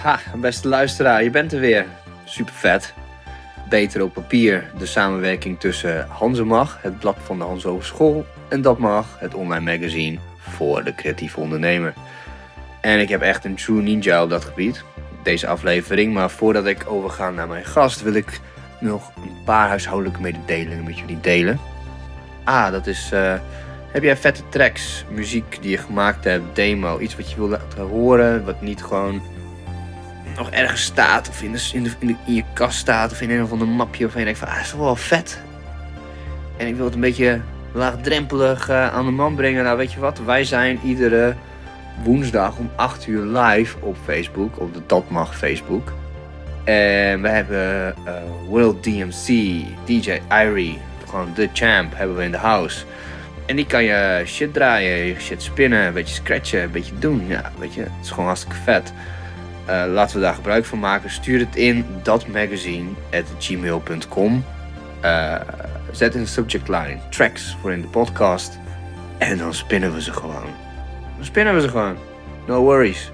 Ha, beste luisteraar, je bent er weer. Super vet. Beter op papier de samenwerking tussen Hanzemag, het blad van de Hans Hogeschool, en Dat Mag, het online magazine voor de creatieve ondernemer. En ik heb echt een true ninja op dat gebied, deze aflevering. Maar voordat ik overga naar mijn gast, wil ik nog een paar huishoudelijke mededelingen met jullie delen. Ah, dat is. eh, heb jij vette tracks, muziek die je gemaakt hebt, demo, iets wat je wil laten horen, wat niet gewoon nog ergens staat, of in, de, in, de, in, je kast staat, of in een of ander mapje, of je denkt van, ah, is toch wel vet. En ik wil het een beetje laagdrempelig eh, aan de man brengen. Nou, weet je wat, wij zijn iedere woensdag om 8 uur live op Facebook, op de Dat Mag Facebook. En we hebben eh, World DMC, DJ Irie, gewoon de champ, hebben we in de house. En die kan je shit draaien, je shit spinnen, een beetje scratchen, een beetje doen. Ja, weet je, het is gewoon hartstikke vet. Eh, laten we daar gebruik van maken. Stuur het in datmagazine.gmail.com. Eh zet in de subject line tracks voor in de podcast. En dan spinnen we ze gewoon. Dan spinnen we ze gewoon. No worries.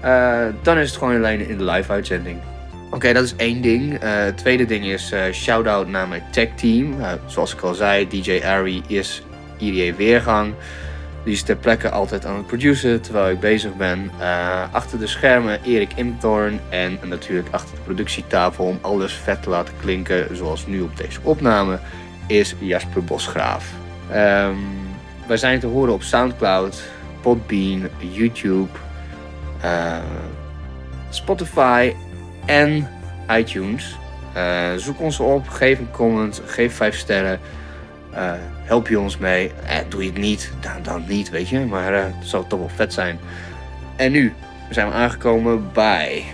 Eh, dan is het gewoon alleen in de live uitzending. Oké, dat is één ding. Het tweede ding is shout-out naar mijn tech team. Zoals ik al zei, DJ Ari is IDA Weergang. Die is ter plekke altijd aan het produceren terwijl ik bezig ben. Eh, achter de schermen Erik Imthorn en natuurlijk achter de productietafel om alles vet te laten klinken zoals nu op deze opname is Jasper Bosgraaf. Ehm, wij zijn te horen op Soundcloud, Podbean, YouTube, eh, Spotify en iTunes. Eh, zoek ons op, geef een comment, geef 5 sterren. Help je ons mee? Eh, doe je het niet, dan, dan niet, weet je. Maar eh, het zou toch wel vet zijn. En nu zijn we aangekomen bij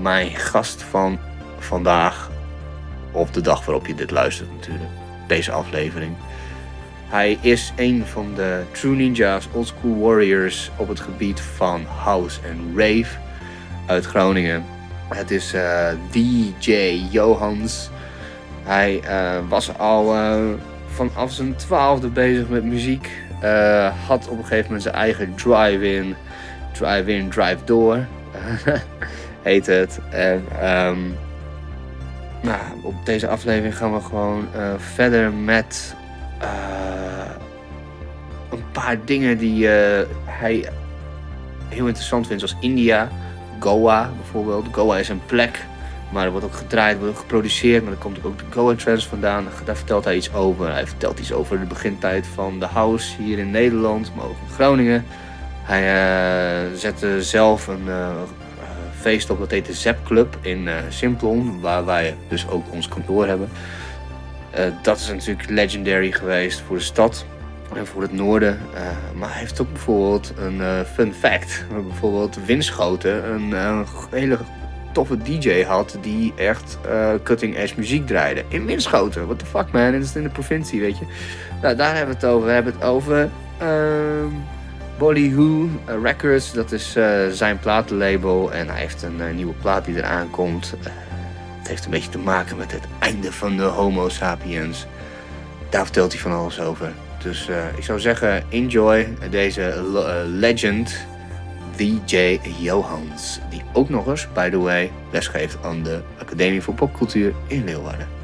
mijn gast van vandaag. Of de dag waarop je dit luistert natuurlijk. Deze aflevering. Hij is een van de true ninjas, oldschool warriors op het gebied van house en rave uit Groningen. Het is eh, DJ Johans. Hij eh, was al vanaf zijn twaalfde bezig met muziek. Eh, had op een gegeven moment zijn eigen drive-in, drive-in, drive-door, heet het. En ehm, nou, op deze aflevering gaan we gewoon eh, verder met eh, een paar dingen die hij heel interessant vindt, zoals India, Goa bijvoorbeeld. Goa is een plek, maar er wordt ook gedraaid, wordt ook geproduceerd, maar daar komt ook de Goa Trends vandaan. Daar vertelt hij iets over. Hij vertelt iets over de begintijd van de house hier in Nederland, maar ook in Groningen. Hij eh, zette zelf een eh, eh, feest op, dat heet de Zep Club in eh, Simplon, waar wij dus ook ons kantoor hebben. Dat is natuurlijk legendary geweest voor de stad en voor het noorden. Maar hij heeft ook bijvoorbeeld een fun fact. Bijvoorbeeld Winschoten, een, hele toffe DJ had die echt eh, cutting edge muziek draaide. In Winschoten, what the fuck man, dit is in de provincie, weet je. Nou, daar hebben we het over. We hebben het over ehm Bollywood eh, Records, dat is eh, zijn platenlabel. En hij heeft een eh, nieuwe plaat die eraan komt. Het heeft een beetje te maken met het einde van de Homo sapiens. Daar vertelt hij van alles over. Dus ik zou zeggen, enjoy deze legend, DJ Johans. Die ook nog eens, by the way, lesgeeft aan de Academie voor Popcultuur in Leeuwarden.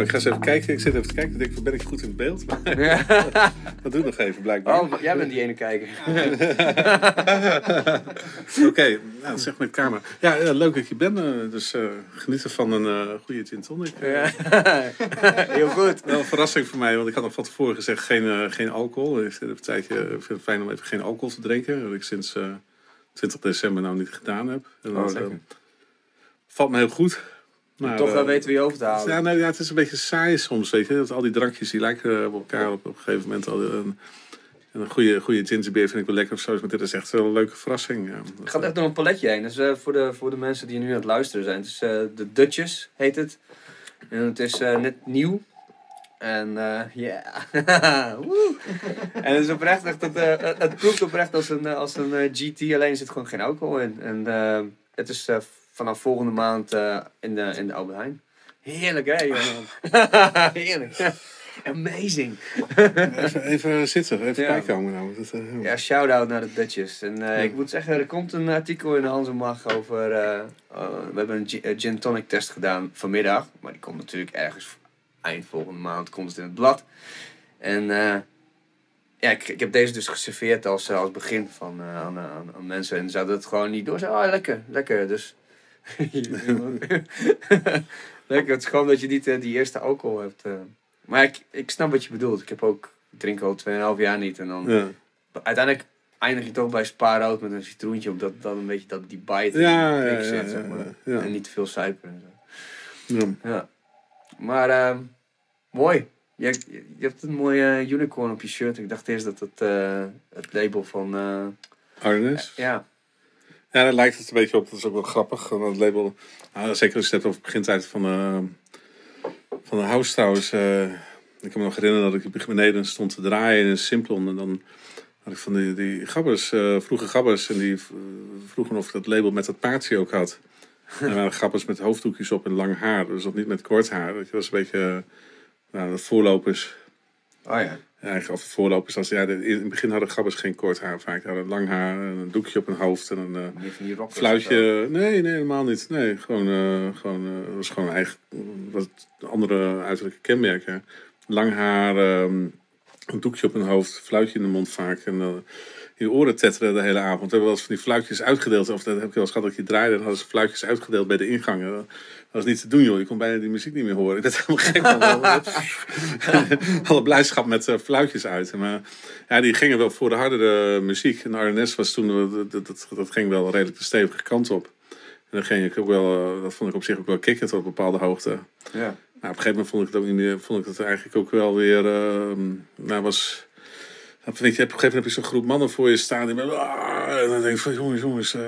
Nou, ik ga eens even kijken. Ik zit even te kijken. Ik denk, ben ik goed in beeld? Maar dat doe ik nog even, blijkbaar. Oh, jij bent die ene kijker. Oké, nou, zeg met camera. Ja, eh, leuk dat je bent. eh, dus eh, genieten van een eh, goede gin tonic. Ja. Heel goed. Wel een verrassing voor mij, want ik had nog van tevoren gezegd geen, geen alcohol. Ik vind het, een tijdje, ik vind het fijn om even geen alcohol te drinken. Wat ik sinds eh 20 december nou niet gedaan heb. En Oh, dat, lekker. valt me heel goed. Maar, Toch wel eh, weten wie je over te halen. Ja, nou, ja, het is een beetje saai soms, weet je. Dat al die drankjes die lijken op elkaar op, op een gegeven moment. Al, eh, En een goede, goede gingerbeer vind ik wel lekker of zo. Maar dit is echt wel een leuke verrassing. Ja. Ik ga echt door een paletje heen. Dus eh, voor, de, voor de mensen die nu aan het luisteren zijn. Het is eh, de Dutchess heet het. En het is eh, net nieuw. En eh, ja. En het is oprecht echt, het, eh, het- het proeft oprecht als een, eh, als een eh, GT, alleen zit gewoon geen alcohol in. En eh, het is eh, vanaf volgende maand eh, in, de, in de Albert Heijn. Heerlijk hè, jongen. Heerlijk. Amazing. Even, even zitten, even Ja. bijkomen nou. Dat, eh, Ja, shout-out naar de Dutchess. En eh, ik moet zeggen, er komt een artikel in de Hans en Mag over... we hebben een gi- gin tonic test gedaan vanmiddag. Maar die komt natuurlijk ergens eind volgende maand komt het in het blad. En eh, ja, ik, ik heb deze dus geserveerd als, als begin van, eh, aan, aan, aan mensen. En ze hadden het gewoon niet door. Ze oh, lekker, lekker. Dus... lekker, het is gewoon dat je niet eh, die eerste alcohol hebt. eh. Maar ik, ik snap wat je bedoelt. Ik heb ook... Ik drink al 2,5 jaar niet. En dan ja. uiteindelijk eindig je toch bij spaarrood met een citroentje, omdat dan een beetje dat die bite Ja, in ja, zit, zeg maar. En niet te veel suiker en zo. Ja. Maar ehm, mooi. Je, hebt een mooie unicorn op je shirt. Ik dacht eerst dat het eh, het label van... Arnes. ja. Ja, daar lijkt het een beetje op. Dat is ook wel grappig. gewoon Dat label, nou, zeker als je het hebt over het begintijd van de, van de house trouwens. eh, ik kan me nog herinneren dat ik beneden stond te draaien in een Simplon. En dan had ik van die, die gabbers, eh, vroege gabbers. En die vroegen of ik dat label met dat paardje ook had. En er gabbers met hoofddoekjes op en lang haar. Dus dat niet met kort haar. Dat was een beetje eh, nou, de voorlopers. Oh ja. Of de voorlopers. Als, ja, in het begin hadden gabbers geen kort haar vaak. Hadden lang haar, en een doekje op hun hoofd en een... zo. Fluitje, nee, nee, helemaal niet. Nee, gewoon, eh gewoon, eh, was gewoon eigen, wat andere uiterlijke kenmerken. Lang haar, ehm, een doekje op hun hoofd, fluitje in de mond vaak. En je oren tetteren de hele avond. We hebben wel eens van die fluitjes uitgedeeld. Of dat heb ik wel eens gehad dat je draaide. Dan hadden ze fluitjes uitgedeeld bij de ingangen. Dat was niet te doen, joh. Je kon bijna die muziek niet meer horen. Ik werd helemaal gek van. Alle blijdschap met eh, fluitjes uit. Maar ja, die gingen wel voor de hardere muziek. En RNS was toen, dat, dat, dat ging wel redelijk de stevige kant op. En dan ging ik ook wel, eh, dat vond ik op zich ook wel kicken tot een bepaalde hoogte. Ja. Maar op een gegeven moment vond ik het ook niet meer, vond ik het eigenlijk ook wel weer, eh, nou was, dan vind je, op een gegeven moment heb je zo'n groep mannen voor je staan die met, ah, en dan denk ik van jongens, jongens, eh,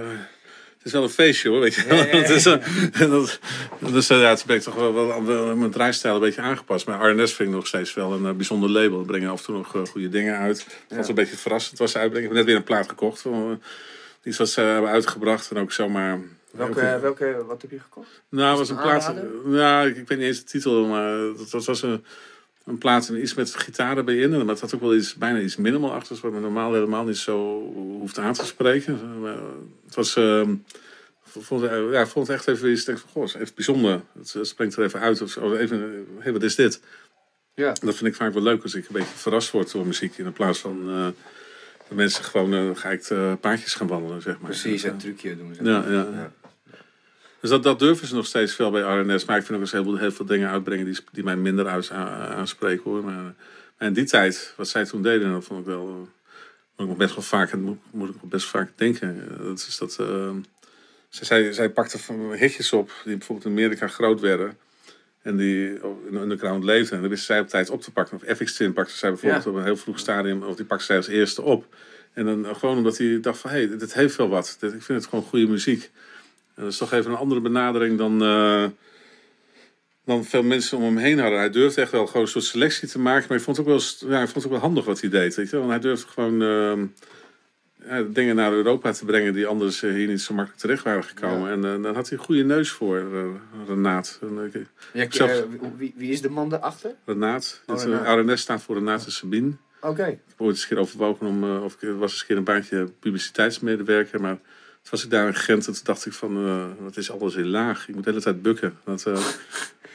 het is wel een feestje hoor, weet je. Ja, ja, ja. Het is, en dat, dus eh, ja, ik toch wel, wel, wel mijn draaistijl een beetje aangepast. Maar RNS vind ik nog steeds wel een eh, bijzonder label. We brengen af en toe nog goede dingen uit. Het was een beetje verrassend was ze uitbrengen. Ik heb net weer een plaat gekocht. Van, iets wat ze hebben uitgebracht en ook zomaar... Welke, welke, wat heb je gekocht? Nou, het was het een plaat. ik, ik weet niet eens de titel, maar dat, dat was een, een plaat met iets met gitaren bij in. Maar het had ook wel iets, bijna iets minimal achter, wat me normaal helemaal niet zo hoeft aan te spreken. Het was. ik vond, het- ja, vond het echt even iets. Denk van, goh, het is even bijzonder. Het, het springt er even uit. Of zo. Even, hey, wat is dit? Ja. Dat vind ik vaak wel leuk als ik een beetje verrast word door muziek. In plaats van eh, dat mensen gewoon eh, ga ik eh, paardjes gaan wandelen, zeg maar. Precies, een trucje doen ze. Ja, ja. Dus dat, dat durven ze nog steeds veel bij RNS. Maar ik vind ook eens heel, veel- heel veel dingen uitbrengen die, die mij minder aanspreken hoor. Maar, in die tijd, wat zij toen deden, dat vond ik wel. eh, moet ik nog best wel vaak, moet, moet ik best vaak denken. Eh, Dat is dat. eh, zij, zij, zij pakte hitjes op die bijvoorbeeld in Amerika groot werden. En die in de underground leefden. En dan wisten zij op tijd op te pakken. Of FX Twin pakte zij bijvoorbeeld Ja. op een heel vroeg stadium. Of die pakte zij als eerste op. En dan gewoon omdat hij dacht van, hé, hey, dit heeft wel wat. Dit, ik vind het gewoon goede muziek. En dat is toch even een andere benadering dan, eh, dan veel mensen om hem heen hadden. Hij durfde echt wel gewoon een soort selectie te maken. Maar ik vond het ook wel, ja, ik vond het ook wel handig wat hij deed. Weet je? Want hij durfde gewoon ehm, ja, dingen naar Europa te brengen die anders eh, hier niet zo makkelijk terecht waren gekomen. En eh, dan had hij een goede neus voor, eh, Renaat. En, eh, Zelf- eh, wie, wie is de man daarachter? Renaat. Oh, Renaat. eh, RNS staat voor Renate Sabine. Oké. Ik heb ooit eens een keer overwogen om, eh, of ik was eens een keer een baantje publiciteitsmedewerker, maar toen was ik daar in Gent en toen dacht ik van, eh wat is alles in laag? Ik moet de hele tijd bukken. Dat, eh,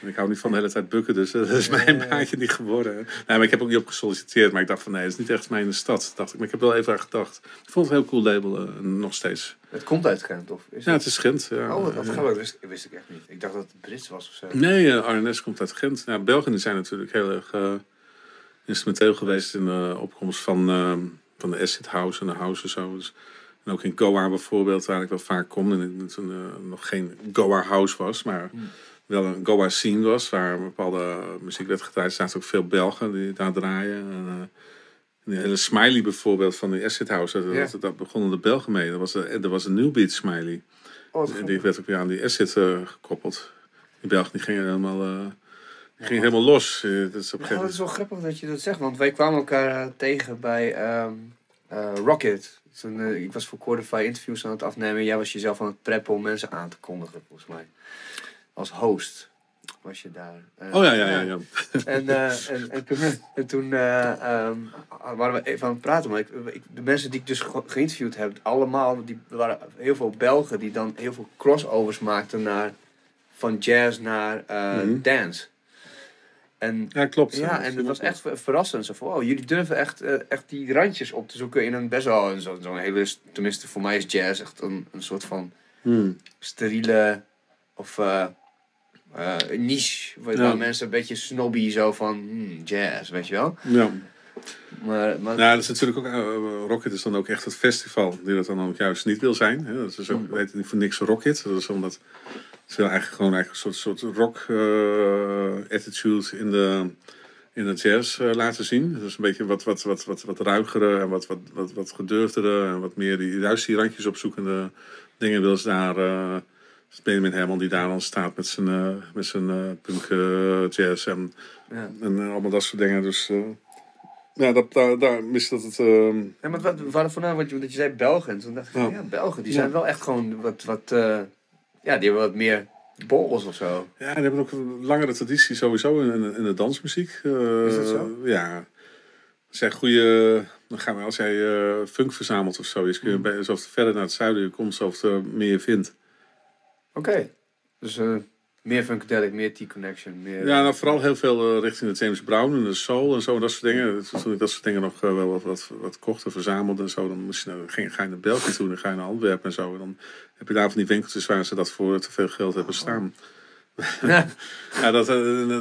ik hou niet van de hele tijd bukken, dus eh, dat is mijn baantje niet geworden. Nee, maar ik heb ook niet op gesolliciteerd, maar ik dacht van nee, het is niet echt mijn stad. Dacht ik, maar ik heb wel even aan gedacht. Ik vond het een heel cool label, eh, nog steeds. Het komt uit Gent, of is Ja, het? het is Gent. Ja. Oh, Ja. grappig. Wist, wist ik echt niet. Ik dacht dat het Brits was of zo. Nee, eh, RNS komt uit Gent. Ja, Belgen zijn natuurlijk heel erg eh, instrumenteel geweest in de opkomst van, eh, van de acid house en de house en zo. Dus, en ook in Goa bijvoorbeeld, waar ik wel vaak kom. En het toen eh, nog geen Goa house was, maar wel een Goa scene was. Waar bepaalde muziek werd gedraaid. Er zaten ook veel Belgen die daar draaien. En, eh, Die hele smiley bijvoorbeeld van die Acid House, dat, dat, dat begonnen de Belgen mee. Dat was, de- er was een New Beat smiley. Oh, En die werd ook weer aan die Acid eh, gekoppeld. Die Belgen die gingen helemaal, eh, gingen helemaal los. Eh, dat is op een gegeven dat is wel grappig dat je dat zegt, want wij kwamen elkaar eh, tegen bij ehm, eh, Rocket. Toen, eh, ik was voor Cordify interviews aan het afnemen. Jij was jezelf aan het preppen om mensen aan te kondigen, volgens mij. Als host was je daar. Eh, Oh ja, ja, ja. ja. En, eh, en, en toen, en toen eh, ehm, waren we even aan het praten. Maar ik, ik- de mensen die ik dus ge- geïnterviewd heb, allemaal, die waren heel veel Belgen die dan heel veel crossovers maakten naar, van jazz naar Mhm. dance. En ja, klopt. ja, en het was echt ver- verrassend. Zo van, oh, jullie durven echt, eh, echt die randjes op te zoeken in een best wel een zo- zo'n hele, tenminste voor mij is jazz echt een, een soort van Hmm. steriele of eh, eh, niche. Waar Ja. mensen een beetje snobby zo van hmm, jazz, weet je wel. Ja. Maar, maar Nou, dat is natuurlijk ook, eh, Rocket is dan ook echt het festival die dat dan ook juist niet wil zijn. Hè? Dat is ook, Mm. weet niet voor niks Rocket. Dat is omdat ze eigenlijk gewoon eigenlijk een soort, soort rock eh, attitude in de, in de jazz eh, laten zien. Dus een beetje wat, wat, wat, wat, wat ruigere en wat, wat, wat, wat gedurfdere en wat meer die, juist die randjes opzoekende dingen wil ze daar... eh Benjamin Herman die daar dan staat met zijn, eh, met zijn eh, punk eh, jazz en, ja. en eh, allemaal dat soort dingen. Dus eh, ja, dat, daar, daar mist dat het... ehm, Ja, maar wat, vandaag wat je, dat je zei Belgen. En toen dacht ik, Ja. ja, Belgen, die zijn wel echt gewoon wat, wat eh, ja, die hebben wat meer borrels of zo. Ja, die hebben ook een langere traditie sowieso in, in, in de dansmuziek. Eh, Is dat zo? Ja. Als jij goede, dan gaan we, als jij eh, funk verzamelt of zo, is kun je bij, zoveel verder naar het zuiden je komt, zoveel meer je vindt. Oké. Dus eh, meer Funkadelic, meer T-Connection, meer... Ja, nou, vooral heel veel eh, richting de James Brown en de soul en zo, dat soort dingen. Toen ik dat soort dingen nog eh, wel wat, wat, wat kocht en verzamelde en zo, dan moest je, naar- ging, ga je naar België toe, dan ga je naar Antwerpen en zo. En dan heb je daar van die winkeltjes waar ze dat voor te veel geld hebben staan. Ja. Ja, dat,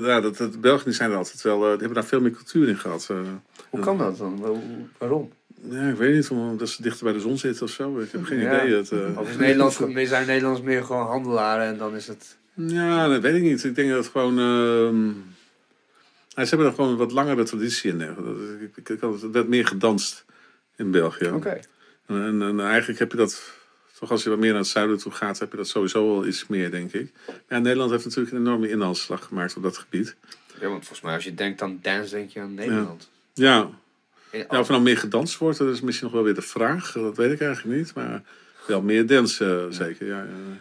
ja, dat, dat, zijn er altijd wel, die hebben daar veel meer cultuur in gehad. eh. Hoe kan dat dan? Waarom? Ja, ik weet niet, omdat ze dichter bij de zon zitten of zo. Ik heb geen Ja. idee. Eh, Of is Nederlands, zijn Nederlanders meer gewoon handelaren en dan is het... Ja, dat weet ik niet. Ik denk dat het gewoon... ehm, ja, ze hebben er gewoon een wat langere traditie in. Ik, ik, ik had het werd meer gedanst in België. Oké. En, en, en eigenlijk heb je dat... Toch als je wat meer naar het zuiden toe gaat, heb je dat sowieso wel iets meer, denk ik. Ja, Nederland heeft natuurlijk een enorme inhaalslag gemaakt op dat gebied. Ja, want volgens mij als je denkt aan dance, denk je aan Nederland. Ja, Ja, of er nou meer gedanst wordt, dat is misschien nog wel weer de vraag. Dat weet ik eigenlijk niet. Maar wel meer dance, eh, zeker. Ja, ja.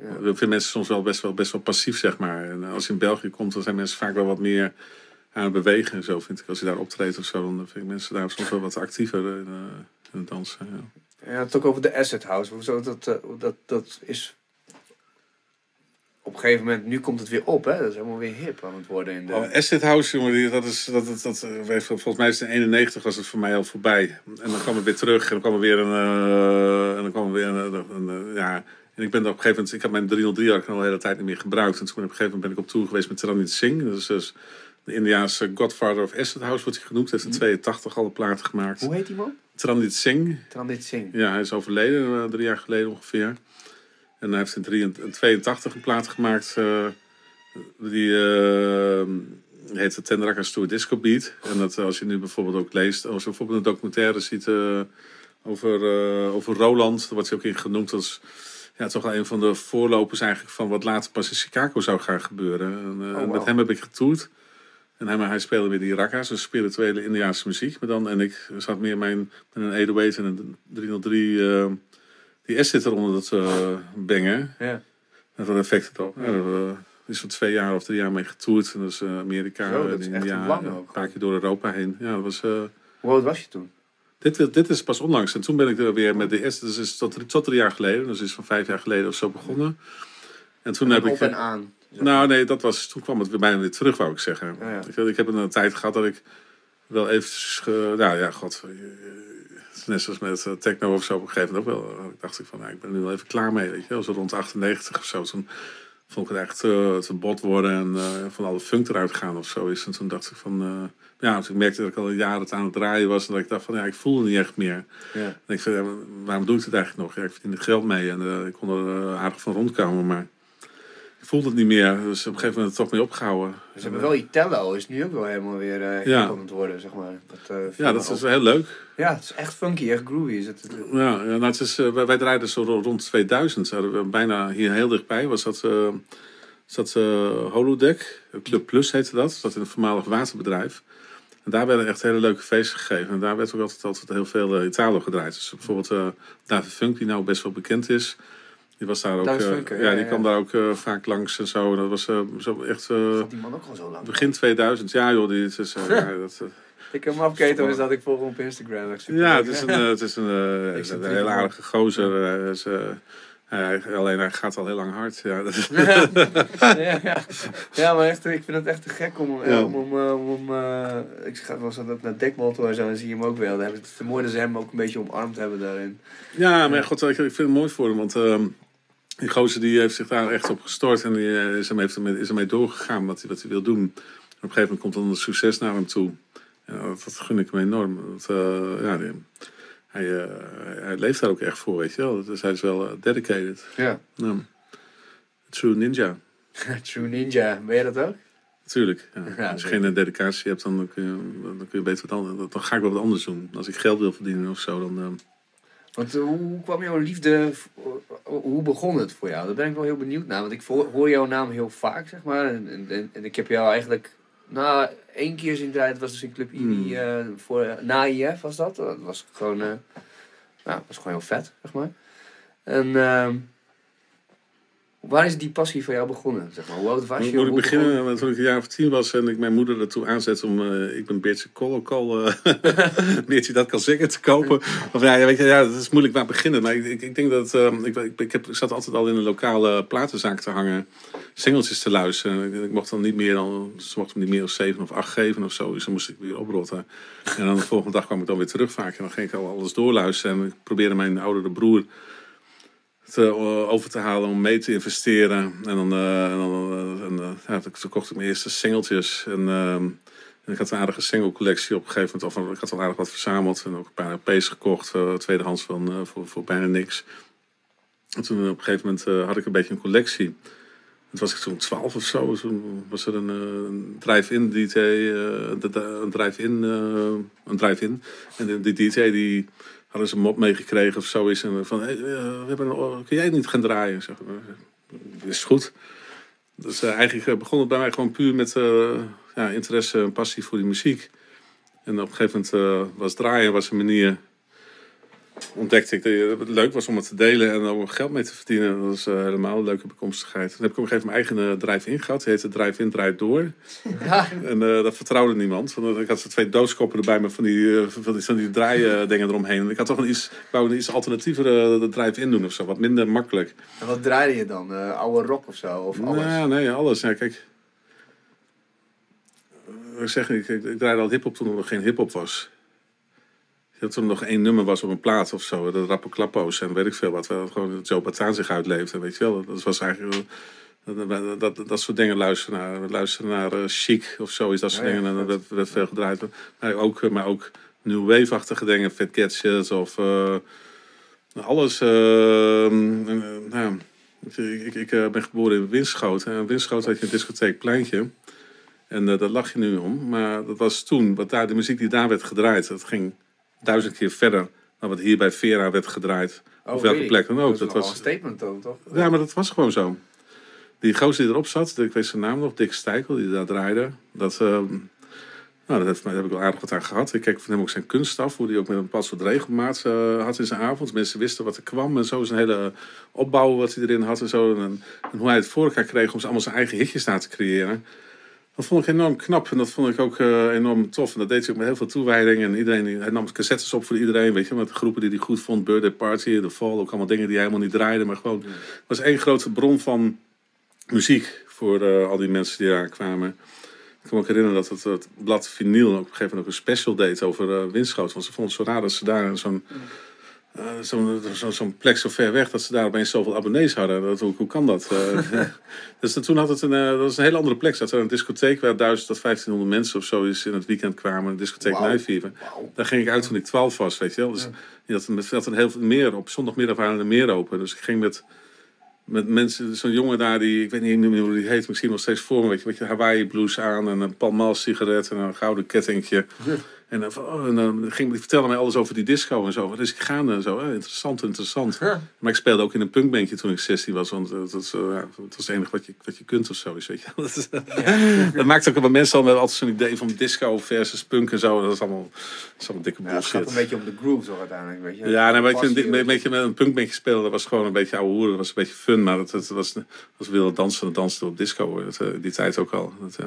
Ja. Ik vind mensen soms wel best, wel best wel passief, zeg maar. En als je in België komt, dan zijn mensen vaak wel wat meer aan het bewegen en zo, vind ik. Als je daar optreedt of zo, dan vind ik mensen daar soms wel wat actiever in, in het dansen. Ja. Ja, het ook over de Asset House. Hoezo dat, eh, dat, dat is... Op een gegeven moment, nu komt het weer op, hè? Dat is helemaal weer hip aan het worden in de... Oh, Asset House, jongen, dat is, dat, dat, dat, eh, volgens mij is het in 91 was het voor mij al voorbij. En dan kwam het weer terug en dan kwam er weer een, eh, en dan kwam er weer een, een, een, ja. En ik ben op een gegeven moment, ik had mijn 303 had ik al de hele tijd niet meer gebruikt. En toen op een gegeven moment ben ik op tour geweest met Tranit Singh. Dat is dus de Indiaanse Godfather of Asset House wordt hij genoemd. Hij heeft in 82 al de platen gemaakt. Hoe heet die man? Tranit Singh, Transit Singh. ja, hij is overleden eh, drie jaar geleden ongeveer. En hij heeft in 82 een plaat gemaakt. eh, die eh, heet de Tendrakas Tour Disco Beat. En dat, als je nu bijvoorbeeld ook leest, als je bijvoorbeeld een documentaire ziet over, over Roland, daar wordt hij ook in genoemd als ja, toch wel een van de voorlopers eigenlijk van wat later pas in Chicago zou gaan gebeuren. En, eh, wow. Met hem heb ik getoerd. En hij, maar hij speelde weer die rakka's, dus spirituele Indiaanse muziek. Maar dan, en ik zat meer mijn, met een 808 en een 303 eh, die S zit eronder dat uh, bengen. Ja. Met wat effect erop. Ja, we is van twee jaar of drie jaar mee getoerd. En Amerika, Zo, dat is en echt India, lang en ook. een paar keer door Europa heen. Ja, dat was... Hoe oud was je toen? Dit, dit is pas onlangs. En toen ben ik er weer met de S. Dus is tot, drie- tot jaar geleden. Dus is van vijf jaar geleden of zo begonnen. En toen heb op ik... en aan. Nou, nee, dat was, toen kwam het weer bijna weer terug, wou ik zeggen. Ja, ja. Ik, ik heb een tijd gehad dat ik wel even... Ge, nou ja, god. eh, Net zoals met eh, techno of zo op een gegeven moment ook wel. eh, dacht ik van, nou, ik ben er nu wel even klaar mee. Weet je, wel. zo rond 98 of zo. Toen vond ik het echt te, te bot worden en eh, van alle funk eruit gaan of zo is. En toen dacht ik van, eh, ja, toen merkte dat ik al jaren het aan het draaien was. En dat ik dacht van, ja, ik voelde niet echt meer. Ja. En ik ja, waarom doe ik het eigenlijk nog? Ja, ik verdien er geld mee en eh, ik kon er eh, aardig van rondkomen. Maar voelde het niet meer, dus op een gegeven moment toch mee opgehouden. Ze hebben wel Itello, is nu ook wel helemaal weer eh Ja. worden, zeg maar. Dat, eh, Ja, dat op. is heel leuk. Ja, het is echt funky, echt groovy. Is het, Ja, ja nou, het is, eh, wij, wij draaiden zo ro- rond 2000. Zouden we bijna hier heel dichtbij was dat, eh zat Holodeck. Club Plus heette dat. Dat in een voormalig waterbedrijf. En daar werden echt hele leuke feesten gegeven. En daar werd ook altijd, altijd heel veel Italo gedraaid. Dus bijvoorbeeld David Funk, die nou best wel bekend is. Die was daar ook. Eh, ja, Ja, die kwam daar ook eh, vaak langs en zo. En dat was eh, zo echt eh, die man ook al zo lang? begin 2000. Ja, joh, die, het is, eh, ja, dat, Ik heb hem afgeketen, is dat ik volg hem op Instagram. Ja, het is een, het is een, Ik hele aardige gozer. is, eh, hij- alleen hij gaat al heel lang hard. Ja, dat is- ja, ja. ja, maar echt, ik vind het echt te gek om, Ja. om, om, om ik ga was dat ook naar Dekmotto en zo en zie je hem ook wel. Dan hebben ze het mooi dat ze hem ook een beetje omarmd hebben daarin. ja, maar god, ik, ik vind het mooi voor hem. Want ehm, die gozer die heeft zich daar echt op gestort. En die eh, is, hem, heeft ermee, is ermee doorgegaan wat hij, wat hij wil doen. En op een gegeven moment komt dan het succes naar hem toe. Ja, dat, dat gun ik hem enorm. Dat, eh, ja, die- hij, eh, hij leeft daar ook echt voor, weet je wel. Dus hij is wel dedicated. Ja. Ja. True ninja. True Ninja, ben je dat ook? Tuurlijk. Ja. Ja, Als je geen dedicatie hebt, dan kun, je, dan kun je beter wat anders. Dan ga ik wel wat anders doen. Als ik geld wil verdienen of zo, dan. Eh, Want eh, hoe kwam jouw liefde, hoe begon het voor jou? Daar ben ik wel heel benieuwd naar, want ik hoor jouw naam heel vaak, zeg maar. En, en, en- ik heb jou eigenlijk, nou, één keer zien draaien, het was dus in Club Hmm. eh, voor, eh, na IF was dat. Dat was gewoon, eh nou, was gewoon heel vet, zeg maar. En ehm, waar is die passie voor jou begonnen, zeg maar? Hoe oud was je? Moet ik beginnen begon- toen ik een jaar of tien was en ik mijn moeder ertoe aanzet om eh, ik ben Beertje Kolokol, uh, Beertje dat kan zeggen te kopen. Of ja, weet je, ja, dat is moeilijk waar beginnen. Maar ik, ik, ik denk dat eh, ik, ik, ik, heb, ik zat altijd al in een lokale platenzaak te hangen, singeltjes te luisteren. Ik, ik mocht dan niet meer dan, ze mochten me niet meer dan zeven of acht geven of zo. Dus dan moest ik weer oprotten. En dan de volgende dag kwam ik dan weer terug vaak. En dan ging ik al alles doorluisteren. En ik probeerde mijn oudere broer te, eh, over te halen om mee te investeren. En dan, eh, en dan eh, ja, toen kocht ik mijn eerste singeltjes. En, ehm, en ik had een aardige singlecollectie op een gegeven moment. Of, ik had al aardig wat verzameld. En ook een paar LP's gekocht. eh, tweedehands van, voor, voor bijna niks. En toen op een gegeven moment had ik een beetje een collectie. Het was ik toen 12 of zo. Toen was er een, drive-in DJ. een drive-in. een drive-in. En die DJ die hadden ze een mop meegekregen of zoiets. En van, eh, we hebben kun jij niet gaan draaien? Zeg, "Eh, is goed. Dus eigenlijk eh, begon het bij mij gewoon puur met ja, interesse en passie voor die muziek. En op een gegeven moment eh, was draaien was een manier. Ontdekte ik dat het leuk was om het te delen en ook geld mee te verdienen. Dat was eh, helemaal een leuke bekomstigheid. Toen heb ik op een gegeven moment mijn eigen eh, drive-in gehad. Die heette Drive-in Draait Door. Ja, En eh, dat vertrouwde niemand. Want ik had zo twee doodskoppen erbij met van die, van die, van die draaidingen eromheen. En ik had toch een iets, ik wou een iets alternatievere drive-in doen of zo. Wat minder makkelijk. en wat draaide je dan? Eh, oude rock of zo? Of alles? Nou, nee, alles. Ja, kijk. Ik zeg, ik, ik, ik draaide al hip-hop toen er nog geen hip-hop was. Dat toen er nog één nummer was op een plaat of zo. De Rappo Klappo's en weet ik veel wat. Waar gewoon Joe Bataan zich uitleefde. Weet je wel. Dat was eigenlijk. wel- Dat, dat, dat, dat soort dingen luisteren naar. We luisteren naar eh, Chic of zoiets. Dat soort Ja, ja, dingen. En dat werd, veel gedraaid. Maar ook, eh, maar ook New Wave-achtige dingen. Fat Gadgets of... eh, alles. eh, eh, nou, ik, ik, ik eh, ben geboren in Winschoten. En in Winschoten had je een discotheek Pleintje. En eh, daar lag je nu om. Maar dat was toen, wat daar, de muziek die daar werd gedraaid, dat ging duizend keer verder dan wat hier bij Vera werd gedraaid. Oh, of welke plek dan ook. Dat was een statement dan, toch? ja, maar dat was gewoon zo. Die gozer die erop zat, ik weet zijn naam nog, Dick Stijkel, die daar draaide. Dat, eh, nou, dat heeft, daar heb ik wel aardig wat aan gehad. Ik keek van hem ook zijn kunst af, hoe hij ook met een bepaald soort regelmaat eh, had in zijn avond. Mensen wisten wat er kwam en zo. Zijn hele opbouw wat hij erin had en zo. En, en hoe hij het voor elkaar kreeg om ze allemaal zijn eigen hitjes na te creëren. Dat vond ik enorm knap en dat vond ik ook eh, enorm tof. En dat deed hij ook met heel veel toewijding. En iedereen, hij nam cassettes op voor iedereen, weet je. Met de groepen die hij goed vond. Birthday Party, The Fall. Ook allemaal dingen die hij helemaal niet draaide. Maar gewoon, het was één grote bron van muziek voor eh, al die mensen die daar kwamen. Ik kan me ook herinneren dat het, het blad Vinyl op een gegeven moment ook een special deed over Winschoten. Want ze vonden het zo raar dat ze daar zo'n eh, zo'n zo, zo'n plek zo ver weg dat ze daar opeens zoveel abonnees hadden. Dat, hoe, hoe kan dat? Eh, dus toen had het een, eh, dat was een hele andere plek. Dat er een discotheek waar 1000 tot 1500 mensen of zo is in het weekend kwamen. Een discotheek. Wauw. Daar ging ik uit toen ik 12 was, weet je wel. Dus Ja. had, had er heel veel meer op. Zondagmiddag waren er meer open. Dus ik ging met met mensen, zo'n jongen daar die, ik weet niet meer hoe die heet, misschien nog steeds voor me, weet je, weet je Hawaii blues aan en een Pall Mall sigaret en een gouden kettingje. En dan, oh, en dan ging hij vertellen mij alles over die disco en zo. Dus ik ga en zo, eh, interessant, interessant. Ja. Maar ik speelde ook in een punkbandje toen ik 16 was, want eh, dat, is, eh, ja, dat was het enige wat je, wat je kunt of zo. is, Weet je. Dat, is- dat maakt ook bij mensen al met altijd zo'n idee van disco versus punk en zo. Dat is allemaal, dat is allemaal dikke Ja, het bullshit. gaat een beetje om de groove toch uiteindelijk, weet je. Ja, nou, weet je, Passie, een, een beetje met een punkbandje spelen, dat was gewoon een beetje ouwe hoeren. Dat was een beetje fun, maar dat, dat was, als we wilden dansen, dan dansten we op disco. hoor. Dat, eh, die tijd ook al. Dat,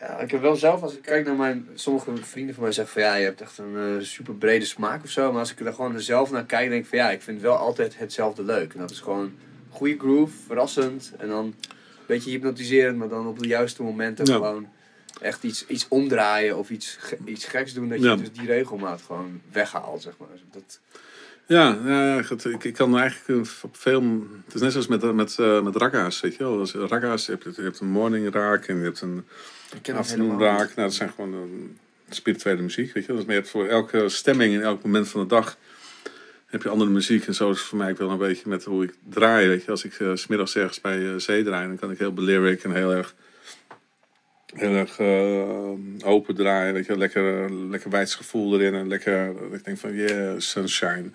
ja. Ik heb wel zelf, als ik kijk naar mijn... Sommige vrienden van mij zeggen van ja, je hebt echt een eh, super brede smaak of zo. Maar als ik er gewoon zelf naar kijk, denk ik van ja, ik vind wel altijd hetzelfde leuk. En dat is gewoon goede groove, verrassend. En dan een beetje hypnotiserend, maar dan op de juiste momenten Ja. gewoon echt iets, iets omdraaien of iets, iets geks doen. Dat je Ja. dus die regelmaat gewoon weghaalt, zeg maar. Dat, Ja, ja, ik, ik kan eigenlijk eh, op veel. Het is net zoals met, met, eh, met ragga's, weet je wel. Ragga's, je hebt, je hebt een morning raak en je hebt een ik ken dat helemaal raak. Nou, dat zijn gewoon een spirituele muziek, weet je maar je hebt voor elke stemming in elk moment van de dag heb je andere muziek. En zo is het voor mij wel een beetje met hoe ik draai, weet je. Als ik eh, 's smiddags ergens bij eh, zee draai, dan kan ik heel belyric en heel erg heel erg eh, open draaien, weet je, lekker, lekker wijds gevoel erin en lekker, dat ik denk van yeah, sunshine.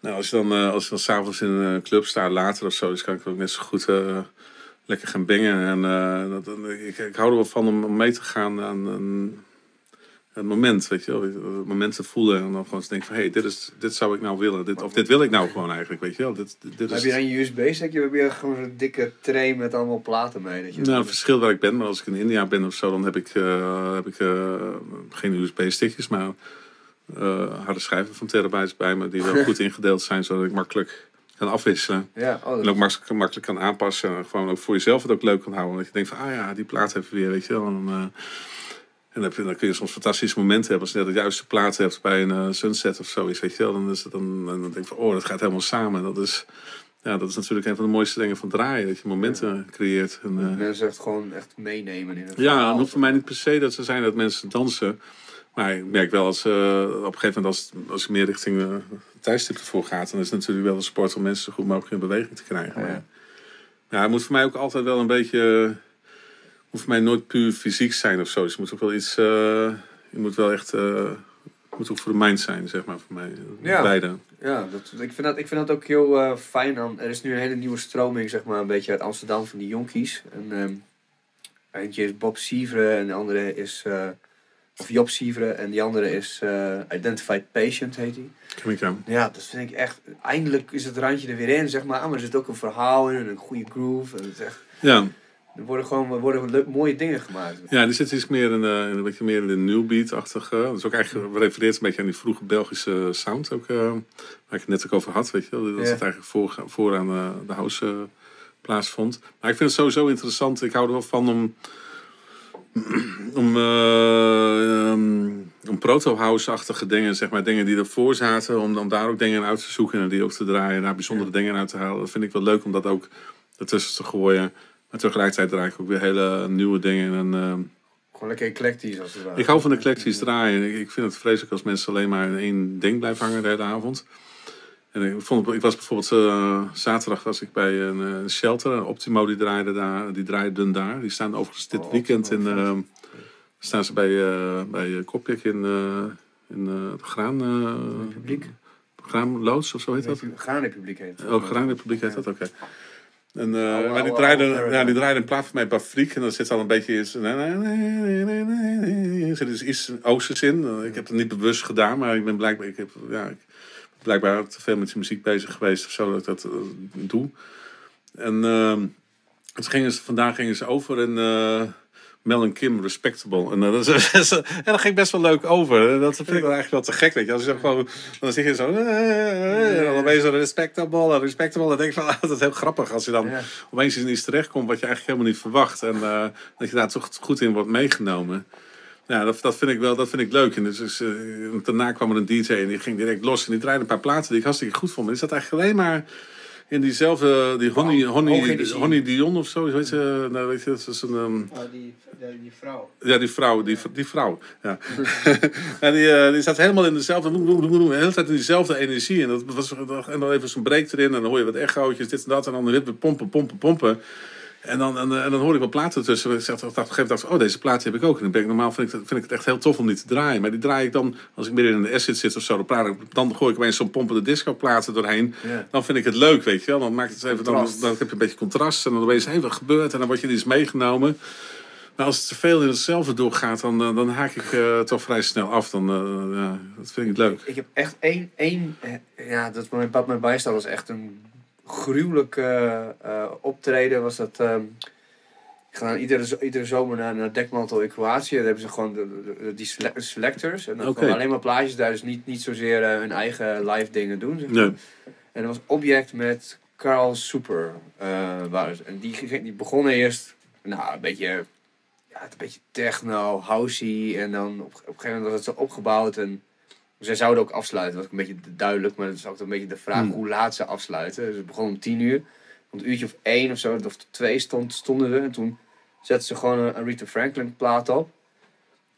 Nou, als je dan, eh, als je dan s'avonds in een club staat later of zo, dus kan ik ook net zo goed eh, lekker gaan bingen. En eh, dat, ik, ik hou er wel van om, om mee te gaan aan een, het moment, weet je wel. Het moment te voelen en dan gewoon te denken van, hé, hey, dit, is, dit zou ik nou willen. Dit, of dit wil ik nou gewoon eigenlijk, weet je wel. Dit, dit, dit Heb is, je dan je USB-stick? Heb je gewoon zo'n dikke tray met allemaal platen mee? Dat je Nou, het verschil waar ik ben, maar als ik in India ben of zo, dan heb ik, eh, heb ik eh, geen USB-stickjes, maar harde schijven van terabytes bij me, die wel goed ingedeeld zijn, zodat ik makkelijk kan afwisselen. ja, oh, En ook makkelijk, makkelijk kan aanpassen. En gewoon ook voor jezelf het ook leuk kan houden. Dat je denkt van, ah ja, die plaat even weer, weet je wel. En, eh, en dan, dan kun je soms fantastische momenten hebben. Als je net de juiste plaat hebt bij een eh, sunset of zoiets, weet je wel. Dan, is het dan, dan denk je van, oh, dat gaat helemaal samen. Dat is, ja, dat is natuurlijk een van de mooiste dingen van draaien. Dat je momenten creëert. En, eh, mensen echt gewoon echt meenemen in het ja, verhaal. hoeft voor mij niet per se dat ze zijn dat mensen dansen. Maar ik merk wel als eh, op een gegeven moment als, als ik meer richting uh, tijdstip ervoor gaat, dan is het natuurlijk wel een sport om mensen zo goed mogelijk in beweging te krijgen. Ja. Maar, ja, het moet voor mij ook altijd wel een beetje, het hoeft voor mij nooit puur fysiek zijn of zo. Dus je moet ook wel iets, eh, je moet wel echt, het moet ook voor de mind zijn, zeg maar, voor mij. Ja. Beide. Ja, dat, ik, vind dat, ik vind dat ook heel eh, fijn. Dan, er is nu een hele nieuwe stroming, zeg maar, een beetje uit Amsterdam van die jonkies. En, ehm, eentje is Bob Sievre en de andere is, of Job Sievre en die andere is eh, Identified Patient, heet hij. Ken ik jou. Ja, dat vind ik echt, eindelijk is het randje er weer in, zeg maar. Maar er zit ook een verhaal in en een goede groove. En het is echt, Ja. er worden gewoon er worden leuk, mooie dingen gemaakt. Ja, die zit iets meer in, in een beetje meer in de new beat-achtige. Dat is ook eigenlijk refereert een beetje aan die vroege Belgische sound ook, eh, waar ik het net ook over had, weet je. Dat het eigenlijk voor, vooraan eh, de house plaatsvond. Maar ik vind het sowieso interessant. Ik hou er wel van om om, eh, ehm, om proto-house-achtige dingen, zeg maar, dingen die ervoor zaten, om, om daar ook dingen in uit te zoeken en die ook te draaien, daar bijzondere dingen uit te halen. Dat vind ik wel leuk om dat ook ertussen te gooien. Maar tegelijkertijd draai ik ook weer hele nieuwe dingen. En, ehm, Gewoon lekker eclectisch als het ware. ik hou van eclectisch draaien. Ik, ik vind het vreselijk als mensen alleen maar in één ding blijven hangen de hele avond. En ik, vond, het- ik was bijvoorbeeld eh, zaterdag was ik bij een eh, shelter. Optimo die draaide daar, die draaiden daar. Die staan overigens dit Oh, weekend in. Optimo, eh, staan ze bij, eh bij Kopjek in, in de Graan. Republiek. Graanloods of zo heet dat? Graanrepubliek heet het. Oh, Graanrepubliek heet dat, oké. En, Oude, maar die draaide, ja, die draaide een plaat van mij Bafriek. En dan zit al een beetje iets... Er zit dus iets oosters in. Ik heb het niet bewust gedaan, maar ik ben blijkbaar... Ik heb, ja, ik blijkbaar te veel met die muziek bezig geweest of zo, dat ik dat eh, doe. En ehm, toen gingen ze, vandaag gingen ze over in eh, Mel en Kim Respectable. En, eh, dat is, en dat ging best wel leuk over. En Dat vind ik wel eigenlijk wel te gek. Weet je. Als je gewoon, dan zeg je zo... en dan ben je zo respectable, respectable. Dan denk ik van, ah, dat is heel grappig. Als je dan Ja. opeens in iets terechtkomt wat je eigenlijk helemaal niet verwacht. En dat je daar toch goed in wordt meegenomen. Ja, dat, dat, vind ik wel, dat vind ik leuk. En dus, dus, eh, daarna kwam er een DJ en die ging direct los. En die draaide een paar platen die ik hartstikke goed vond. Maar die zat eigenlijk alleen maar in diezelfde, die Honey, Honey, Dion of zo, weet je, nou, weet je, dat is een... ehm, Oh, die, die vrouw. Ja, die vrouw, die, die vrouw. Ja. en die, eh, die zat helemaal in dezelfde, de hele tijd in diezelfde energie. En, dat was, en dan even zo'n break erin en dan hoor je wat echootjes, dit en dat. En dan weer pompen, pompen, pompen. En dan, en, eh, en dan hoor ik wat platen tussen. Ik dacht, op een gegeven moment oh, deze plaat heb ik ook. En dan ben ik, normaal vind ik, vind ik het echt heel tof om die te draaien. Maar die draai ik dan, als ik midden in een asset zit of zo, dan, praat ik, dan gooi ik opeens zo'n pompende disco platen doorheen. Dan vind ik het leuk, weet je wel. Dan maakt het even, dan, dan heb je een beetje contrast. En dan opeens, hé, wat gebeurt? En dan word je iets meegenomen. Maar als het te veel in hetzelfde doorgaat, dan, eh, dan haak ik eh, toch vrij snel af. Dan, ja, dat vind ik niet leuk. Ik heb echt één, één ja, dat mijn pap mij bijstaat was echt een gruwelijk eh, eh, optreden. Was dat, ehm, ik ga dan iedere, iedere zomer naar, naar Dekmantel in Kroatië. Daar hebben ze gewoon de, de- die sele- selectors. En dan gewoon alleen maar plaatjes daar, dus niet, niet zozeer eh, hun eigen live dingen doen. Zeg maar. Nee. En dat was Object met Carl Super. ze. en die, die begonnen eerst, nou, een beetje, ja, een beetje techno, housey. En dan op, op een gegeven moment was het zo opgebouwd. En zij zouden ook afsluiten. Dat was een beetje duidelijk. Maar dat is ook een beetje de vraag Hmm. hoe laat ze afsluiten. Dus het begon om tien uur. Om een uurtje of één of zo, of twee stond, stonden we. En toen zetten ze gewoon een Aretha Franklin plaat op.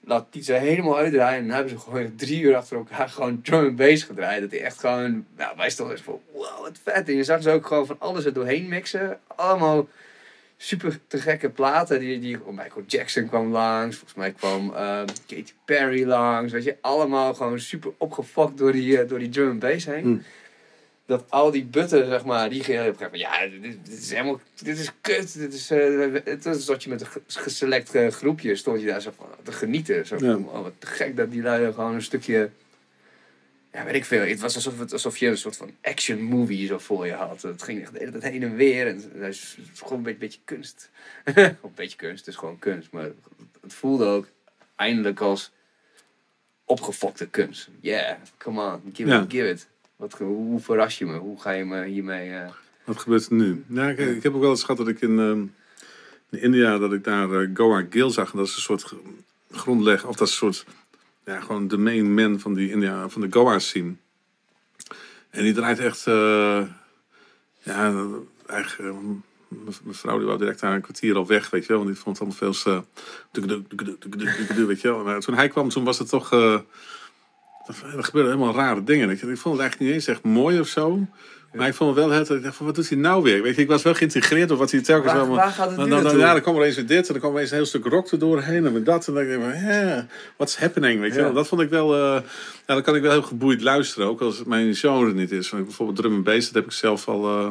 Laat die ze helemaal uitdraaien. En dan hebben ze gewoon drie uur achter elkaar gewoon drum and bass gedraaid. Dat die echt gewoon, nou, wij stonden eens van, wow, wat vet. En je zag ze ook gewoon van alles er doorheen mixen. Allemaal super te gekke platen. Die, die, oh, Michael Jackson kwam langs. Volgens mij kwam ehm, Katy Perry langs. Weet je, allemaal gewoon super opgefokt door die, eh, door die drum and bass heen. Hmm. Dat al die butten, zeg maar, die gingen op een gegeven moment, ja, dit, dit is helemaal, dit is kut. Dit is, eh, het is dat je met een ge- geselect eh, groepje stond je daar zo van te genieten. Zo van, Ja. oh, wat te gek dat die lui gewoon een stukje, ja, weet ik veel. Het was alsof, het, alsof je een soort van action movie zo voor je had. Het ging echt de hele tijd heen en weer. En het is gewoon een beetje, beetje kunst. een beetje kunst, het is gewoon kunst. Maar het voelde ook eindelijk als opgefokte kunst. Yeah, come on, give, Ja. it, give it. Wat, hoe verras je me? Hoe ga je me hiermee... eh, Wat gebeurt er nu? Nou, ik, ik heb ook wel eens gehad dat ik in, ehm, in India, dat ik daar eh, Goa Gill zag. En dat is een soort gr- grondleg, of dat is een soort, ja, gewoon de main man van, die India, van de Goa scene. En die draait echt, eh, ja, eh, mijn mevrouw die wou direct daar een kwartier al weg, weet je wel. Want die vond het allemaal veel dukkeduk, weet je wel. Maar toen hij kwam, toen was het toch, eh, er gebeurden helemaal rare dingen. Ik vond het eigenlijk niet eens echt mooi of zo. Maar ik vond het wel, het, ik dacht van, wat doet hij nou weer? Weet je, ik was wel geïntegreerd op wat hij telkens Waar- wel... waar gaat het dan, dan, dan, ja, dan kwam er eens weer dit en dan kwam er eens een heel stuk rock er doorheen en met dat. En dan denk ik van, ja, what's happening? Weet je Ja. Dat vond ik wel, eh, ja, dan kan ik wel heel geboeid luisteren. Ook als het mijn genre niet is. Want bijvoorbeeld drum en bass, dat heb ik zelf al... eh,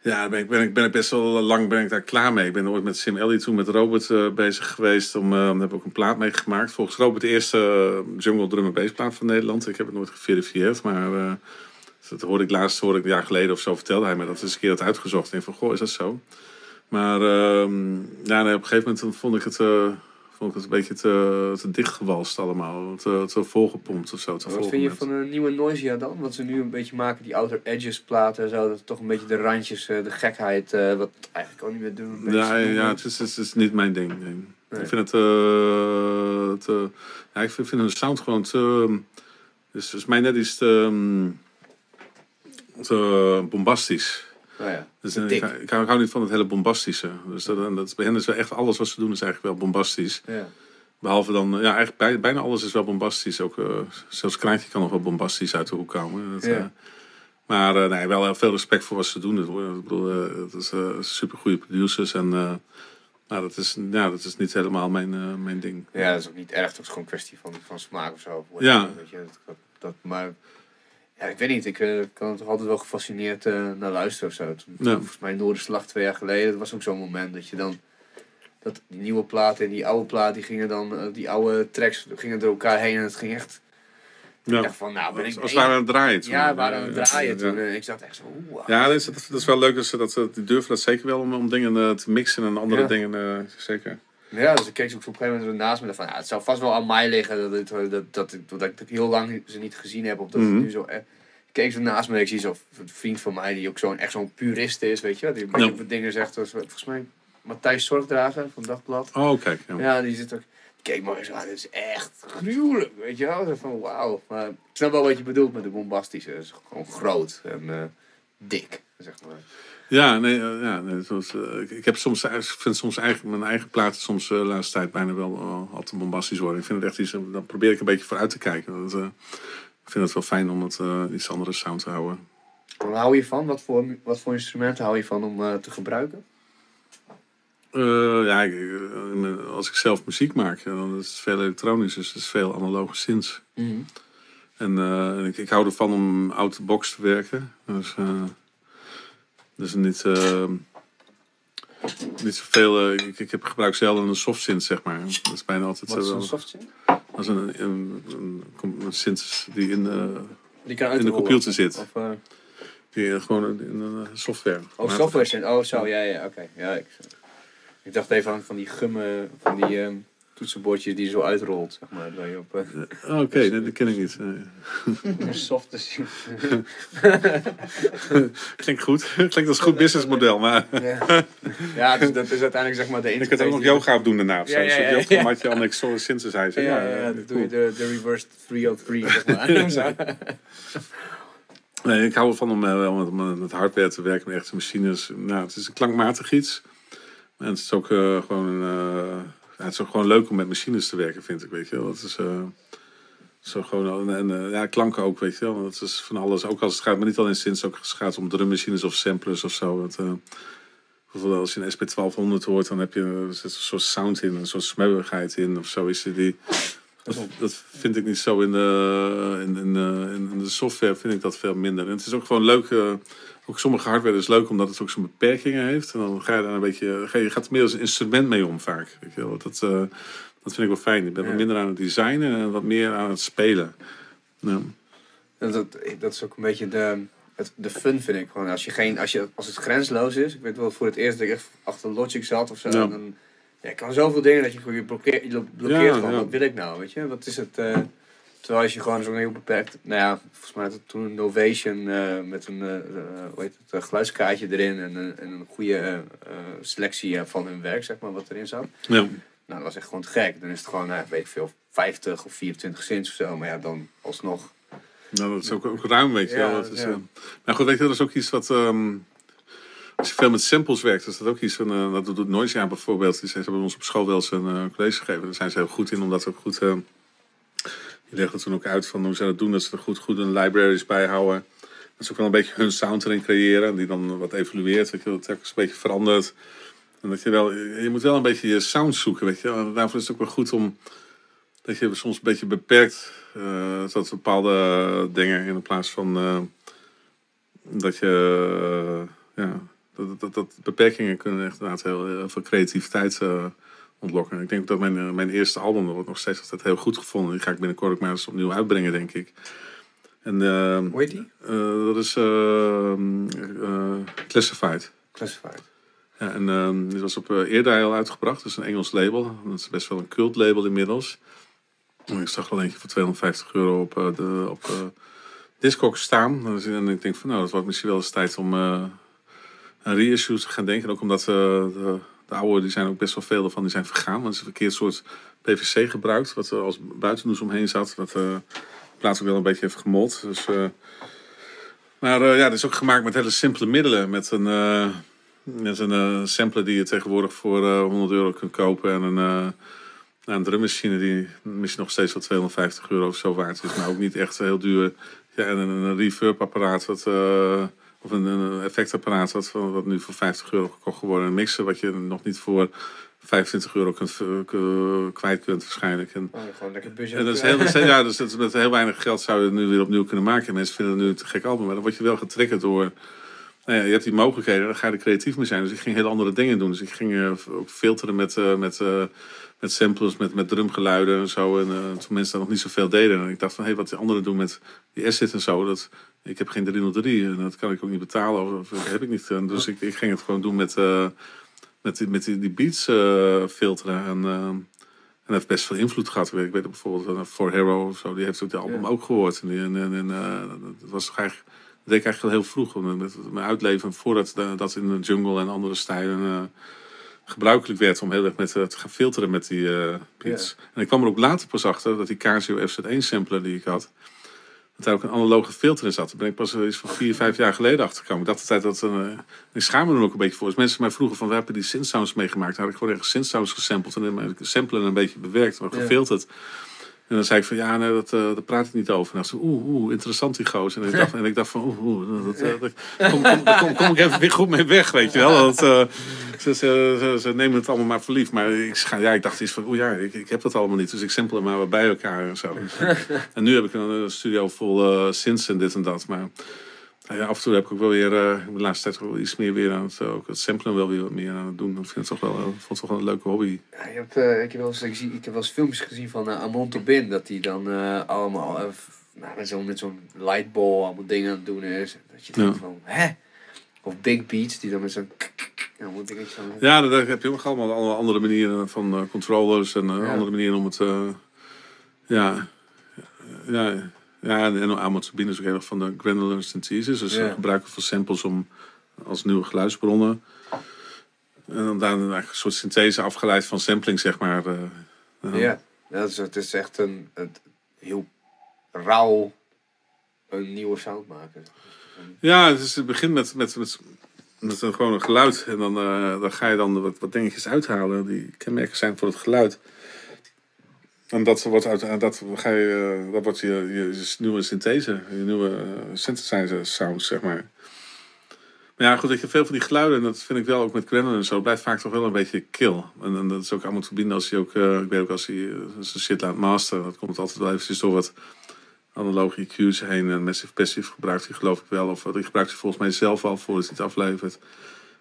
ja, ben ik, ben, ik, ben ik best wel lang ben ik daar klaar mee. Ik ben ooit met Sim Elliott toen met Robert eh, bezig geweest. Om, daar heb ik ook een plaat mee gemaakt. Volgens Robert de eerste jungle drum en bass plaat van Nederland. Ik heb het nooit geverifieerd, maar dat hoorde ik laatst, hoorde ik een jaar geleden of zo, vertelde hij me dat. Dus een keer had uitgezocht. En ik van, goh, is dat zo? Maar ehm, ja, nee, op een gegeven moment vond ik het, eh, vond ik het een beetje te, te dichtgewalst allemaal. Te, te volgepompt of zo. Te Wat vind je van een nieuwe Noisia dan? Wat ze nu een beetje maken, die outer edges platen en zo. Dat toch een beetje de randjes, eh, de gekheid, eh, wat eigenlijk ook niet meer doen. Ja, ja het, is, het is- het is niet mijn ding. nee. Nee. Ik vind het te, te ja, ik vind, vind hun sound gewoon te. Dus, dus mij net is te, ehm, bombastisch. Nou ja, Dus, eh, ik, ik, hou, ik hou niet van het hele bombastische. Dus dat, dat, bij hen is wel echt alles wat ze doen is eigenlijk wel bombastisch. Ja. Behalve dan, ja, eigenlijk bij- bijna alles is wel bombastisch. Ook, eh, zelfs Kraantje kan nog wel bombastisch uit de hoek komen. Dat, Ja. eh, maar eh, nee, wel heel veel respect voor wat ze doen. Ik bedoel, eh, het is eh, super goede producers. En eh, nou, dat, is, ja, dat is niet helemaal mijn, eh, mijn ding. ja, dat is ook niet erg. Dat is gewoon een kwestie van, van smaak of zo. Ja. Weet je, dat- maar ja, ik weet niet. Ik eh, kan toch altijd wel gefascineerd eh, naar luisteren of zo. Toen, Ja. Volgens mij Noorderslag twee jaar geleden. Dat was ook zo'n moment dat je dan... Dat die nieuwe platen en die oude plaat, die gingen dan... eh, die oude tracks gingen door elkaar heen en het ging echt... Ik Ja. dacht van, nou ben ik... Als we waren aan het draaien. toen. Ja, we waren aan het draaien toen. En ik zat echt zo, wow. Ja, dat is, dat is wel leuk dat ze dat, die durven dat zeker wel om, om dingen te mixen en andere dingen zeker. Ja, dus ik keek zo op een gegeven moment naast me. van, ja, het zou vast wel aan mij liggen dat, dat, dat, ik- dat ik heel lang ze niet gezien heb. Of dat Mhm. nu zo... eh, Ik keek zo naast me en ik zie zo'n vriend van mij die ook zo'n echt zo'n purist is, weet je wel. Die een Ja. op dingen zegt, zoals, volgens mij Matthijs Zorgdrager van Dagblad. Oh, kijk. Ja. Ja, die zit ook... Keek me eens aan, dit is echt gruwelijk, weet je wel. Van, wauw. Maar ik snap wel wat je bedoelt met de bombastische. Het is gewoon groot en eh, dik, zeg maar. Ja, nee, eh, ja, nee eh, ik, heb soms, ik vind soms eigen, mijn eigen platen soms eh, de laatste tijd bijna wel uh, al te bombastisch worden. Ik vind het echt iets, dan probeer ik een beetje vooruit te kijken. Dat, ik vind het wel fijn om het iets andere sound te houden. Waar hou je van? Wat voor, wat voor instrumenten hou je van om te gebruiken? ja, ik, als ik zelf muziek maak, dan is het veel elektronisch, dus het is veel analoge synths. Mm En ik, ik hou ervan om out the box te werken. Dus, dus niet, uh, niet zoveel. Uh, ik, ik heb gebruik zelden een soft synth, zeg maar. Dat is bijna altijd Wat is zo. een soft synth? Dat is een, een, een, een synth die in, uh, die kan in de computer zit. Of, uh... Die gewoon in een software. Oh, software synth. Oh, zo. Ja, ja, oké. Okay. Ja, ik, ik dacht even aan van die gummen, van die... Uh, toetsenbordje die zo uitrolt, zeg maar. Waar je op, uh, oh, Oké, okay, nee, dat ken ik niet. Een softe Klinkt goed. Klinkt als een goed businessmodel, maar... ja, ja dus dat is uiteindelijk zeg maar de Je kunt ook nog yoga op doen daarna. Of zo. Ja, ja, ja, ja, ja. Synthesizer. Ja, ja, ja, ja, dan doe je de, de reverse 303, zeg maar. Nee, ik hou ervan om uh, met, met hardware te werken, met echte machines. Nou, het is een klankmatig iets. En het is ook uh, gewoon een... Uh, ja, het is ook gewoon leuk om met machines te werken, vind ik. Weet je wel. Het is uh, zo gewoon. En uh, ja, klanken ook, weet je wel. Het is van alles. Ook als het gaat, maar niet alleen sinds ook als het gaat om drummachines of samplers of zo. Het, uh, bijvoorbeeld als je een SP1200 hoort, dan heb je een soort sound in, een soort smeuigheid in of zo. Is die, dat, dat vind ik niet zo in de, in, in, in, de software, vind ik dat veel minder. En het is ook gewoon leuk. Ook sommige hardware is leuk omdat het ook zo'n beperkingen heeft. En dan ga je daar een beetje. Je gaat er meer als een instrument mee om vaak. Weet je wel. Dat, uh, dat vind ik wel fijn. Ik ben ja. wat minder aan het designen en wat meer aan het spelen. Ja. Dat, dat is ook een beetje de, het, de fun, vind ik. Gewoon als, je geen, als, je, als het grensloos is. Ik weet wel voor het eerst dat ik echt achter Logic zat of zo. Ja. Dan, ja, ik kan zoveel dingen dat je gewoon je blokkeert, je blokkeert Ja, gewoon. Wat wil ik nou, weet je? Wat is het... Uh, terwijl als je gewoon zo'n heel beperkt... Nou ja, volgens mij had het toen een Novation uh, met een uh, hoe heet het, geluidskaartje erin. En, een- en een goede eh, eh, selectie eh, van hun werk, zeg maar, wat erin zat. Ja. Nou, dat was echt gewoon te gek. Dan is het gewoon, nou, weet ik veel, 50 of 24 cent of zo. Maar ja, dan alsnog... Nou, dat is ook, ook ruim, weet je Ja, wel. Dat is, ja. eh, maar goed, weet je, dat is ook iets wat... ehm, als je veel met samples werkt, is dat ook iets van... eh, dat doet Noisia bijvoorbeeld. Die hebben ons op school wel eens een eh, college gegeven. Daar zijn ze heel goed in, omdat ze ook goed... die het toen ook uit van hoe ze dat doen. Dat ze er goed, goed een libraries bij houden. Dat ze ook wel een beetje hun sound erin creëren. Die dan wat evolueert, weet je. Dat het een beetje verandert. En dat je wel... Je moet wel een beetje je sound zoeken, weet je daarvoor is het ook wel goed om... Dat je soms een beetje beperkt eh, tot bepaalde dingen in plaats van eh, dat je eh, ja, dat, dat, dat beperkingen kunnen echt inderdaad heel, heel veel creativiteit ontlokken. Ik denk dat mijn, eh, mijn eerste album dat wordt nog steeds altijd heel goed gevonden. Die ga ik binnenkort ook maar eens opnieuw uitbrengen, denk ik. En eh, Hoe heet die? eh, dat is eh, eh, Classified. Classified. Ja, en ehm dit was op uh, al uitgebracht. Dat is een Engels label. Dat is best wel een cult label inmiddels. En Ik zag wel eentje voor 250 euro op, eh, de, op Discogs staan. En ik denk van nou, dat wordt misschien wel eens tijd om eh een reissue te gaan denken. Ook omdat de, de oude, die zijn ook best wel veel ervan, die zijn vergaan. Want het is een verkeerd soort PVC gebruikt. Wat er als buitendoes omheen zat. Wat eh plaats ook wel een beetje heeft gemold. Dus, eh, maar eh, ja, het is ook gemaakt met hele simpele middelen. Met een, met een sampler die je tegenwoordig voor eh 100 euro kunt kopen. En een, een drummachine die misschien nog steeds wel 250 euro of zo waard is. Maar ook niet echt heel duur. Ja, en een, reverb apparaat. Wat, of een, een effectapparaat wat, wat nu voor 50 euro gekocht geworden. Een mixer wat je nog niet voor 25 euro kunt, kwijt kunt waarschijnlijk. En, Oh, gewoon lekker budget. en dat is heel, dat is heel- ja, dus dat met heel weinig geld zou je het nu weer opnieuw kunnen maken. En mensen vinden het nu een te gek album. Maar dan word je wel getriggerd door... Nou ja, je hebt die mogelijkheden, dan ga je er creatief mee zijn. Dus ik ging hele andere dingen doen. Dus ik ging eh, ook filteren met, eh, met, eh, met samples, met, met drumgeluiden en zo. En toen mensen daar nog niet zoveel deden. En ik dacht van, hé, wat die anderen doen met die asset en zo. Dat, ik heb geen 303 en dat kan ik ook niet betalen. Of, of heb ik niet. En dus ik, ik ging het gewoon doen met, eh, met, die, met die, die beats eh, filteren. En, eh, en dat heeft best veel invloed gehad. Ik weet, ik weet bijvoorbeeld uh, For Hero of zo, die heeft ook de album Ja. ook gehoord. En, die- en, eh, dat was eigenlijk, dat deed ik eigenlijk al heel vroeg. Met, mijn uitleven voordat dat in de jungle en andere stijlen eh, gebruikelijk werd om heel erg met, eh, te gaan filteren met die eh beats. En ik kwam er ook later pas achter dat die Casio FZ1 sampler die ik had, dat daar ook een analoge filter in zat. Daar ben ik pas eens van vier, vijf jaar geleden achtergekomen. Ik dacht altijd dat... Uh, ik schaam me er ook een beetje voor. Als mensen mij vroegen van... We hebben die synth-sounds meegemaakt. Dan had ik gewoon echt synth-sounds gesampled. En dan samplen een beetje bewerkt. Maar gefilterd. En dan zei ik van ja, nee, dat, uh, daar praat ik niet over. En dan zei oeh, oeh, interessant die goos. En ik dacht, en ik dacht van oeh, oeh dat, dat, dat, kom, kom, kom, kom, ik even weer goed mee weg, weet je wel. Dat, uh, ze, ze, ze, nemen het allemaal maar verliefd. Maar ik, ja, ik dacht iets van oeh ja, ik, ik heb dat allemaal niet. Dus ik sample maar wat bij elkaar en zo. en nu heb ik een studio vol uh, synths en dit en dat. Maar ja, af en toe heb ik ook wel weer, uh, de laatste tijd wel iets meer weer aan het, ook het samplen wel weer wat meer aan het doen. Ik vind het toch wel, uh, vond het toch wel een leuke hobby. Ja, je hebt, uh, ik, heb wel eens, ik, zie, ik heb wel eens filmpjes gezien van Amon Tobin, dat hij dan allemaal nou, met zo'n met zo'n lightball allemaal dingen aan het doen is. Dat je denkt ja. van, hè? Of Big Beats, die dan met zo'n Ja, daar heb je ook allemaal, allemaal andere manieren van controllers en ja. andere manieren om het, ja, ja, ja, en Amon Sabine is ook heel erg van de granular synthesis. Dus ja. gebruiken van samples om als nieuwe geluidsbronnen. En dan daar een soort synthese afgeleid van sampling, zeg maar. Uh, uh. Ja, dat is, het is echt een, een heel rauw een nieuwe sound maken. Ja, het, is, het begint met, met, met, met een, gewoon een geluid. En dan, uh, dan ga je dan wat, wat dingetjes uithalen die kenmerken zijn voor het geluid. En dat wordt, uit, dat ga je, dat wordt je, je, nieuwe synthese, je nieuwe uh, synthesizer sound, zeg maar. Maar ja, goed, ik heb veel van die geluiden, en dat vind ik wel ook met Grennan en zo, blijft vaak toch wel een beetje kill. En, en dat is ook allemaal te verbinden als hij ook, uh, ik weet ook als hij zijn shit laat masteren, dat komt altijd wel eventjes door wat analoge EQ's heen. En Massive Passive gebruikt hij geloof ik wel, of die gebruikt hij volgens mij zelf al hij het aflevert.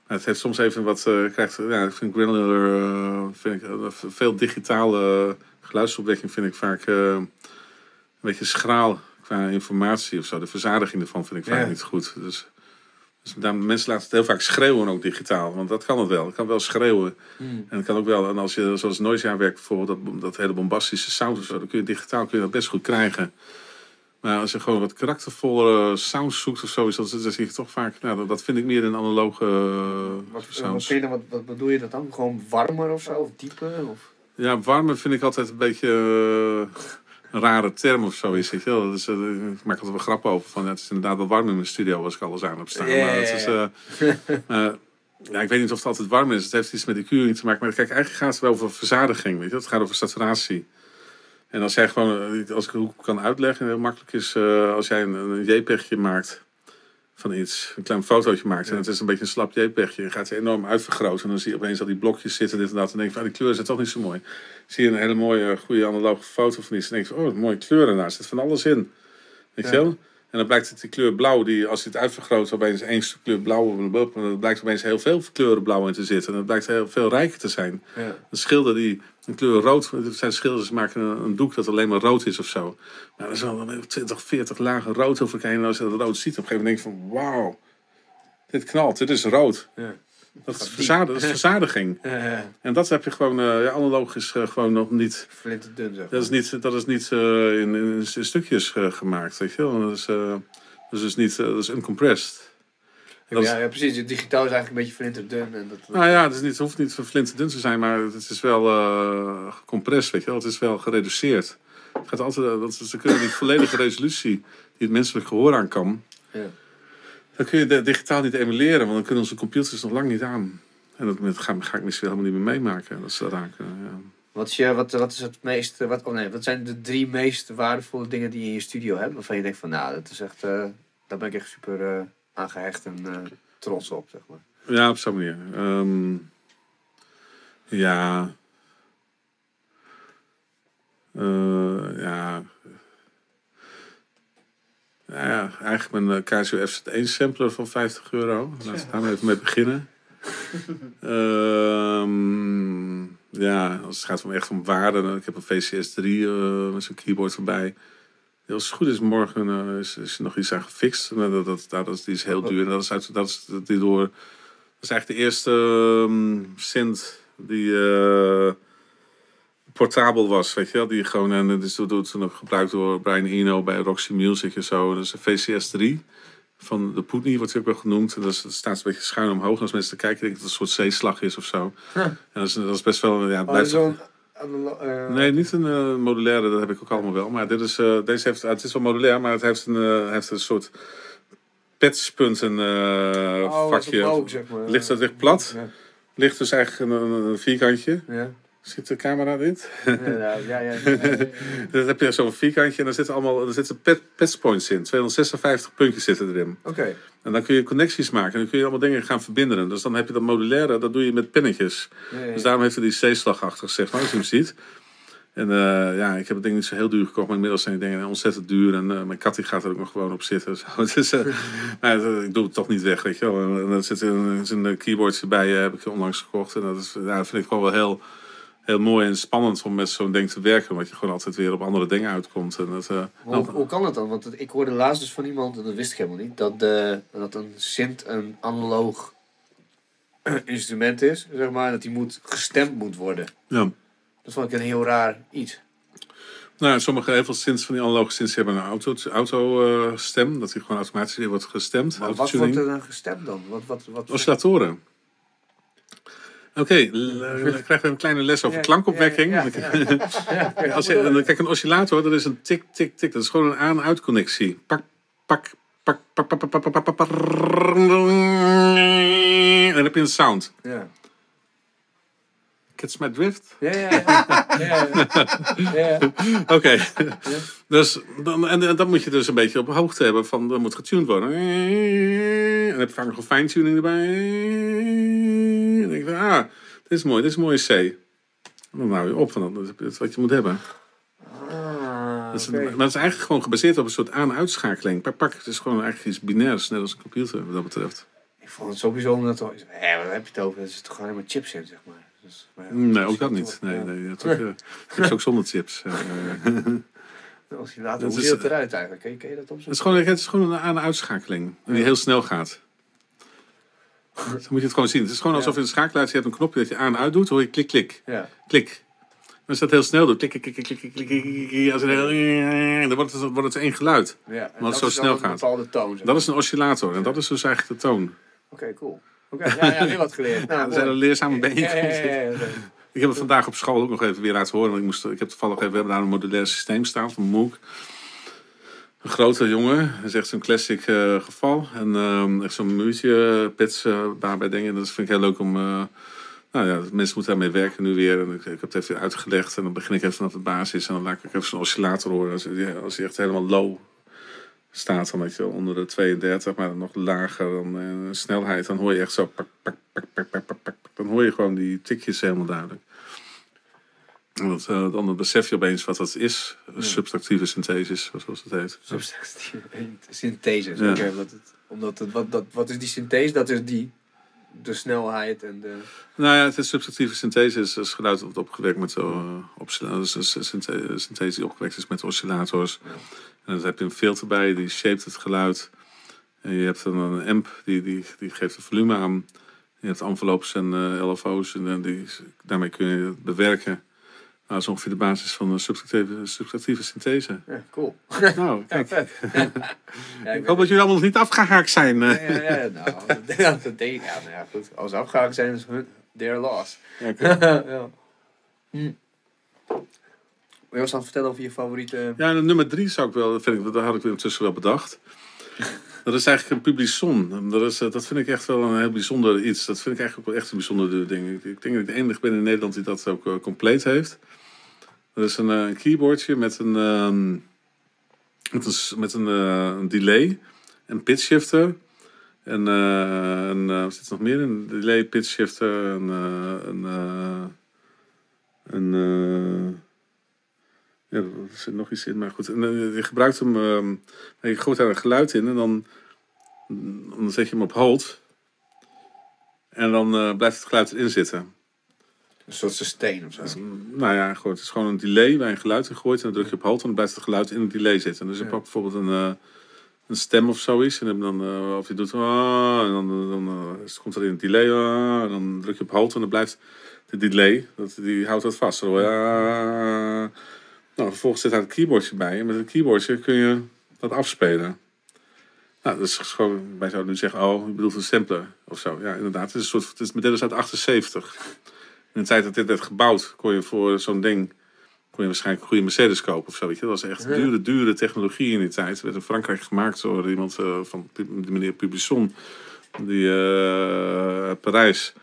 Maar het heeft soms even wat, krijgt, ja, ik vind uh, vind ik, veel digitale geluidsopwekking vind ik vaak uh, een beetje schraal qua informatie of zo. De verzadiging ervan vind ik vaak ja. niet goed. Dus, dus mensen laten het heel vaak schreeuwen ook digitaal. Want dat kan het wel. Het kan wel schreeuwen. Mm. En het kan ook wel. En als je zoals Noisia werkt bijvoorbeeld, dat, dat hele bombastische sound of zo, dan kun je digitaal kun je dat best goed krijgen. Maar als je gewoon wat karaktervollere sounds zoekt of zo, is dat, dan zie je toch vaak, nou, dat, dat vind ik meer een analoge uh, wat, sounds. Wat, wat, wat bedoel je dat dan? Gewoon warmer of zo? Of dieper? Of? Ja, warmer vind ik altijd een beetje uh, een rare term of zo. Is het, ja. dat is, uh, ik maak altijd wel grappen over. Van, ja, het is inderdaad wel warm in mijn studio als ik alles aan heb staan. Ja, maar het is, uh, ja, ik weet niet of het altijd warm is. Het heeft iets met de curing te maken. Maar kijk, eigenlijk gaat het wel over verzadiging. Weet je? Het gaat over saturatie. En als jij gewoon, als ik het kan uitleggen, heel makkelijk is als jij een, een JPEGje maakt van iets, een klein fotootje maakt. En het is een beetje een slap JPEGje en gaat ze enorm uitvergroten. En dan zie je opeens al die blokjes zitten dit en dat. En denk je van die kleuren zijn toch niet zo mooi. Zie je een hele mooie, goede analoge foto van iets. En denk je oh, mooie kleuren daar, zit van alles in. Weet je wel? En dan blijkt het die kleur blauw, die als je het uitvergroot opeens één stuk kleur blauw, dan blijkt opeens heel veel kleuren blauw in te zitten en het blijkt heel veel rijker te zijn. Ja. Een schilder die een kleur rood, er zijn schilders die maken een, een, doek dat alleen maar rood is of zo. Maar er zijn wel 20, 40 lagen rood over elkaar en als je dat rood ziet, op een gegeven moment denk je van wauw, dit knalt, dit is rood. Ja. Dat is, verzadig, dat is verzadiging. En dat heb je gewoon, uh, ja, analoog is uh, gewoon nog niet. Flinterdun, zeg Dat is niet, dat is niet uh, in, in, in, stukjes gemaakt, weet je wel. Dat is, dat is dus niet, dat is uncompressed. Ja, ja, ja, precies. Digitaal is eigenlijk een beetje flinterdun. En dat, nou ja, het, is niet, het hoeft niet flinterdun te zijn, maar het is wel gecompressed, weet je wel. Het is wel gereduceerd. Het gaat altijd, dat ze kunnen die volledige resolutie die het menselijk gehoor aan kan, ja. Dan kun je digitaal niet emuleren, want dan kunnen onze computers nog lang niet aan. En dat ga, ga ik misschien helemaal niet meer meemaken, dat ze dat aan kunnen. Ja. Wat is, je, wat, wat is het meest, wat, oh nee, wat zijn de drie meest waardevolle dingen die je in je studio hebt, waarvan je denkt van, nou, dat is echt, uh, daar ben ik echt super uh, aan gehecht en uh, trots op, zeg maar. Ja, op zo'n manier. Um, ja. Uh, ja. Ja, eigenlijk mijn Casio FZ1 sampler van 50 euro. Laten we daar maar even mee beginnen. um, ja, als het gaat om echt om waarde. Ik heb een VCS3 uh, met zo'n keyboard erbij. Als het goed is, morgen uh, is, is er nog iets aan gefixt. Dat, dat, dat, dat, die is heel duur. En dat is, uit, dat is, die door, dat is eigenlijk de eerste um, synth die uh, portabel was. Weet je wel? Die gewoon, en dat is toen ook gebruikt door Brian Eno bij Roxy Music en zo. Dat is een VCS3 van de Putney, wordt hij ook wel genoemd. En dat, is, dat staat een beetje schuin omhoog. Als mensen te kijken, denken dat het een soort zeeslag is of zo. En dat is, dat is best wel... Ja, het oh, blijft eh, Nee, niet een eh, modulaire, dat heb ik ook allemaal wel. Maar dit is, eh, deze heeft, het is wel modulair, maar het heeft een, heeft een soort petspunten oh, vakje. omhoog, zeg maar. Ligt dat echt plat? Ja. Ligt dus eigenlijk een, een, een vierkantje. Ja. Ziet de camera dit? Ja, ja, ja. Dan heb je zo'n vierkantje en daar zitten allemaal er zitten pet, petspoints in. 256 puntjes zitten erin. Oké. En dan kun je connecties maken en dan kun je allemaal dingen gaan verbinden. Dus dan heb je dat modulaire, dat doe je met pinnetjes. Dus daarom heeft hij die C-slagachtig, zeg maar, als je hem ziet. En eh, ja, ik heb het ding niet zo heel duur gekocht, maar inmiddels zijn die dingen ontzettend duur. En eh, mijn kat die gaat er ook nog gewoon op zitten. Zo. Dus, eh, nou, ik doe het toch niet weg, weet je wel. En, en er zit een, zit een keyboardje bij, heb ik onlangs gekocht. En dat, is, ja, dat vind ik gewoon wel heel, heel mooi en spannend om met zo'n ding te werken. Omdat je gewoon altijd weer op andere dingen uitkomt. En dat, eh, nou, hoe, hoe kan dat dan? Want het- ik hoorde laatst dus van iemand, en dat wist ik helemaal niet, dat, de, dat een synth een analoog instrument is, zeg maar, dat die moet gestemd moet worden. ja. Dat vond ik een heel raar iets. Nou, sommige heel veel synths van die analoge synths hebben een auto, auto eh, stem, dat die gewoon automatisch weer wordt gestemd. Maar wat wordt er dan gestemd dan? Wat, wat, wat, Oscillatoren. Oké, dan krijgen we een kleine les over klankopwekking. ja, ja, ja. Als je, kijk, een oscillator, dat is een tik, tik, tik. Dat is gewoon een aan-uit connectie. Pak, pak, pak, pak, pak, pak, pak, pak, pak, pak, En dan heb je een sound. Ja. Catch my drift? Ja, ja, ja. ja. Oké. Dus dan, en, dan moet je dus een beetje op hoogte hebben van, dat moet getuned worden. En dan heb je vaak nog een fine-tuning erbij. En dan denk je, ah, dit is mooi, dit is een mooie C. En dan hou je op van dat, dat is wat je moet hebben. Ah, Dat is. Maar het is eigenlijk gewoon gebaseerd op een soort aan-uitschakeling. Pak, pak, het is gewoon eigenlijk iets binairs, net als een computer wat dat betreft. Ik vond het zo bijzonder dat er... Hé, wat heb je het over? Er zitten gewoon helemaal chips in, zeg maar. Dus, maar ja, Nee, ook dat niet. Nee, nee, dat is ook, eh, ook zonder chips. Eh, Als je later, hoe ziet het eruit eigenlijk? Je, ken je dat Het is gewoon, het is gewoon een aan-uitschakeling. Die heel snel gaat dan moet je het gewoon zien. Het is gewoon alsof in een schakelaar je hebt een knopje dat je aan en uit doet, hoor je klik, klik. Ja. Klik. dan staat dat heel snel door klik, klik, klik, klik, klik, klik, als dan wordt het, één geluid. Ja, omdat het zo snel gaat. Dat is een oscillator en dat is dus eigenlijk de toon. Oké, cool. Oké, ja, ja, nu wat geleerd. Nou, we zijn een leerzame bijeenkomst. Ik heb het vandaag op school ook nog even weer laten horen. Want ik, moest, ik heb toevallig even, we hebben daar een modulair systeem staan van MOOC. Een grote jongen, dat is echt zo'n classic eh, geval. En ehm, echt zo'n muurtje, pits eh, daarbij dingen. Dat vind ik heel leuk om... eh, nou ja, mensen moeten daarmee werken nu weer. En ik, ik heb het even uitgelegd. En dan begin ik even vanaf de basis. En dan laat ik even zo'n oscillator horen. Als, die- als echt helemaal low staat, dan weet je onder de 32, maar dan nog lager dan eh, snelheid. Dan hoor je echt zo... Pak, pak, pak, pak, pak, pak, pak. Dan hoor je gewoon die tikjes helemaal duidelijk. En dat, eh, dan besef je opeens wat dat is. Subtractieve synthesis, zoals het heet. Subtractieve synthese. Ja. Oké, wat, het, omdat het, wat, dat, wat is die synthese? Dat is die, de snelheid en de... Nou ja, het is subtractieve synthese is, is geluid dat wordt opgewekt met uh, is een synthese, die opgewekt is met oscillators. Ja. En dan heb je een filter bij, die shaped het geluid. En je hebt dan een amp, die, die, die geeft het volume aan. Je hebt envelopes en eh, LFO's en eh, die, daarmee kun je het bewerken. Nou, dat is ongeveer de basis van subtractieve, subtractieve synthese. Ja, cool. Nou, kijk. ja, Ik hoop dat jullie allemaal nog niet afgehaakt zijn. eh. Ja, ja, ja, nou, dat, denk ik. Ja, nou ja, goed. Als ze afgehaakt zijn, is hun, their loss. Ja. Hm. Wil je ons dan vertellen over je favoriete... Ja, nummer drie zou ik wel, vind ik, dat had ik intussen wel bedacht. Dat is eigenlijk een publison. Dat, is, eh, dat vind ik echt wel een heel bijzonder iets. Dat vind ik eigenlijk ook wel echt een bijzonder ding. Ik, ik denk dat ik de enige ben in Nederland die dat ook eh, compleet heeft. Dat is een, eh, een keyboardje met een, ehm, met een, met een, eh, een delay, een pitch shifter. En eh, wat zit er nog meer in? Een delay, pitch shifter, een, een, ja, er zit nog iets in, maar goed. En, je gebruikt hem, ehm, je gooit daar een geluid in en dan, dan zet je hem op hold. En dan blijft het geluid erin zitten. Een soort sustain of zo. Dus, nou ja, goed, het is gewoon een delay waar je een geluid in gooit. En dan druk je op hold en dan blijft het geluid in het delay zitten. Dus je pakt bijvoorbeeld een, eh, een stem of zoiets. En dan, eh, of je doet, ah, en dan, dan eh, komt er in een delay. ah, en dan druk je op hold en dan blijft de delay, dat, die houdt dat vast. Ah. nou, vervolgens zit daar een keyboardje bij. En met een keyboardje kun je dat afspelen. Nou, dat is gewoon, wij zouden nu zeggen, oh, je bedoelt een sampler of zo. Ja, inderdaad. Het is een soort, het is, dit is uit 78. In de tijd dat dit werd gebouwd, kon je voor zo'n ding kon je waarschijnlijk een goede Mercedes kopen of zo. Weet je? Dat was echt Ja. dure, dure technologie in die tijd. Het werd in Frankrijk gemaakt door iemand eh, van die meneer Publison, die eh, Parijs.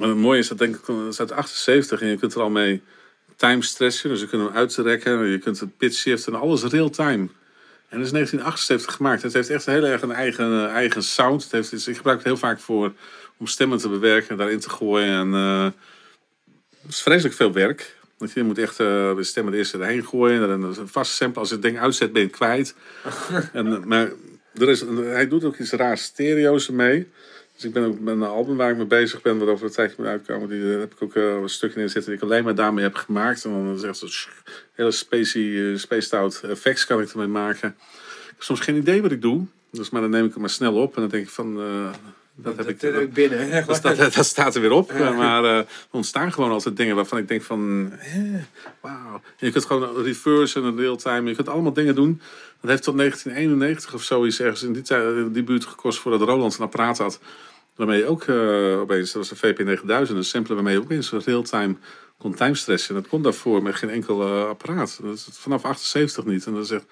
En het mooie is dat denk ik, dat is uit 78 en je kunt er al mee time stretchen. Dus je kunt hem uitrekken, je kunt het pitch shiften en alles real time. En dat is 1978 gemaakt. Het heeft echt heel erg een eigen, eh, eigen sound. Het heeft, ik gebruik het heel vaak voor om stemmen te bewerken en daarin te gooien. En, eh, het is vreselijk veel werk. Want je moet echt eh, de stemmen er eerst erheen gooien. En dan een vast sample. Als je het ding uitzet, ben je het kwijt. en, eh, maar er is, hij doet ook iets raars stereo's ermee. Dus ik ben ook met een album waar ik mee bezig ben, wat over een tijdje moet uitkomen. Die eh, heb ik ook eh, een stukje in zitten die ik alleen maar daarmee heb gemaakt. En dan is echt zo'n hele spacey, eh, spaced out effects kan ik ermee maken. Ik heb soms geen idee wat ik doe. Dus maar dan neem ik het maar snel op. En dan denk ik van, eh, dat, heb ik... Dat binnen. Dat, staat- dat staat er weer op. Maar eh, er ontstaan gewoon altijd dingen waarvan ik denk van... Wauw. Je kunt gewoon reverse en real-time. Je kunt allemaal dingen doen. Dat heeft tot 1991 of zoiets ergens in die, tijd, in die buurt gekost... voordat Roland een apparaat had. Waarmee je ook eh, opeens... Dat was een VP9000. Een sampler waarmee je opeens real-time kon timestressen. En dat kon daarvoor met geen enkel eh, apparaat. Dat is vanaf 78 niet. En dat is echt...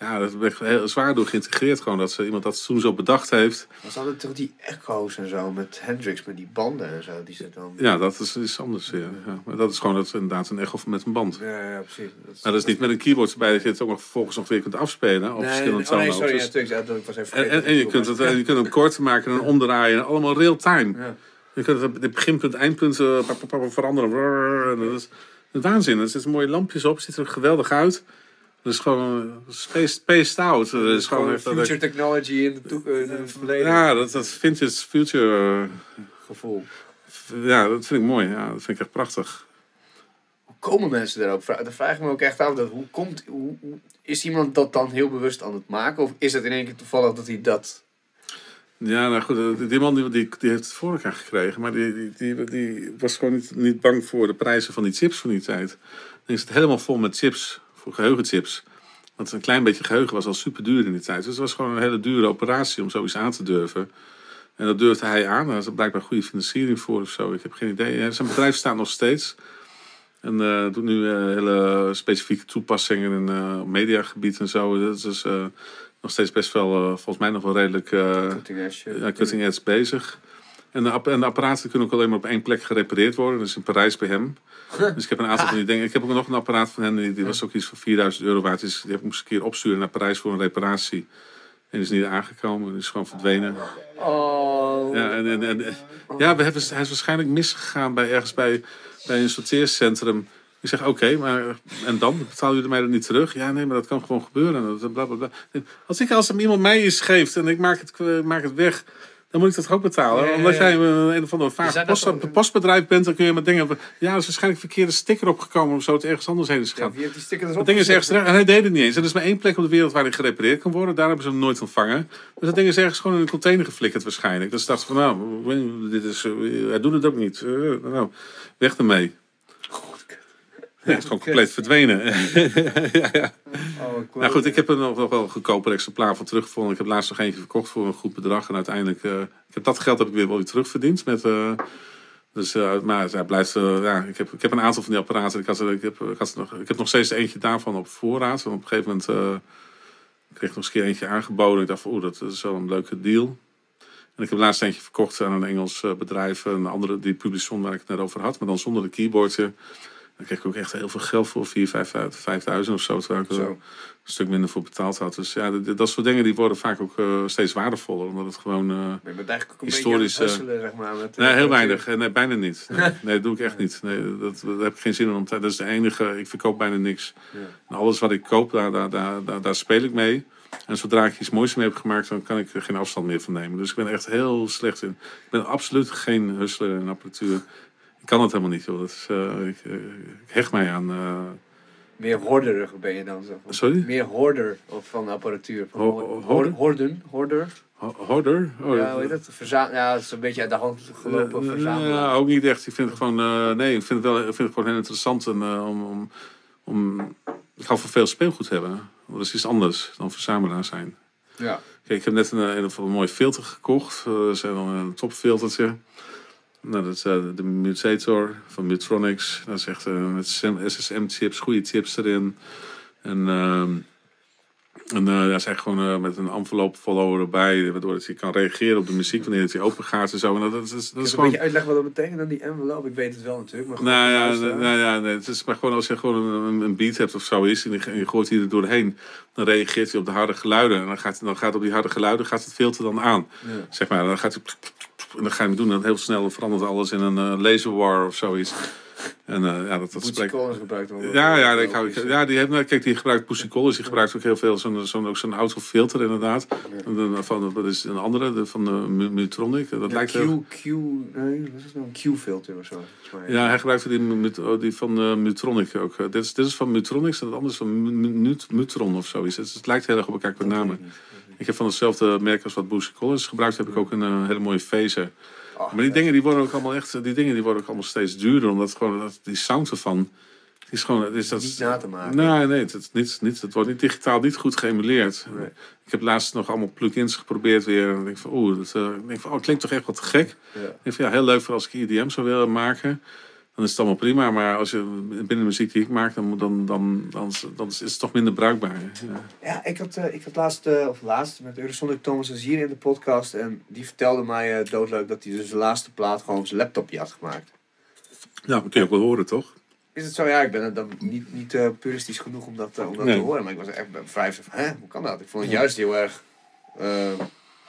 Ja, dat werd heel zwaar door geïntegreerd. Gewoon dat ze, iemand dat toen zo bedacht heeft. Was hadden toch die echo's en zo met Hendrix, met die banden en zo. Die zit dan... Ja, dat is iets anders. Ja. Ja. Maar dat is gewoon dat, inderdaad een echo met een band. Ja, ja, precies. Dat Maar dat is niet met een keyboard erbij dat je het ook nog vervolgens nog weer kunt afspelen. Op Nee, verschillende oh nee, sorry, ja, natuurlijk. Ja, ik was even en, en, en je kunt het en je kunt hem kort maken en omdraaien. En allemaal real time. Ja. Je kunt het, het beginpunt, eindpunt eh, veranderen. En dat is waanzin. Er zitten mooie lampjes op. ziet er geweldig uit. Dat is gewoon space, spaced out. Dat is gewoon Gewoon echt dat future technology in de in het verleden. ja, dat, dat vintage future. eh, gevoel. ja, dat vind ik mooi. Ja, dat vind ik echt prachtig. Hoe komen mensen daarop? Vra- Dat vraag ik me ook echt af. Dat, hoe komt, hoe, hoe- is iemand dat dan heel bewust aan het maken? Of is het in één keer toevallig dat hij dat... Ja, nou goed, eh, die man die, die, die heeft het voor elkaar gekregen. Maar die, die, die, die was gewoon niet, niet bang voor de prijzen van die chips van die tijd. Dan is het helemaal vol met chips, voor geheugenchips. Want een klein beetje geheugen was al super duur in die tijd. Dus het was gewoon een hele dure operatie om zoiets aan te durven. En dat durfde hij aan. Daar is er blijkbaar goede financiering voor of zo. Ik heb geen idee. Zijn bedrijf staat nog steeds. En eh, doet nu eh, hele specifieke toepassingen in eh mediagebied en zo. Dat is nog steeds best wel, volgens mij nog wel redelijk... Cutting edge, cutting edge bezig. En de, app- en de apparaten kunnen ook alleen maar op één plek gerepareerd worden. Dus in Parijs bij hem. Dus ik heb een aantal van die dingen. Ik heb ook nog een apparaat van hem. Die, die was ook iets van 4000 euro waard. Dus die heb ik moest een keer opsturen naar Parijs voor een reparatie. En is niet aangekomen. Die is gewoon verdwenen. Oh. Ja, en, en, en, ja we hebben, hij is waarschijnlijk misgegaan bij ergens bij, bij een sorteercentrum. Ik zeg, oké, maar en dan? Betalen jullie mij dat niet terug? Ja, nee, maar dat kan gewoon gebeuren. Dat. Als ik als iemand mij iets geeft en ik maak het, ik maak het weg, dan moet ik dat ook betalen. Ja, ja. Omdat jij een, een of ander vaag post, dan- postbedrijf bent, dan kun je maar dingen... Ja, er is waarschijnlijk een verkeerde sticker opgekomen of zo, het ergens anders heen is Ja, gegaan. wie heeft die sticker Dat ding is ergens. En hij deed het niet eens. Er is maar één plek op de wereld waar hij gerepareerd kan worden. Daar hebben ze hem nooit ontvangen. Dus dat ding is ergens gewoon in een container geflikkerd waarschijnlijk. Dus dacht van nou, dit is, eh, hij doet het ook niet. Eh, nou, weg ermee. Ja, het is gewoon compleet verdwenen. Oh, ik nou goed, ik heb er nog wel een goedkoper exemplaar van teruggevonden. Ik heb laatst nog eentje verkocht voor een goed bedrag. En uiteindelijk, eh, ik heb dat geld heb ik weer wel weer terugverdiend. Met, eh, dus, eh, maar hij blijft, ja, ik, heb, ik heb een aantal van die apparaten. Ik, had, ik, heb, ik, had nog, ik heb nog steeds eentje daarvan op voorraad. En op een gegeven moment kreeg ik nog eens een keer eentje aangeboden. Ik dacht van, oeh, dat is wel een leuke deal. En ik heb laatst eentje verkocht aan een Engels bedrijf. Een andere, die Publison waar ik het net over had. Maar dan zonder de keyboardje. Daar kreeg ik ook echt heel veel geld voor. 4.000, 5.000 of zo. Terwijl ik er Zo. een stuk minder voor betaald had. Dus ja, dit- dat soort dingen die worden vaak ook eh, steeds waardevoller. Omdat het gewoon... eh, Je bent eigenlijk ook een Historisch, beetje hustelen, zeg maar. Met, Nee, eh, heel weinig. Eh, Nee, bijna niet. Nee, nee, dat doe ik echt niet. Nee, dat, daar heb ik geen zin in om te... Dat is de enige... Ik verkoop bijna niks. Ja. En alles wat ik koop, daar, daar, daar, daar, daar speel ik mee. En zodra ik iets moois mee heb gemaakt, dan kan ik er geen afstand meer van nemen. Dus ik ben echt heel slecht in. Ik ben absoluut geen hustler in apparatuur. Ik kan het helemaal niet, joh. Dat is, eh, ik, eh, ik hecht mij aan... eh, Meer horderig ben je dan. Zo. Sorry? Meer hoorder of van apparatuur. Van Ho- hoor- hoorder? Horden, hoorder. ho- Hoorder? Oh, ja, hoe heet dat? Verza ja, het is een beetje uit de hand gelopen Ja, verzamelen. Ja, ook niet echt. Ik vind het gewoon, nee, ik vind het wel, ik vind het gewoon heel interessant en, om, om, om, ik hou van veel speelgoed hebben. Dat is iets anders dan verzamelaar zijn. Ja. Kijk, ik heb net een, een, een mooi filter gekocht. Dat is dan een topfiltertje. Nou, dat is eh, de Mutator van Mutronics. Dat is echt eh, met SSM-chips, goede chips erin. En, ehm en eh, ja, zijn gewoon eh, met een envelop follower erbij, waardoor het je kan reageren op de muziek wanneer het je open gaat en zo. En dat, dat, is, dat is een beetje uitleggen wat dat betekent dan die envelop? Ik weet het wel natuurlijk. Maar Nou ja, nou ja nee, het is maar gewoon als je gewoon een, een beat hebt of zo is en je, je gooit hier er doorheen, dan reageert hij op de harde geluiden. En dan gaat, dan gaat op die harde geluiden gaat het filter dan aan. Ja. Zeg maar, dan gaat hij en dan ga je hem doen en heel snel verandert alles in een eh, laser war of zoiets. En eh, ja, dat, dat spreekt. Gebruikt wel. Ja, ja, ik hou, ja die, heeft, nou, kijk, die gebruikt Pussy Collins, die gebruikt ook heel veel zo'n zo'n ook zo'n autofilter inderdaad. En dan Van, dat is een andere, de, van de Mu- Mutronic. Dat Ja, lijkt Q, heel- Q, nee, wat is het nou? Een Q-filter of zo. Ja, hij gebruikte die, oh, die van eh, Mutronic ook. Eh, dit, is, dit is van Mutronics en het andere is van Mu- Mu- Mut- Mutron of zoiets. Het, het lijkt heel erg op elkaar qua namen. Ik heb van hetzelfde merk als wat Pussy Collins gebruikt, heb ik ook een eh, hele mooie phaser. Oh, Maar die dingen die worden ook allemaal echt, die dingen die worden ook allemaal steeds duurder, omdat gewoon dat, die sound ervan, is gewoon, is dat Niet na te maken. Nee, nee, het, niet, niet, het wordt niet digitaal niet goed geëmuleerd. Nee. Ik heb laatst nog allemaal plugins geprobeerd weer. En ik denk van, oeh, dat, eh, ik denk van, oh, het klinkt toch echt wat te gek. Ja. Ik denk van, ja, heel leuk voor als ik IDM zou willen maken. Dan is het allemaal prima. Maar als je binnen de muziek die ik maak, dan, dan, dan, dan, dan is het toch minder bruikbaar. Ja. Ja, ik had, eh, ik had laatst, eh, of laatst, met Eurosonic Thomas hier in de podcast. En die vertelde mij eh, doodleuk dat hij dus de laatste plaat gewoon op zijn laptopje had gemaakt. ja, dat kun je ook wel horen, toch? Is het zo? Ja, ik ben er dan niet, niet puristisch genoeg om dat, om dat Nee. te horen. Maar ik was echt vrij van, hè, hoe kan dat? Ik vond het juist heel erg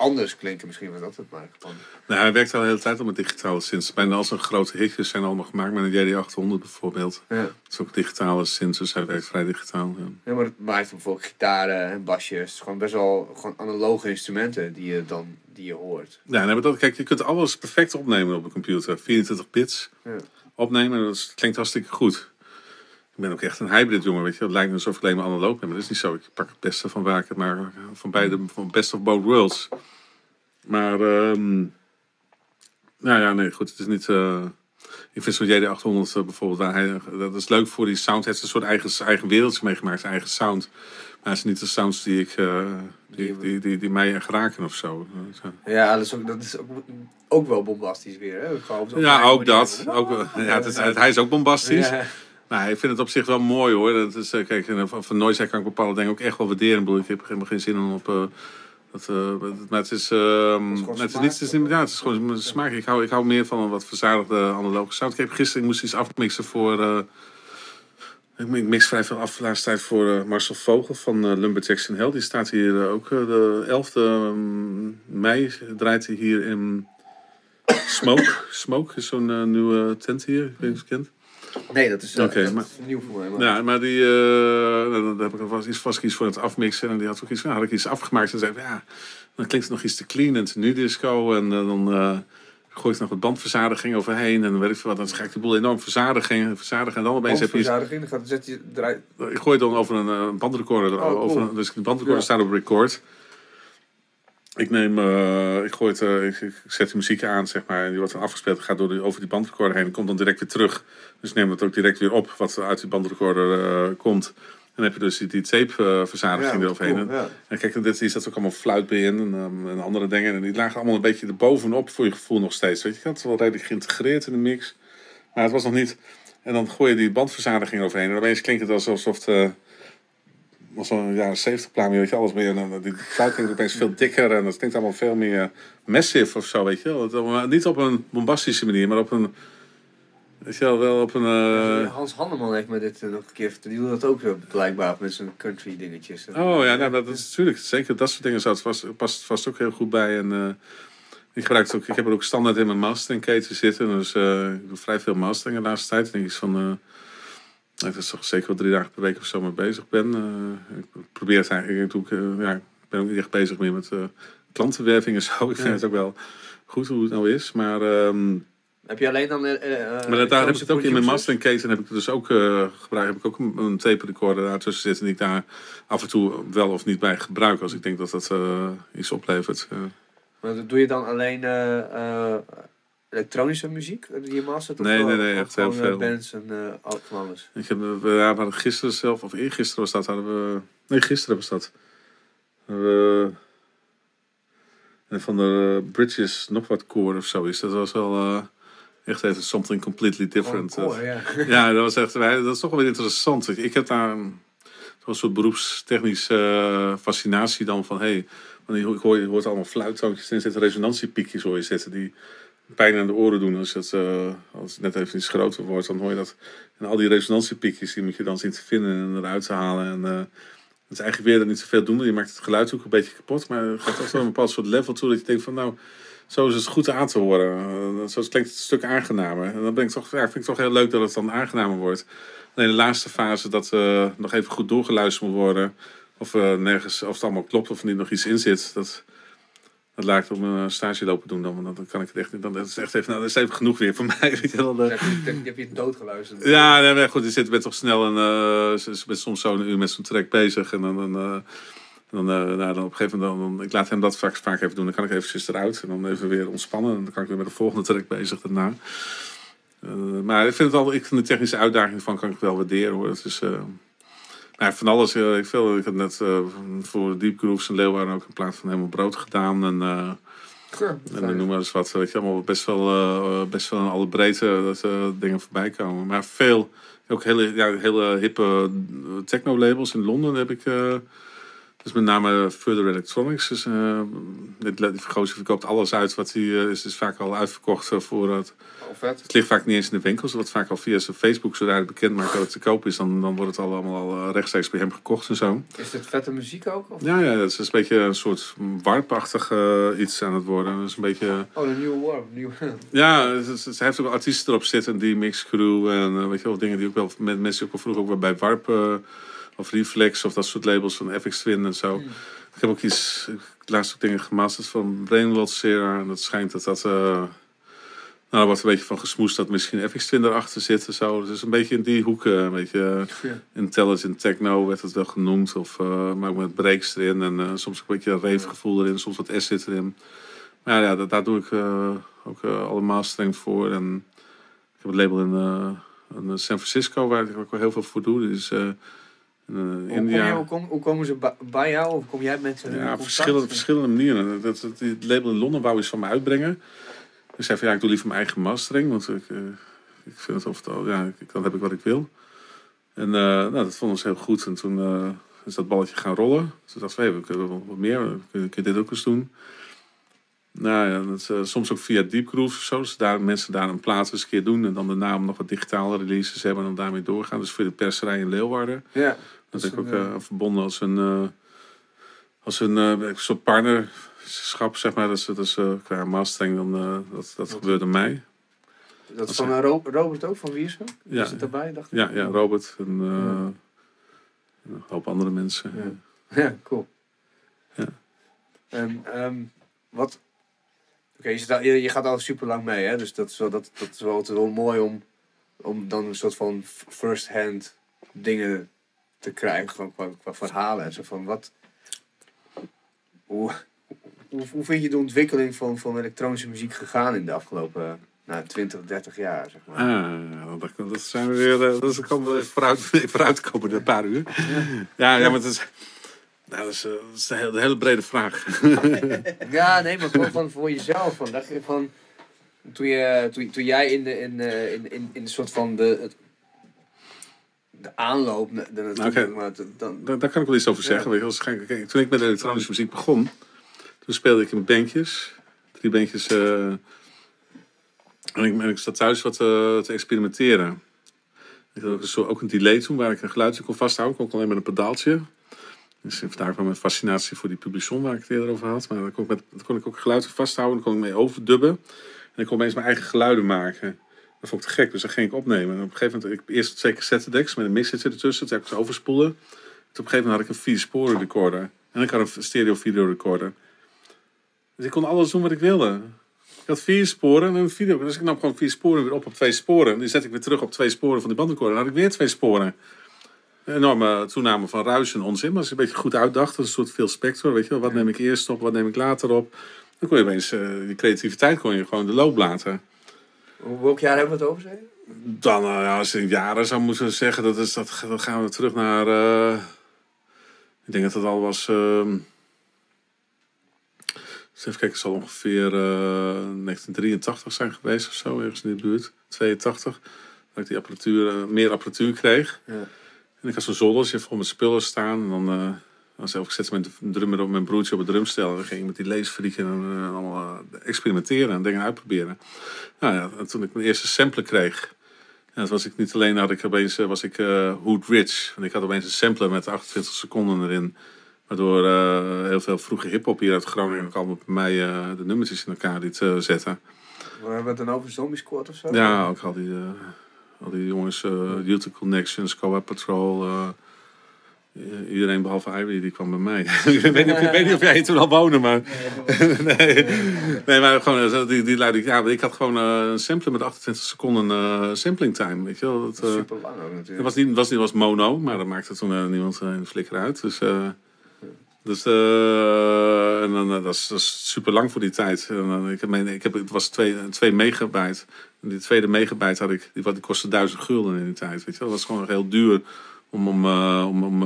anders klinken. Misschien was dat het maar. Gewoon, Nou, hij werkt al de hele tijd al met digitale synths. Bijna al zijn grote hitjes zijn allemaal gemaakt met een JD800 bijvoorbeeld. ja. Dat is ook digitale synths, dus hij werkt vrij digitaal. Ja. Ja, maar het maakt bijvoorbeeld gitaren en basjes. Het is gewoon best wel gewoon analoge instrumenten die je dan die je hoort. Ja, maar dat, kijk, je kunt alles perfect opnemen op de computer. 24 bits Ja. opnemen, dat klinkt hartstikke goed. Ik ben ook echt een hybrid jongen, weet je. Het lijkt alsof ik alleen maar analoog ben, maar dat is niet zo. Ik pak het beste van waar ik het maar van beide, van best of both worlds. Maar, ehm, nou ja, nee, goed, het is niet... eh, ik vind zo'n JD800 eh, bijvoorbeeld, waar hij, dat is leuk voor die sound. Het is een soort eigen, eigen wereldje meegemaakt, zijn eigen sound. Maar het is niet de sounds die, ik, eh, die, die, die, die mij echt raken of zo. Eh, Ja, dat is ook, dat is ook, ook wel bombastisch weer. Hè? Gewoon op zo'n Ja, ook dat. Ook, ja, het is, hij is ook bombastisch. Ja. Nou, ik vind het op zich wel mooi hoor. Dat is, eh, kijk, en van, van kan ik bepaalde dingen ook echt wel waarderen. Ik, bedoel, ik heb helemaal geen zin om op. eh, dat, eh, maar het is, ehm, gewoon het is niet, het is niet, ja, het is gewoon mijn smaak. Ik hou, ik hou meer van een wat verzadigde analoge sound. Ik heb gisteren ik moest iets afmixen voor. eh, ik mi- ik mix vrij veel af laatste tijd voor eh, Marcel Vogel van eh, Lumberjacks in Hell. Die staat hier eh, ook eh, de 11e mei. Draait hij hier in Smoke. Smoke is zo'n eh, nieuwe tent hier. Ik weet niet of je het kent. Nee, dat is, eh, Oké, dat maar- is nieuw voor mij. Maar... Ja, maar die, eh dan heb ik alvast iets vast iets voor het afmixen. En die had ook iets, nou, had ik iets afgemaakt. En zei, ja, dan klinkt het nog iets te clean en te nu disco. En eh, dan gooi ik nog wat bandverzadiging overheen. En dan weet ik veel wat. Dan ga ik de boel enorm verzadigen. verzadigen en dan opeens heb je iets. Dan zet je draai, Ik gooi het dan over een bandrecorder. Oh, cool. over, dus de bandrecorder Ja. staat op record. Ik neem, eh, ik gooi het, eh, ik, ik zet de muziek aan, zeg maar. En die wordt dan afgespeeld, gaat door die, over die bandrecorder heen. En komt dan direct weer terug. Dus ik neem het ook direct weer op, wat uit die bandrecorder eh, komt. En dan heb je dus die, die tape-verzadiging Ja, eroverheen. cool, ja. En kijk, dit, hier zat ook allemaal fluit bij in en, ehm, en andere dingen. En die lagen allemaal een beetje erbovenop voor je gevoel nog steeds. Weet je, had het wel redelijk geïntegreerd in de mix. Maar het was nog niet... En dan gooi je die bandverzadiging overheen. En opeens klinkt het alsof het... was zo'n jaren 70 plaat, weet je, alles meer. Dan, die fluit klinkt opeens veel dikker en het klinkt allemaal veel meer massive of zo, weet je wel. Niet op een bombastische manier, maar op een... Weet je wel, wel op een... eh, Hans Hanneman heeft me dit eh, nog een keer verteld. Die doet dat ook eh, blijkbaar met zijn country dingetjes. Oh ja, nou, dat is natuurlijk zeker dat soort dingen vast, past vast ook heel goed bij. En ik gebruik het ook. Ik heb er ook standaard in mijn masteringketen zitten. Dus ik doe vrij veel masteringen de laatste tijd. Ik denk iets van. Dat is toch zeker wel drie dagen per week of zo mee bezig ben. Eh, ik probeer het eigenlijk. Ik, eh, ja, ik ben ook niet echt bezig meer met eh, klantenwerving en zo. Ik vind Ja. het ook wel goed hoe het nou is. Maar. ehm, Heb je alleen dan... maar daar heb ik het ook in mijn producers? masteringketen heb ik het dus ook eh, gebruikt. Heb ik ook een, een tape recorder daartussen zitten die ik daar af en toe wel of niet bij gebruik als ik denk dat dat iets oplevert. Maar dat doe je dan alleen elektronische muziek die je mastert? Of Nee, nee, nee, of echt heel eh, veel. bands en van alles. ik heb, eh, we hadden gisteren zelf, of eergisteren was dat, hadden we. Nee, gisteren was dat. We, en van de Bridges nog wat koor of zo is. Dat was wel. eh, Echt even something completely different. Koor, ja. Ja, dat was echt, dat is toch wel weer interessant. Ik- Ik heb daar een, toch een soort beroepstechnische fascinatie dan van, hé, hey, je hoort, je hoort allemaal fluittoontjes en er zitten resonantiepiekjes hoor je zitten die pijn aan de oren doen als het, eh, als het net even iets groter wordt. Dan hoor je dat. En al die resonantiepiekjes die moet je dan zien te vinden en eruit te halen. En eh, het is eigenlijk weer niet zoveel doen. Je maakt het geluid ook een beetje kapot, maar het gaat toch wel een bepaald soort level toe dat je denkt van nou, zo is het goed aan te horen. Eh, zo klinkt het een stuk aangenamer. En dan ben ik toch, ja, vind ik toch heel leuk dat het dan aangenamer wordt. Alleen de laatste fase dat nog even goed doorgeluisterd moet worden. Of, nergens, of het allemaal klopt of er niet nog iets in zit. Dat, dat laat ik op mijn stage lopen doen. Dan, want dan kan ik het echt niet. Dan, dat is echt even, nou, dat is even genoeg weer voor mij. Weet je wel. Dan heb je, heb je het doodgeluisterd. ja, nee, maar goed, je zit bent toch snel en eh, bent soms zo een uur met zo'n track bezig. En dan, dan, eh, dan, eh, nou, dan op een gegeven moment, dan, dan- ik laat hem dat vaak, vaak even doen. Dan kan ik eventjes eruit en dan even weer ontspannen. En dan kan ik weer met de volgende track bezig daarna. Maar ik vind het al, ik vind de technische uitdaging van kan ik wel waarderen hoor. Het is, nou, van alles. eh, ik, veel, ik heb net eh, voor Deep Grooves en Leeuwarden ook een plaat van helemaal brood gedaan. En, eh, en dan noem maar eens wat, weet je, allemaal best wel, best wel in alle breedte dat dingen voorbij komen. Maar veel, ook hele, ja, hele hippe techno-labels in Londen heb ik. dus met name Further Electronics. Dus, dit, die verkoopt alles uit wat hij is. is vaak al uitverkocht voor het. Vet. Het ligt vaak niet eens in de winkels. Dat wordt vaak al via zijn Facebook, zodra hij bekend maakt dat het te koop is, dan, dan wordt het al allemaal al eh, rechtstreeks bij hem gekocht en zo. Is dit vette muziek ook? Of? Ja, ja, dat is een beetje een soort warpachtig eh, iets aan het worden. Dat is een beetje. Oh, de nieuwe. Nieuwe... Ja, hij heeft ook artiesten erop zitten, die mix crew en eh, weet je wel, dingen die ook wel met mensen ook al vroeger ook wel bij Warp of Reflex of dat soort labels van FX Twin en zo. Ik heb ook iets, laatst ook dingen gemasterd van Brainwald Sera en dat schijnt dat dat, nou daar wordt een beetje van gesmoest dat misschien FX Twin erachter zit en zo. Dus een beetje in die hoek, eh, een beetje eh, Ja. intelligent techno werd het wel genoemd of uh, maar ook met breaks erin en soms een beetje een rave gevoel erin, soms wat acid erin. Maar ja, dat, daar doe ik ook eh, alle mastering voor. En ik heb het label in, in San Francisco, waar ik ook wel heel veel voor doe. Dus in Hoe, kom India. je, hoe, kom- hoe komen ze bij jou? Of kom jij met Ja, op verschillende, verschillende manieren. Dat, dat, het label in Londen wou van me uitbrengen. Ik zei van ja, ik doe liever mijn eigen mastering. Want ik, eh, ik vind het of het, ja, ik- dan heb ik wat ik wil. En eh, nou, dat vonden ze heel goed. En toen eh, is dat balletje gaan rollen. Toen dacht ik, hey, we kunnen wel wat meer. We kunnen, kunnen dit ook eens doen. Nou ja, dat, soms ook via Deep Groove of zo. Dus daar, mensen daar een plaat eens een keer doen. En dan daarna nog wat digitale releases hebben. En dan daarmee doorgaan. Dus voor de perserij in Leeuwarden. Ja. Dat is ik ook verbonden als een, als een soort partnerschap, zeg maar. Dus, dus eh, qua mastering, dan, eh, dat, dat gebeurde mij. Dat is van eh, Ro- Robert ook, van Wiersum? Ja. Is het daarbij, dacht ik? Ja, ja Robert en Ja. een hoop andere mensen. Ja. Ja, cool. Ja. En, ehm, wat... Oké, je, je, je gaat al super lang mee, hè? Dus dat is wel, dat, dat is wel, altijd wel mooi om, om dan een soort van first-hand dingen te krijgen. Gewoon qua, qua verhalen en zo van wat... Hoe, hoe, hoe vind je de ontwikkeling van, van elektronische muziek gegaan in de afgelopen nou, 20, 30 jaar, zeg maar? Ah, dat, dat zijn we weer. eh, Dat is, komen vooruit, vooruitkomen een paar uur. Ja, ja, maar het is. Nou, dat is, eh, dat is een hele, een hele brede vraag. Ja, nee, maar gewoon van voor jezelf. Van, dacht je van, toen, je, toen, toen jij in de, in, eh, in, in, in de soort van de, het, de aanloop de Oké. maar dan, Daar, daar kan ik wel iets over zeggen. Ja. Weet je, toen ik met elektronische muziek begon, toen speelde ik in bandjes. Drie bandjes. eh, en, ik, en ik zat thuis wat eh, te experimenteren. Ik had ook een, ook een delay toen waar ik een geluidje kon vasthouden. Ik kon alleen met een pedaaltje. Dus vandaar kwam mijn fascinatie voor die publison waar ik het eerder over had. Maar dan kon ik, kon ik ook geluid vasthouden. Dan kon ik mee overdubben. En ik kon opeens mijn eigen geluiden maken. Dat vond ik te gek, dus dat ging ik opnemen. En op een gegeven moment, ik eerst twee cassettedecks met een mixer ertussen. Toen heb ik ze overspoelen. Toen op een gegeven moment had ik een vier sporen recorder. En ik had een stereo video recorder. Dus ik kon alles doen wat ik wilde. Ik had vier sporen en een video. Dus ik nam gewoon vier sporen weer op op twee sporen. Die zet ik weer terug op twee sporen van die bandrecorder. Dan had ik weer twee sporen. Een enorme toename van ruis en onzin. Maar als je een beetje goed uitdacht, dat is een soort veel spectrum. Weet je wel, wat neem ik eerst op, wat neem ik later op. Dan kon je opeens, eh, die creativiteit kon je gewoon de loop laten. hoe, welk jaar hebben we het over? Dan, eh, ja, als in jaren zou moeten zeggen, dat is, dat, dan gaan we terug naar. eh, ik denk dat het al was. ehm Dus even kijken, het zal ongeveer eh, 1983 zijn geweest of zo, ergens in de buurt. 82. Dat ik die apparatuur, eh, meer apparatuur kreeg. Ja. En ik had zo'n zoldertje vol met spullen staan. En dan, eh dan zelf, ik zette mijn drummer op mijn broertje op het drumstel. En dan ging ik met die leesfrieken en eh, allemaal eh, experimenteren en dingen uitproberen. Nou ja, en toen ik mijn eerste sampler kreeg. Ja, toen was ik niet alleen, had ik opeens, eh, was ik eh Hood Rich. Want ik had opeens een sampler met 28 seconden erin. Waardoor eh, heel veel vroege hip-hop hier uit Groningen ook allemaal bij mij eh, de nummertjes in elkaar liet eh, zetten. Maar hebben we het dan over Zombie Squad of zo? Ja, ook al die, al die jongens, Youth Connections, Coa Patrol. iedereen behalve Irie, die kwam bij mij. ik, weet niet, of- weet niet of jij hier toen al woonde, maar... nee, nee, maar gewoon, die, die luidde, ja, ik had gewoon een sampler met 28 seconden sampling time, weet je wel. Dat, Super lang ook het natuurlijk. was niet, was niet was mono, maar dat maakte toen niemand een flikker uit. Dus, dus eh, en dan, eh, dat, is, dat is super lang voor die tijd. En ik, heb ik heb, het was 2 megabyte. En die tweede megabyte had ik, die, wat- die kostte 1000 gulden in die tijd. Weet je? Dat was gewoon heel duur om, om, eh, om, om,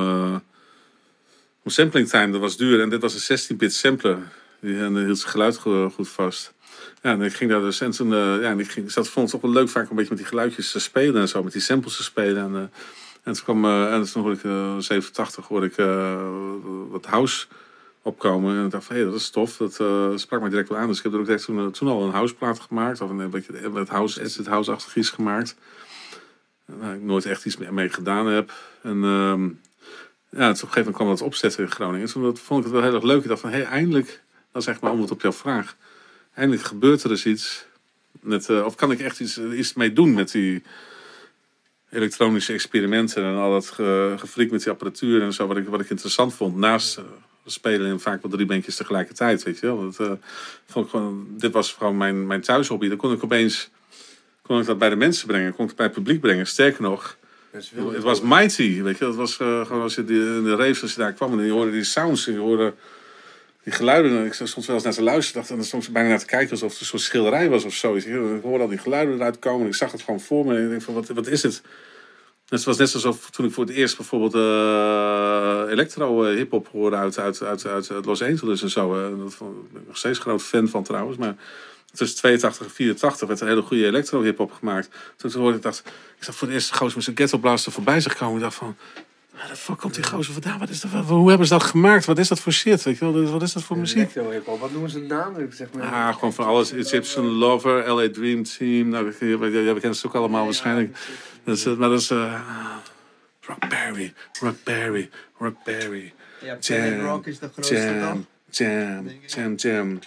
om sampling time. Dat was duur. En dit was een 16-bit sampler. Die, en hield zijn geluid go- goed vast. Ja, en ik ging daar dus en toen, ja, ik ging, zat, vond het toch wel leuk vaak een beetje met die geluidjes te spelen en zo, met die samples te spelen. En, en toen kwam, eh, en toen hoorde ik, eh 87 hoorde ik eh, wat house opkomen. En ik dacht van, hé, dat is tof. Dat eh, sprak mij direct wel aan. Dus ik heb er ook direct toen, eh, al een houseplaat gemaakt. Of een, beetje met house, acid house-achtig iets gemaakt. Waar ik nooit echt iets mee, gedaan heb. En ehm, ja, op een gegeven moment kwam dat opzetten in Groningen. En toen dat- vond ik het wel heel erg leuk. Ik dacht van, hé, eindelijk, dat is echt mijn antwoord op jouw vraag. Eindelijk gebeurt er eens iets. Met, eh, of kan ik echt iets, iets mee doen met die elektronische experimenten en al dat ge, met die apparatuur en zo, wat ik, wat ik interessant vond. Naast eh, spelen en vaak wel drie bandjes tegelijkertijd, weet je wel. Dat, eh, vond ik gewoon, dit was gewoon mijn, mijn thuishobby. Dan kon ik opeens kon ik dat bij de mensen brengen, kon ik het bij het publiek brengen. Sterker nog, Dat het was mighty, weet je. Het was eh, gewoon als je die, in de raves, als je daar kwam en je hoorde die sounds en je hoorde die geluiden. En ik stond wel eens naar te luisteren, dacht en dan soms bijna naar te kijken alsof het een soort schilderij was of zo. weet je. Ik hoorde al die geluiden eruit komen en ik zag het gewoon voor me en ik denk van, wat, wat is het? Het was net alsof toen ik voor het eerst bijvoorbeeld eh electro eh, hoorde uit, uit, uit, uit Los Angeles en zo. eh, dat daar ben ik nog steeds groot fan van trouwens. Maar tussen 82 en 84 werd een hele goede electro hip-hop gemaakt. Toen, hoorde ik dacht, ik zag voor het eerst gozer met zijn ghetto blaster voorbij zich komen. Ik dacht van, waar de fuck komt die gozer vandaan? Wat is dat, wat- hoe hebben ze dat gemaakt? Wat is dat voor shit? Weet je wel? Wat is dat voor muziek? Wat noemen ze de naam? Zeg maar. Ah, gewoon van alles. Egyptian Lover, LA Dream Team. Nou, dat- jij jij kent ze ook allemaal waarschijnlijk. Dat is, eh, maar dat is... eh Rock Berry, Rock Berry, Rock Berry. Ja, Jam, Rock is de grootste Jam, toch? jam, jam, jam.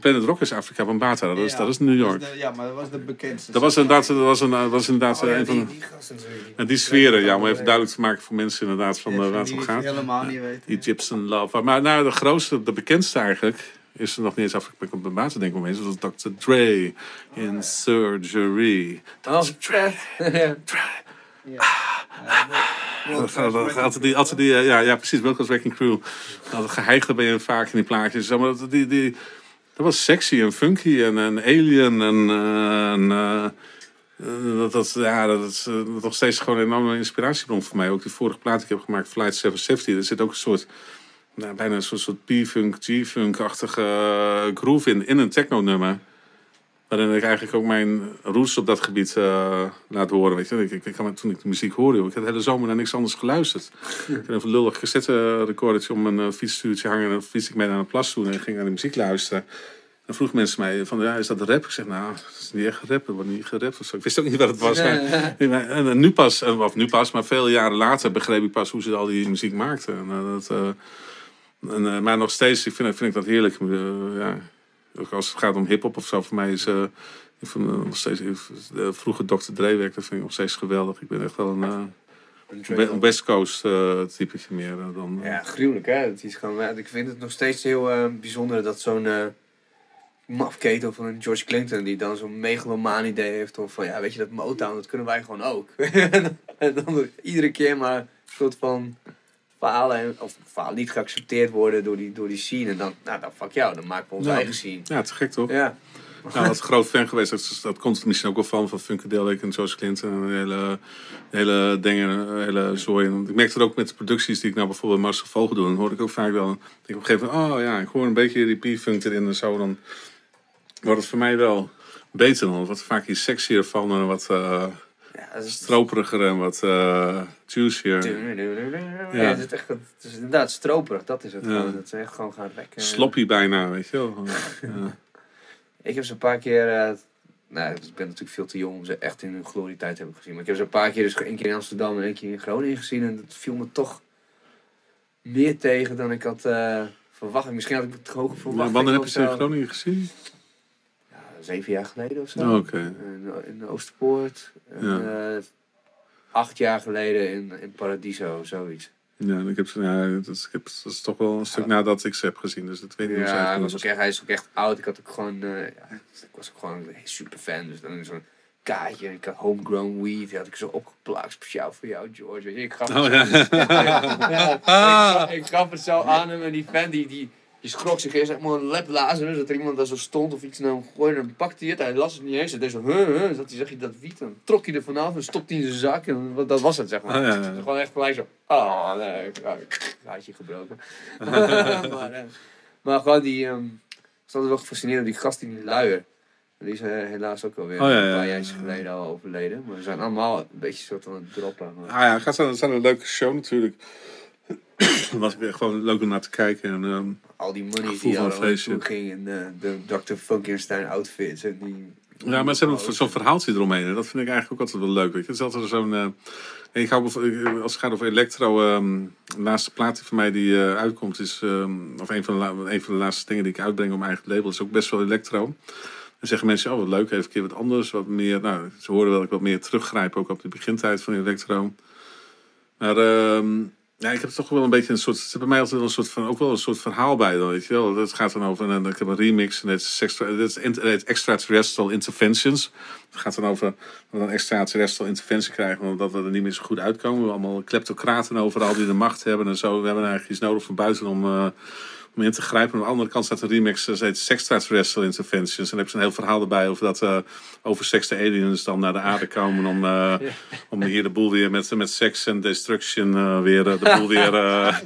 Planet Rock is Afrika Bambata, dat is, Ja, dat is New York. dat is de- ja, maar dat was de bekendste. Dat was inderdaad, dat was een, dat was inderdaad Oh ja, een van die, gasten. En die sferen, ja, om even duidelijk te maken voor mensen inderdaad van eh, waar het om die gaat. helemaal niet weten. Egyptian Love. Maar nou, de grootste, de bekendste eigenlijk, is er nog niet eens Afrika Bambata, denk ik om eens. Dat was Dr. Dre in Surgery. Oh. Dat gaat- dat gaat Altijd die, altijd die, eh, ja, ja, precies, Welcome Wrecking Crew. Dat geheigde ben je vaak in die plaatjes. Maar, die, die, dat was sexy en funky en, en alien en... eh, en eh, dat, dat, ja, dat is eh, nog steeds gewoon een enorme inspiratiebron voor mij. Ook die vorige plaat die ik heb gemaakt, Flight 770. Er zit ook een soort, nou, bijna een soort, soort P-funk, G-funk-achtige groove in, in een techno-nummer. Waarin ik eigenlijk ook mijn roots op dat gebied eh, laat horen. Weet je. Ik, ik, ik, toen ik de muziek hoorde, ik heb de hele zomer naar niks anders geluisterd. Ik had een lullig cassette-recordertje om een uh, fietsstuurtje hangen. En dan fiets ik mee naar een plas toe en ging naar de muziek luisteren. Dan vroeg mensen mij van, ja, is dat rap? Ik zeg, nou, het is niet echt rap. Er wordt niet gerapt of zo. Ik wist ook niet wat het was. Maar, en, en nu pas, eh, of nu pas, maar veel jaren later begreep ik pas hoe ze al die muziek maakten. En, eh, dat, eh, en, eh, maar nog steeds, ik vind, vind ik dat heerlijk. Eh, ja, ook als het gaat om hip-hop of zo, voor mij is. eh, ik vind, eh, nog steeds, vroeger Dr. Dre werk, dat vind ik nog steeds geweldig. Ik ben echt wel een, eh, een West Coast typetje meer dan. Ja, gruwelijk hè. Het is gewoon, ik vind het nog steeds heel bijzonder dat zo'n mafketel van een George Clinton die dan zo'n megalomaan idee heeft of van ja, weet je dat Motown, dat kunnen wij gewoon ook. en dan iedere keer maar een soort van falen en- of falen niet geaccepteerd worden door die, door die scene en dan, nou dan fuck jou, dan maken we Ja. eigen scene. ja, te gek toch? Ja. Nou, groot fan geweest. Dat, dat komt er misschien ook wel van, van Funkadelic en George Clinton. En hele, hele dingen, hele zooi. En ik merk dat ook met de producties die ik nou bijvoorbeeld Marcel Vogel doe. Dan hoor ik ook vaak wel, ik op een gegeven moment, oh ja, ik hoor een beetje die P-funk erin en zo. Dan wordt het voor mij wel beter dan. Het wordt vaak iets sexier van en wat eh Ja, is stroperiger en wat eh juicier. Ja. het, is echt, het is inderdaad stroperig, dat is het Ja. gewoon. Dat ze echt gewoon gaan rekken. Sloppy bijna, weet je wel. Ja. Ik heb ze een paar keer... eh, nou, ik ben natuurlijk veel te jong om ze echt in hun glorietijd te hebben gezien. Maar ik heb ze een paar keer, dus één keer in Amsterdam en één keer in Groningen gezien. En dat viel me toch meer tegen dan ik had eh, verwacht. Misschien had ik het hoger verwacht. Wanneer heb je ze in. Groningen gezien? Ja, zeven jaar geleden of zo. Oh. In, in Oosterpoort. En, Ja. eh, acht jaar geleden in, in Paradiso, zoiets. Ja, ik heb, ja, dat, is, ik heb, dat is toch wel een stuk nadat ik ze heb gezien. Dus dat weet ik niet Ja, hij, zeker. was ook echt, hij is ook echt oud. Ik had ook gewoon, eh, ja, ik was ook gewoon een super fan. Dus dan zo'n kaartje ik had homegrown weed. Die had ik zo opgeplakt, speciaal voor jou, George. Weet je, Ik gaf, Oh, het, ja. zo, ja, ik, gaf- ik gaf het zo aan hem en die fan die, die, die schrok zich eerst helemaal een lep Lazarus. Dat er iemand daar zo stond of iets naar hem gooide. Dan pakte hij het, hij las het niet eens. Hij deed zo, huh, huh. Zat hij, zag je dat wiet? Dan trok hij er vanaf en stopte hij in zijn zak. En dat was het, zeg maar. Oh, ja, ja. Gewoon echt gelijk zo, oh nee, ik- ah, gaatje gebroken. maar, eh, maar gewoon die, ehm ik was altijd wel gefascineerd die gast in die luier. Die is eh, helaas ook alweer Oh, ja, een ja, paar ja, jaar ja. geleden al overleden. Maar we zijn allemaal een beetje soort van aan het droppen. Maar- Ah ja, gaat zijn, zijn een leuke show natuurlijk. Was weer gewoon leuk om naar te kijken. En, ehm, al die money die feestje. naartoe ging en eh, de Dr. Frankenstein outfits en die... ja, maar ze hebben zo'n verhaaltje eromheen. En dat vind ik eigenlijk ook altijd wel leuk. Weet je. Het is altijd zo'n... eh, ik hou als het gaat over electro... ehm, de laatste plaat die van mij die eh, uitkomt is... ehm, of een van, de, een van de laatste dingen die ik uitbreng op mijn eigen label... is ook best wel electro. Dan zeggen mensen, oh wat leuk, even een keer wat anders. Wat meer, nou, ze horen wel dat ik wat meer teruggrijp... ook op de begintijd van electro. Maar ja, ik heb toch wel een beetje een soort... Het is bij mij altijd een soort van... Ook wel een soort verhaal bij dan, weet je wel. Het gaat dan over... En ik heb een remix en het is, extra, het Extraterrestrial Interventions. Het gaat dan over dat we een extraterrestrial interventie krijgen... omdat we er niet meer zo goed uitkomen. We hebben allemaal kleptocraten overal die de macht hebben en zo. We hebben eigenlijk iets nodig van buiten om... eh, om in te grijpen. Aan de andere kant staat een remix, dat heet Sextraterrestrial Interventions. En dan heb je een heel verhaal erbij over dat eh over seks de aliens dan naar de aarde komen om, eh, om hier de boel weer met, met seks en destruction eh, weer eh, de boel weer eh,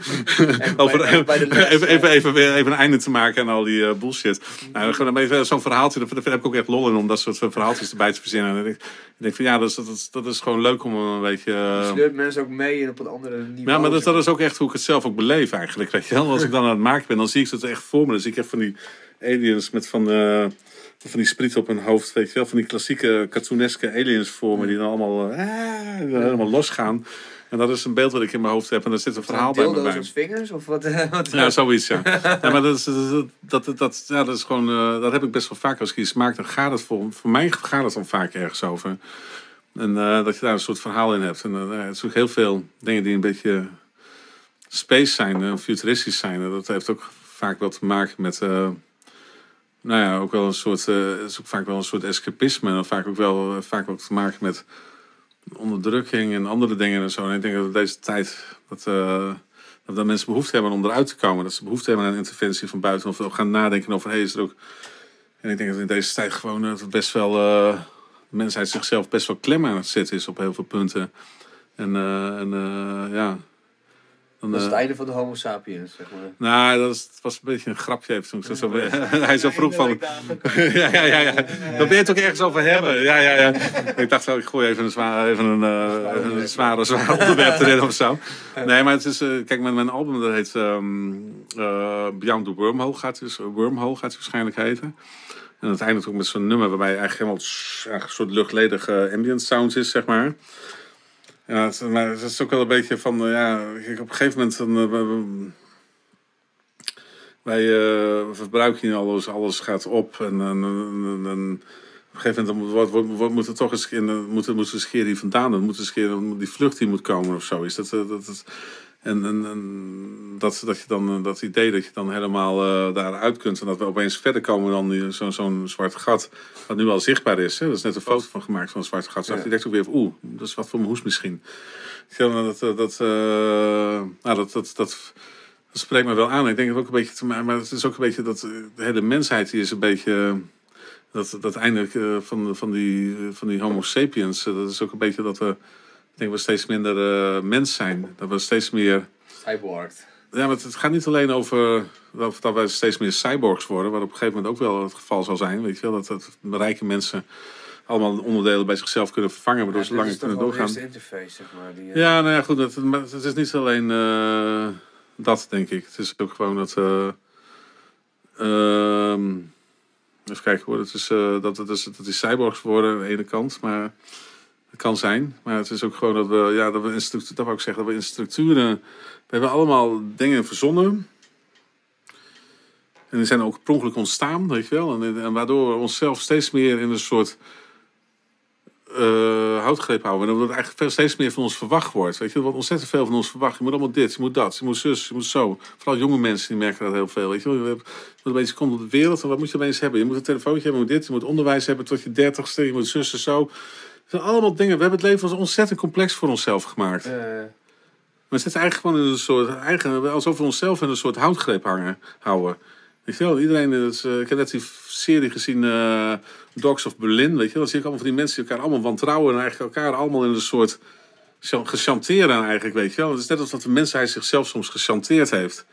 over, even, even, even, weer even een einde te maken aan al die eh, bullshit. Nou, zo'n verhaaltje, daar daar heb ik ook echt lol in om dat soort verhaaltjes erbij te verzinnen. En ik, ik denk van ja, dat is, dat, is, dat is gewoon leuk om een beetje... eh, sleurt mensen ook mee en op een andere niveau. ja, maar dat, dat is ook echt hoe ik het zelf ook beleef eigenlijk. Weet je wel? Als ik dan aan het maken ben, dan zie ik het echt voor me. Dan zie ik echt van die aliens met van, eh, van die spriet op hun hoofd. Weet je wel? Van die klassieke cartooneske aliens voor me. Die dan allemaal, ah, helemaal losgaan. En dat is een beeld wat ik in mijn hoofd heb. En daar zit een verhaal bij me bij. als vingers of wat? wat Ja, zoiets, ja. ja maar dat is, dat, dat, dat, ja, dat is gewoon... eh, dat heb ik best wel vaak. Als ik iets maak, dan gaat het voor... Voor mij gaat het dan vaak ergens over. En dat je daar een soort verhaal in hebt. En eh, het is ook heel veel dingen die een beetje space zijn, futuristisch zijn. Dat heeft ook vaak wel te maken met... eh, nou ja, ook wel een soort... eh, is ook vaak wel een soort escapisme. En vaak ook wel, eh, vaak ook te maken met onderdrukking en andere dingen en zo. En ik denk dat deze tijd... Dat, dat, mensen behoefte hebben om eruit te komen. Dat ze behoefte hebben aan interventie van buiten. Of gaan nadenken over, hey, is er ook... En ik denk dat in deze tijd gewoon dat best wel... eh, de mensheid zichzelf best wel klem aan het zetten is op heel veel punten. En, en ja... Dan, Dat is het eh, einde van de homo sapiens, zeg maar. nou, dat was, was een beetje een grapje even toen ik zo, zo hij zo vroeg van... ja, ja, ja, ja. Daar ben je het ook ergens over hebben. Ja, ja, ja. Ik dacht wel, ik gooi even een, zwaar, even een, eh, even een zware, zware onderwerp erin of zo. Nee, maar het is... eh, kijk, mijn, mijn album dat heet ehm, eh, Beyond the Wormhole gaat, dus, Wormhole gaat het waarschijnlijk heten. En het eindigt ook met zo'n nummer waarbij eigenlijk helemaal een soort luchtledige ambient sound is, zeg maar. Ja, het, maar het is ook wel een beetje van, eh, ja, op een gegeven moment dan, eh, we- we- wij eh, verbruiken hier alles, alles gaat op en, en, en- op een gegeven moment moet, wordt, moet er toch eens in, moet, moet er keer hier vandaan, dan moet een keer die vlucht die moet komen of zo. Is dat, dat, dat, en, en, en dat, dat je dan dat idee dat je dan helemaal daaruit kunt en dat we opeens verder komen dan die- zo- zo'n zwart gat, wat nu al zichtbaar is. Hè? Er is net een foto van gemaakt van een zwart gat. Zag Ja. je direct ook weer van, oeh, dat is wat voor mijn hoes misschien. Maar dat, eh, dat, eh, nou, dat, dat, dat, dat spreekt me wel aan. Ik denk het ook een beetje te maken, maar het is ook een beetje dat eh, de hele mensheid die is een beetje Dat, dat eindelijk van, van, die, van die homo sapiens, dat is ook een beetje dat we, ik denk we steeds minder mens zijn. Dat we steeds meer, Cyborg. Ja, maar het, gaat niet alleen over dat, dat wij steeds meer cyborgs worden, wat op een gegeven moment ook wel het geval zal zijn. Weet je wel, dat, dat rijke mensen allemaal onderdelen bij zichzelf kunnen vervangen, waardoor ze langer kunnen doorgaan. de interface, zeg maar. Die, eh, Ja, nou ja, goed. Het, maar het is niet alleen eh, dat, denk ik. Het is ook gewoon dat. eh, ehm, even kijken hoor. Het is, dat, het is, dat die cyborgs worden aan de ene kant. Maar het kan zijn. Maar het is ook gewoon dat we. Ja, dat we in dat wil ik zeggen. Dat we in structuren. We hebben allemaal dingen verzonnen. En die zijn ook per ongeluk ontstaan, weet je wel. En, en waardoor we onszelf steeds meer in een soort eh houtgreep houden. En dat er eigenlijk steeds meer van ons verwacht wordt. Weet je, er wordt ontzettend veel van ons verwacht. Je moet allemaal dit, je moet dat, je moet zus, je moet zo. Vooral jonge mensen die merken dat heel veel. Weet je, je moet opeens komen op de wereld en wat moet je opeens hebben? Je moet een telefoontje hebben, je moet dit, je moet onderwijs hebben tot je dertigste, je moet zussen zo. Het zijn allemaal dingen. We hebben het leven als ontzettend complex voor onszelf gemaakt. eh, Maar het zit eigenlijk gewoon een soort eigen, alsof we onszelf in een soort houtgreep hangen, houden. Weet je wel, iedereen, is, eh, ik heb net die serie gezien, eh, Dogs of Berlin, weet je wel. Dan zie ik allemaal van die mensen die elkaar allemaal wantrouwen en eigenlijk elkaar allemaal in een soort chan- gechanteerd eigenlijk, weet je wel. Het is net alsof de mensheid zichzelf soms gechanteerd heeft.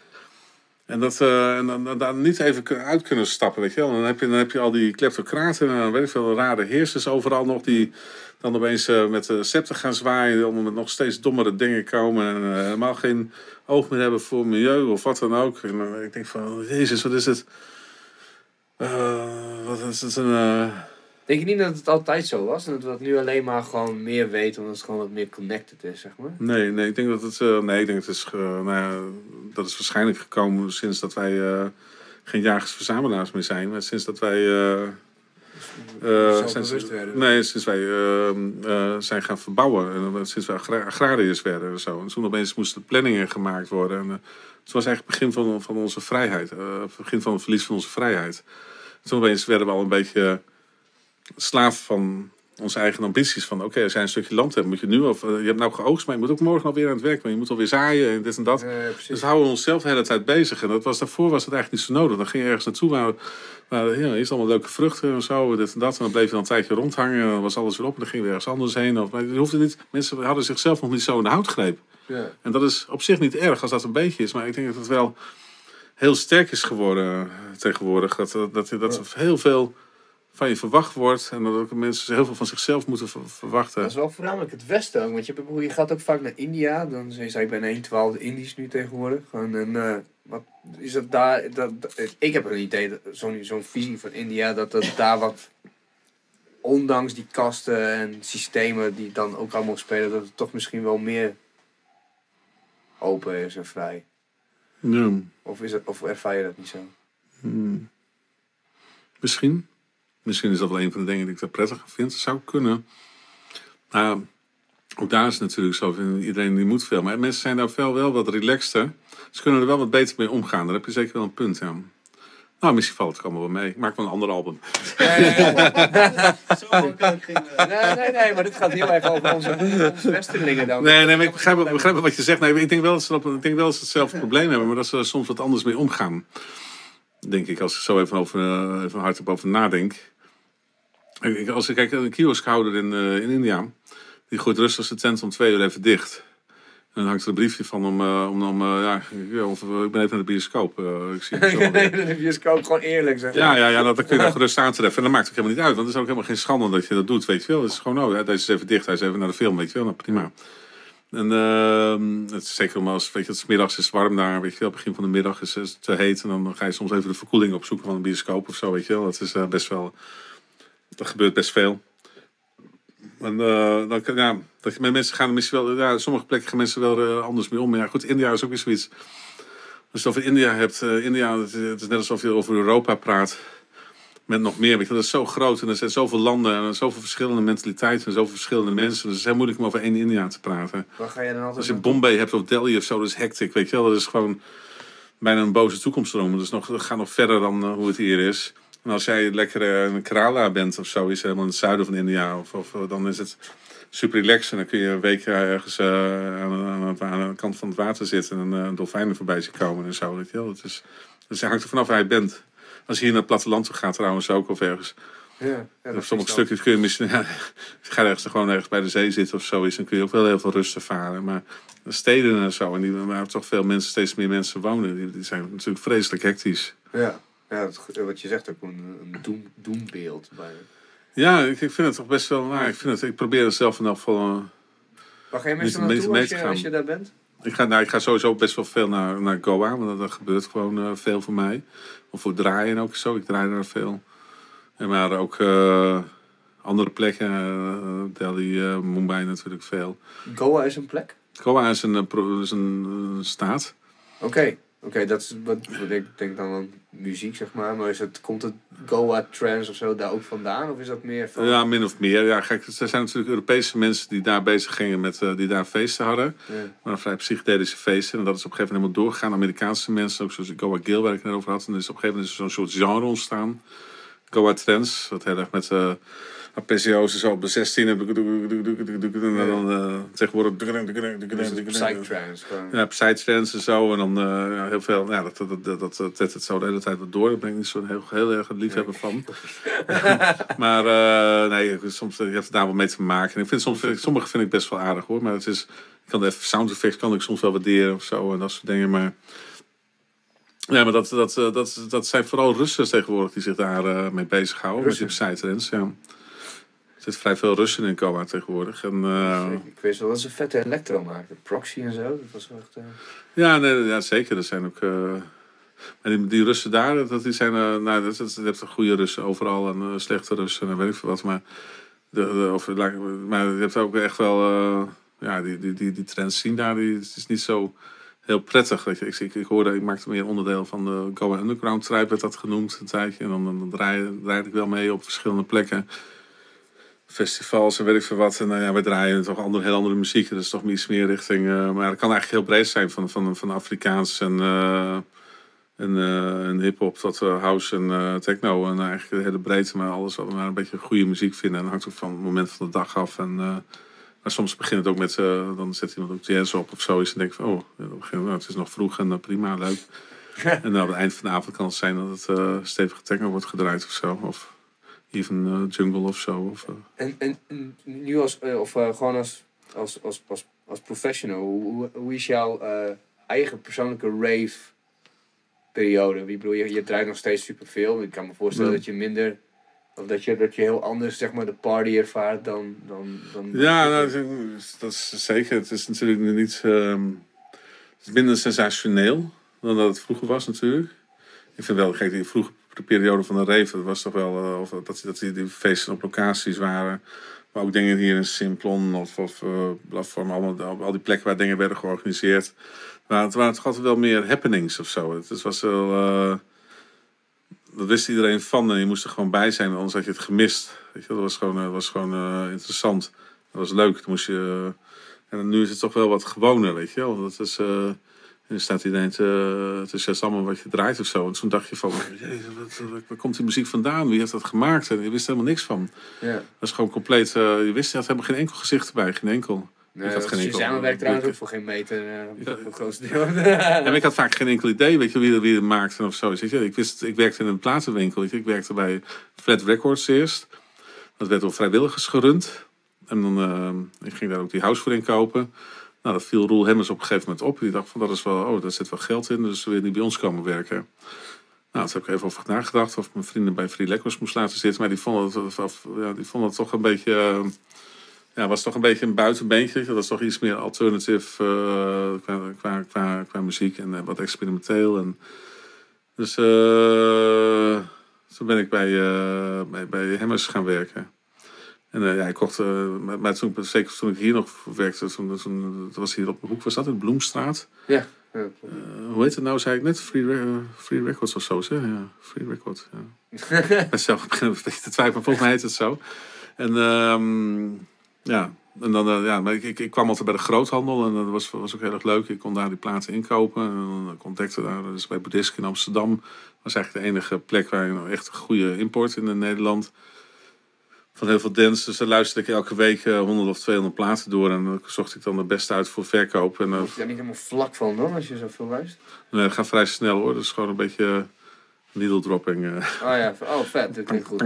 En dat eh, en dan, niet even uit kunnen stappen, weet je wel. Dan heb je, dan heb je al die kleptocraten en weet ik veel, rare heersers overal nog die dan opeens eh, met de scepter gaan zwaaien, allemaal met nog steeds dommere dingen komen en eh, helemaal geen oog meer hebben voor milieu of wat dan ook. En ik denk van, jezus, wat is het? Eh, wat is het een... eh, Denk je niet dat het altijd zo was? En dat we dat nu alleen maar gewoon meer weten, omdat het gewoon wat meer connected is, zeg maar? Nee, nee, ik denk dat het, eh, nee, ik denk dat het is, eh, nou ja, dat is waarschijnlijk gekomen sinds dat wij eh, geen jagers-verzamelaars meer zijn. Maar sinds dat wij, eh, eh, Zelfbewust sinds, werden. nee, sinds wij eh, eh, zijn gaan verbouwen. En dan sinds wij agra- agrariërs werden en zo. En toen opeens moesten planningen gemaakt worden. En, eh, het was eigenlijk het begin van, van onze vrijheid. eh, het begin van het verlies van onze vrijheid. Toen opeens werden we al een beetje slaaf van onze eigen ambities. Van oké, als jij een stukje land hebt, moet je nu of je hebt nou geoogst, maar je moet ook morgen alweer aan het werk. Maar je moet alweer zaaien en dit en dat. Eh. Dus we houden onszelf de hele tijd bezig. En dat was, daarvoor was het eigenlijk niet zo nodig. Dan ging je ergens naartoe waar, waar ja, is allemaal leuke vruchten en zo, dit en dat. En dan bleef je dan een tijdje rondhangen en dan was alles weer op. En dan ging je weer ergens anders heen. Of, maar je hoefde niet, mensen hadden zichzelf nog niet zo in de houtgreep. Ja. En dat is op zich niet erg als dat een beetje is. Maar ik denk dat het wel heel sterk is geworden eh, tegenwoordig. Dat, dat, dat, dat er heel veel van je verwacht wordt. En dat ook mensen heel veel van zichzelf moeten ver- verwachten. Dat is wel voornamelijk het Westen ook. Want je, hebt- je gaat ook vaak naar India. Dan zei je, ik ben 1 12 Indisch nu tegenwoordig. Gewoon een, eh, wat is dat daar? Dat, dat- ik heb een idee, zo'n zo'n visie van India, dat dat daar wat. Ondanks die kasten en systemen die dan ook allemaal spelen, dat het toch misschien wel meer open is en vrij. Ja. Of, is het, of ervaar je dat niet zo? Hmm. Misschien. Misschien is dat wel een van de dingen die ik dat prettig vind. Dat zou kunnen. Maar ook daar is het natuurlijk zo. Iedereen die moet veel. Maar mensen zijn daar veel wel wat relaxter. Ze kunnen er wel wat beter mee omgaan. Daar heb je zeker wel een punt aan. Nou, misschien valt het allemaal wel mee. Ik maak wel een ander album. Nee, nee, nee, maar dit gaat heel erg over onze, onze westerlingen dan. Nee, nee, maar ik begrijp, begrijp wat je zegt. Nee, ik denk wel dat ze, ik denk wel dat ze hetzelfde probleem hebben. Maar dat ze er soms wat anders mee omgaan. Denk ik, als ik zo even, over, eh, even hardop over nadenk. Ik- Als ik kijk, een kioskhouder in, eh, in India. Die gooit rustig zijn tent om twee uur even dicht. En dan hangt er een briefje van om, eh, om, om ja, of, ik ben even naar de bioscoop. eh, ik zie. Dan dus ook gewoon eerlijk zeg. Ja, ja, ja dat, dat kun je dan gerust aantreffen. En dat maakt ook helemaal niet uit. Want het is ook helemaal geen schande dat je dat doet, weet je wel. Het is gewoon, oh, deze is even dicht. Hij is even naar de film, weet je wel. Nou, prima. En ehm, het is zeker om als, weet je, het is middags is warm daar, weet je. Begin van de middag is het te heet. En dan ga je soms even de verkoeling opzoeken van een bioscoop of zo, weet je wel. Dat is eh, best wel, dat gebeurt best veel. En eh, dan, ja, dat mensen gaan misschien wel, ja, sommige plekken gaan mensen wel eh, anders mee om. Maar ja, goed, India is ook weer zoiets. Als je het over India hebt, India, het is net alsof je over Europa praat. Met nog meer, dat is zo groot en er zijn zoveel landen en zoveel verschillende mentaliteiten en zoveel verschillende mensen. Dus het is heel moeilijk om over één India te praten. Waar ga je dan altijd Als je? Bombay hebt of Delhi of zo, dat is hectic, weet je wel. Dat is gewoon bijna een boze toekomstdroom. Dus nog, dat gaat nog verder dan eh, hoe het hier is. En als jij lekker eh, in Kerala bent of zo, is helemaal in het zuiden van India, of, of eh, dan is het super relaxed. En dan kun je een week ergens aan, aan, het- aan de kant van het water zitten en eh dolfijnen voorbij zien komen en zo. Weet je wel. Het is, dus hangt er vanaf waar je bent. Als je hier naar het platteland toe gaat trouwens ook, of ergens Ja, is sommige stukjes kun je misschien... Ja, ga ergens gewoon ergens bij de zee zitten of zoiets. Dan kun je ook wel heel veel rust ervaren. Maar de steden en zo, en die, waar toch veel mensen, steeds meer mensen wonen... die, die zijn natuurlijk vreselijk hectisch. Ja, ja dat, wat je zegt ook een, een doem, doembeeld. Ja, ik, ik vind het toch best wel... Nou, ik, vind het, ik probeer het zelf in elk geval... eh, Waar ga je meestal naartoe als je, als je daar bent? Ik ga, nou, ik ga sowieso best wel veel naar, naar Goa, want dat gebeurt gewoon eh, veel voor mij. Of voor draaien ook zo, ik draai daar veel. En maar ook eh, andere plekken, eh, Delhi, eh, Mumbai natuurlijk veel. Goa is een plek? Goa is een, is een staat. Oké, oké, dat is wat, wat ik denk dan muziek, zeg maar. Maar is het, komt het Goa Trance of zo daar ook vandaan? Of is dat meer van... Ja, min of meer. Ja, kijk, er zijn natuurlijk Europese mensen die daar bezig gingen met, eh, die daar feesten hadden. Ja. Maar vrij psychedelische feesten. En dat is op een gegeven moment helemaal doorgegaan. Amerikaanse mensen, ook zoals Goa Gil, waar ik het net over had. En er is op een gegeven moment is zo'n soort genre ontstaan. Goa Trends. Wat heel erg met uh, arpeggio's en zo op de 16. En dan uh, tegenwoordig... Dus psytrance. Ja, psytrance en zo. En dan uh, heel veel... Ja, dat, dat, dat, dat, het zo de hele tijd wat door. Daar ben ik niet zo heel, heel erg liefhebber van. maar uh, nee, soms je hebt het daar wel mee te maken. En ik vind soms, sommige vind ik best wel aardig hoor. Maar het is... Ik kan de sound effects kan ik soms wel waarderen of zo. En dat soort dingen. Maar... Ja, maar dat, dat, dat, dat zijn vooral Russen tegenwoordig die zich daar uh, mee bezighouden. Met die psytrance, ja. Er zit vrij veel Russen in Goa tegenwoordig. En, uh, ik wist wel dat ze vette elektro maakten. Proxy en zo. Dat was echt... Uh... Ja, nee, ja, zeker. Er zijn ook... Uh, maar die, die Russen daar, dat, die zijn... Nou, dat, dat, je hebt goede Russen overal en slechte Russen en weet ik veel wat. Maar, de, de, of, maar je hebt ook echt wel... ja, die, die, die, die trends zien daar, die, het is niet zo heel prettig. Weet je. Ik, ik, ik hoorde, ik maakte meer onderdeel van de Goa Underground Tribe, werd dat genoemd een tijdje. En dan, dan, ik wel mee op verschillende plekken festivals en weet ik veel wat. En nou ja, we draaien toch andere, heel andere muziek. Dat is toch iets meer richting... Uh, maar het kan eigenlijk heel breed zijn. Van, van, van Afrikaans en, uh, en, uh, en hip-hop tot house en techno. En eigenlijk de hele breedte. Maar alles wat we maar een beetje goede muziek vinden. En dat hangt ook van het moment van de dag af. En, maar soms begint het ook met... dan zet iemand ook jazz op of zoiets. En denk van, oh, begin, nou, het is nog vroeg en prima, leuk. en dan op het eind van de avond kan het zijn dat het stevige techno wordt gedraaid of zo. Of, even uh, jungle of zo. Of, uh. en, en, en, nu als, uh, of gewoon als, als, als, als, als professional, hoe, hoe is jouw eigen persoonlijke rave periode? Wie bedoel, je, je draait nog steeds superveel. Ik kan me voorstellen Ja. dat je minder, of dat je, dat je heel anders zeg maar de party ervaart dan... dan, dan Ja, nou, dat is- dat is zeker. Het is natuurlijk niet... ehm, het is minder sensationeel dan dat het vroeger was natuurlijk. Ik vind wel, kijk, die vroege periode van de rave, dat was toch wel... eh, of dat, dat die, feesten op locaties waren. Maar ook dingen hier in Simplon of, of eh, platform, allemaal, al die plekken waar dingen werden georganiseerd. Maar het waren toch altijd wel meer happenings of zo. Het, was wel... eh, dat wist iedereen van en je moest er gewoon bij zijn, anders had je het gemist. Weet je, dat was gewoon, was gewoon interessant. Dat was leuk. Moest je, en nu is het toch wel wat gewoner, weet je wel. Dat is, dan staat iedereen te, te allemaal wat je draait of zo. En toen dacht je van, jezus, wat, waar komt die muziek vandaan? Wie heeft dat gemaakt? En je wist helemaal niks van. Ja. Dat is gewoon compleet, eh, je wist, je had helemaal geen enkel gezicht erbij, geen enkel. Nee, Ik had dat geen je enkel- trouwens ik- ook voor geen meter, uh, Ja. voor het grootste deel. En ik had vaak geen enkel idee, weet je, wie, er- wie het maakte of zo. Weet je. Ik, wist, ik werkte in een platenwinkel, weet je. Ik werkte bij Flat Records eerst. Dat werd door vrijwilligers gerund. En dan eh, ik ging daar ook die house voor inkopen. Nou, dat viel Roel Hemmers op een gegeven moment op. Die dacht van, dat is wel, oh, daar zit wel geld in. Dus wil niet bij ons komen werken. Nou, toen heb ik even over nagedacht of mijn vrienden bij Free Records moest laten zitten. Maar die vonden het, ja, die vonden toch een beetje... eh, ja, was toch een beetje een buitenbeentje. Dat was toch iets meer alternative eh, qua, qua, qua, muziek en eh, wat experimenteel. En, dus toen ben ik bij, bij Hemmers gaan werken. En eh, ja, ik kocht, eh, maar, toen, zeker toen ik hier nog werkte, toen, toen dat was hier op de hoek, was dat in Bloemstraat. ja. ja. Eh, hoe heet het nou, zei ik net? Free, Re- eh, Free Records of zo, zeg? Ja, Free Records, ja. Ik ben zelf beginnen een beetje te twijfelen, maar volgens mij heet het zo. En ehm, ja, en dan, eh, ja, maar ik, ik, ik kwam altijd bij de groothandel en dat was, was ook heel erg leuk. Ik kon daar die platen inkopen. En dan ik ontdekte daar, dus bij Boeddhisk in Amsterdam, was eigenlijk de enige plek waar je nou echt een goede import in Nederland. Van heel veel dance. Dus daar luisterde ik elke week eh, 100 of 200 platen door. En dan zocht ik dan de beste uit voor verkoop. En eh, Word je daar niet helemaal vlak van dan, als je zoveel luistert? Nee, dat gaat vrij snel hoor. Dat is gewoon een beetje. needle dropping. eh. Oh ja, oh vet, dat klinkt goed.